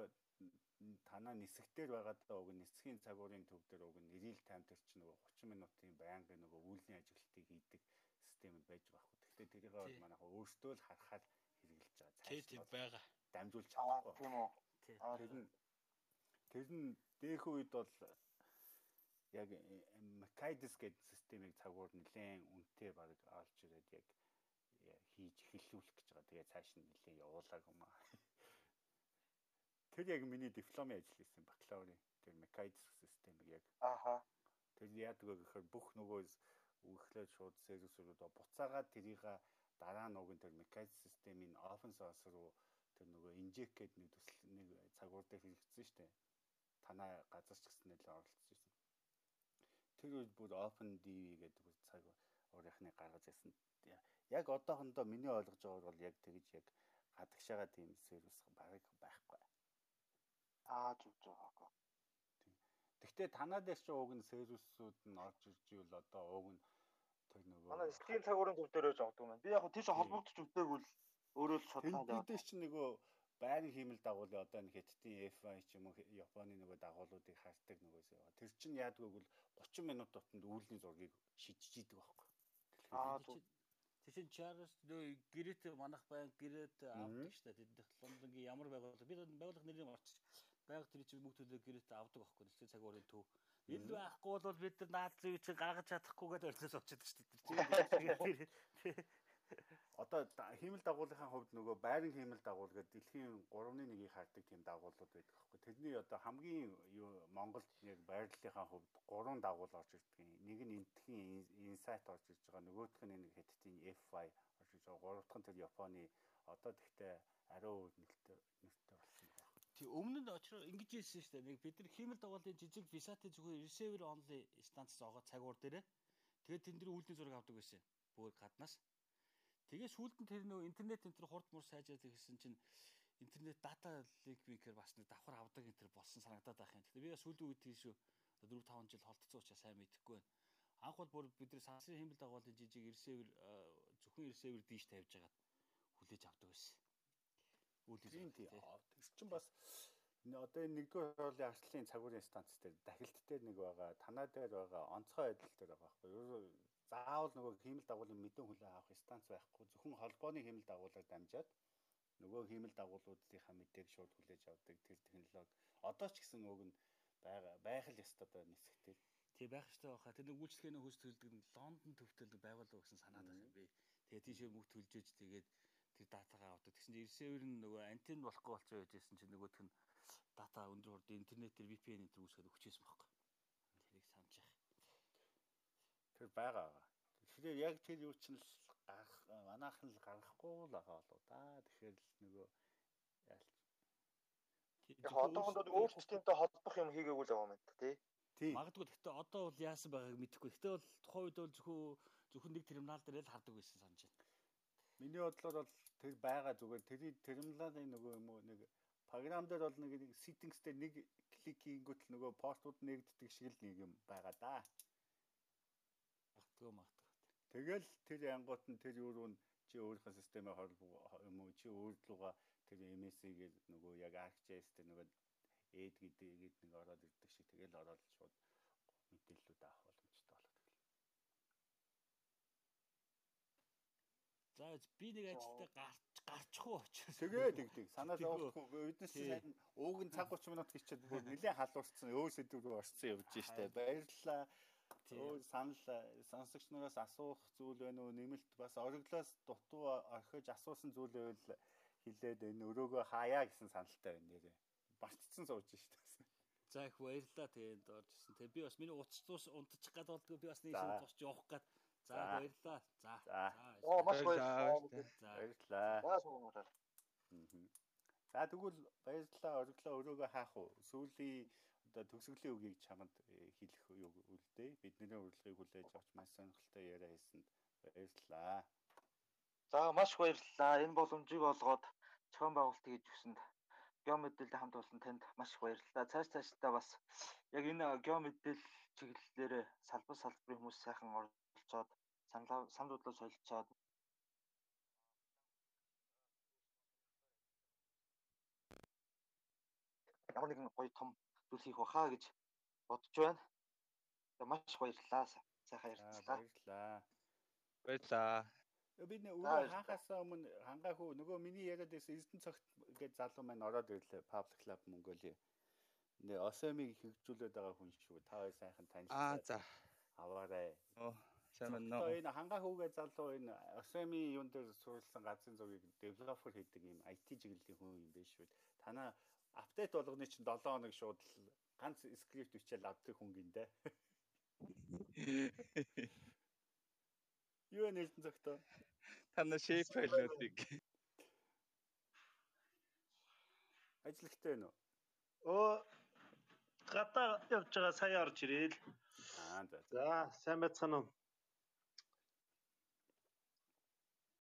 танаа нисгтэр байгаа даа уг нисхийн цагуурын төв дээр уг time төр чи нөгөө 30 минутын байнгын нөгөө үүрлийн ажилтныг хийдэг систем байж байгаа хөө. Тэгвэл тэрийг бол манайха өөрсдөө л харахаар хэрэгжилж байгаа. Тий, тий байгаа. Дамжуулж чадахгүй. Тийм үү. Тэр нь тэр нь дэх үед бол яг Makaides гэдэг системийг цагуур нэлээд үнэтэй баг олж ирээд яг хийж эхлүүлэх гэж байгаа. Тэгээ цааш нь нэлээ явуулааг юм аа. Тэр яг миний дипломын ажил хийсэн бакалаврын тэр mechanics системийг яг. Ааха. Тэр яадаг вэ гэхээр бүх нөгөө үхлээд шууд сервис рүү буцаагаад тэрийг дараа нь тэр mechanics системийн open source руу тэр нөгөө inject гэдэг нэг төсөл нэг цагуур дээр хэрэгжсэн шүү дээ. Танаа газар ч гэсэн нэлээ оролцсон байсан. Тэр үед бүр open DV гэдэг бүр цаг уурийнхны гаргаж ирсэн яг одоохондоо миний ойлгож байгаагаар бол яг тэгж яг гадагшаага тийм сервис багыг байхгүй. Аа зүг зүг аа. Тийм. Гэхдээ танаа дээр ч уг нь сервисүүд нь орж ирж ивэл одоо уг нь тэр нөгөө манай стийн цагуурын төв дээрөө жогдсон юм. Би яг тийш холбогдож үтээгүүл өөрөө л шудлаа. Тэд чинь нөгөө байрны хиймэл дагуулын одоо нэг хэдтийн F1 ч юм уу Японы нөгөө дагуулуудыг хардаг нөгөөсөө. Тэр чинь яадгүй бол 30 минут дотор үүлний зургийг шидэж идэг байхгүй. Аа Тэшин Чарльз нөө гэрээт манах байн гэрээт авдаг штэ. Тэдних Лондонгийн ямар байгууллага би байгууллага нэрийг марчиж байга тэр чинь мөнгө төлөө гэрээт авдаг байхгүй нэлээд цаг уурын төв. Ил байхгүй бол бид нар наад зүй чинь гаргаж чадахгүйгээд орилоос очиад штэ тэр одоо хиймэл дагуулгын хувьд нөгөө байрын хиймэл дагуул гэдэг дэлхийн 3.1-ийг хардаг тийм дагуулууд байдаг байхгүй тэрний одоо хамгийн юу Монголд яг байрлалынхаа хувьд 3 дагуул орж ирдэг. Нэг нь энтхийн инсайт орж ирж байгаа. Нөгөөх нь нэг хятадын FI орж ирж байгаа. Гурав дахь нь тэр Японы одоо тэгтээ ариу нэртэй нэртэй болсон байна. Тий өмнө нь очроо ингэж хэлсэн шүү дээ. Нэг бид нар хиймэл дагуулын жижиг висатын зүгээр receiver only станц зоогоо цагуур дээрээ. Тэгээд тэн дээр үүлдийн зураг авдаг байсан. Бүр гаднаас. Тэгээ сүүлд нь тэр нөө интернет энэ төр хурд мур сайжаад ирсэн чинь интернет дата линк минкээр бас нэг давхар авдаг энэ төр болсон санагдаад байх юм. Тэгэхээр би бас сүүлийн үед тийш шүү 4 5 жил холтцсон учраас сайн мэдэхгүй байна. Анх бол бүр бид нар сансын хэмбэл дагуулын жижиг эрсэвэр зөвхөн эрсэвэр дийш тавьж хагаад хүлээж авдаг байсан. Үүлдээ тийм. Тэр чинь бас одоо энэ нэгдүгээр хоолын арслын цагуурын станц дээр дахилт дээр нэг байгаа. Танаа дээр байгаа. Онцгой адил дээр байгаа байхгүй. Заавал нөгөө хиймэл дагуулын мэдэн хүлээн авах станц байхгүй. Зөвхөн холбооны хиймэл дагуулаар дамжаад нөгөө хиймэл дагуулуудынхаа мэдээг шууд хүлээж авдаг тэр технологи одоо ч гэсэн уг нь байгаа байх л ёстой доо нисгтэй. Тий байх ёстой баха. Тэр нэг үйлчлэгээний хөөс төлдөг нэг Лондон төвтэй нэг байгууллага гэсэн санаад байна би. Тэгээ тийшээ мөнгө төлж иж тэгээд тэр датагаа авдаг. Тэгсэн чинь ресивер нь нөгөө антен болохгүй болцоо байж исэн чинь нөгөөх нь дата өндөр хурд интернетээр VPN энэ төр үүсгээд өгчээсэн байхгүй. Тэрийг санаж яах. Тэр байгаа. Тэгэхээр яг тэр юу чинь л гарах манайхан л гарахгүй л байгаа болоо да. Тэгэхээр л нөгөө яалч Яг одоохондоо өөр системтэй холбох юм хийгээгүй л байгаа юм байна тий. Тийм. Магадгүй гэхдээ одоо бол яасан байгааг мэдэхгүй. Гэхдээ бол тухайн үед бол зөвхөн зөвхөн нэг терминал дээр л хардаг байсан санаж байна. Миний бодлоор бол тэр байгаа зүгээр тэр терминалын нөгөө юм уу нэг програм дээр бол нэг settings дээр нэг клик хийнгүүт л нөгөө портууд нэгддэг шиг л нэг юм байгаа да. Магадгүй магадгүй. Тэгэл тэр янгууд нь тэр юу руу чи өөрийнхөө системээр хол юм уу чи өөрлөгөө тэр MS-ийг нөгөө яг ArcGIS-тэй нөгөө эд гэдээгээд нэг ороод ирдэг шиг тэгэл ороод шууд мэдээллүүд авах боломжтой болох тэгэл. За би нэг ажилдаа гарч гарчихгүй очиж. Тэгээ тэгдэг. Санаа зовхгүй. Эднээс сайн ууг нь цаг 30 минут хийчихэд бүр нэлээд халуурсан. Өөр сэдв рүү орсон явж штэ. Баярлалаа. Өөр санал сонсогч нараас асуух зүйл байна уу? Нэмэлт бас ориглоос дутуу орхиж асуусан зүйл байвал хилээд энэ өрөөгөө хаяа гэсэн саналтай байна нэрээ. Бартцсан сууж штэ. За их баярлалаа тэгээд оржсэн. Тэгээ би бас миний утас туус унтчих гад болдгоо би бас нэг шиг тусч явах гад. За баярлалаа. За. За. Оо маш баярлалаа. За. Баярлалаа. За тэгвэл баярлалаа ориглоо өрөөгөө хаах уу? Сүүлийн одоо төгсгөлийн үгийг чамд э, хэлэх юу үлдээ. Бидний урилгыг хүлээж авч маш сонирхолтой яриа хийсэнд баярлалаа. За маш баярлалаа. Энэ боломжийг олгоод зохион байгуулалт хийж өгсөнд геомэдэлд хамт болсон танд маш баярлалаа. Цааш цаашдаа бас яг энэ геомэдэл чиглэлээр салбар салбарын хүмүүс сайхан оролцоод санал саналуудлаа солилцоод ямар нэгэн гоё том зүйл хийх баха гэж бодож байна. За маш баярлалаа. Сайхан ярилцлаа. баярлалаа. Баярлаа. Би нэ За, өөрөө баярлалаа. хаахаас өмнө хангаагүй нөгөө миний яриад байсан Эрдэнэ цагт гэж залуу маань ороод ирлээ Public Club Mongolia. Нэ Осомиг хөгжүүлээд байгаа хүн шүү. Та хоёр сайхан Аа танилцсан. за. Аваарай. Оо сайн байна уу? энэ хангахуугээ залуу энэ Осоми юун дээр суурилсан газрын зургийг девелопер хийдэг юм IT чиглэлийн хүн юм биш үү? Танаа апдейт болгоны чинь 7 хоног шууд л ганц скрипт бичээл авдаг хүн гиндэ. Юу нэлтэн цагтаа? Тана shape файлуудыг Ажиллахтай байна уу? Өө гадаа явж байгаа сая орж ирээл. Аа за. За сайн байцгаана уу?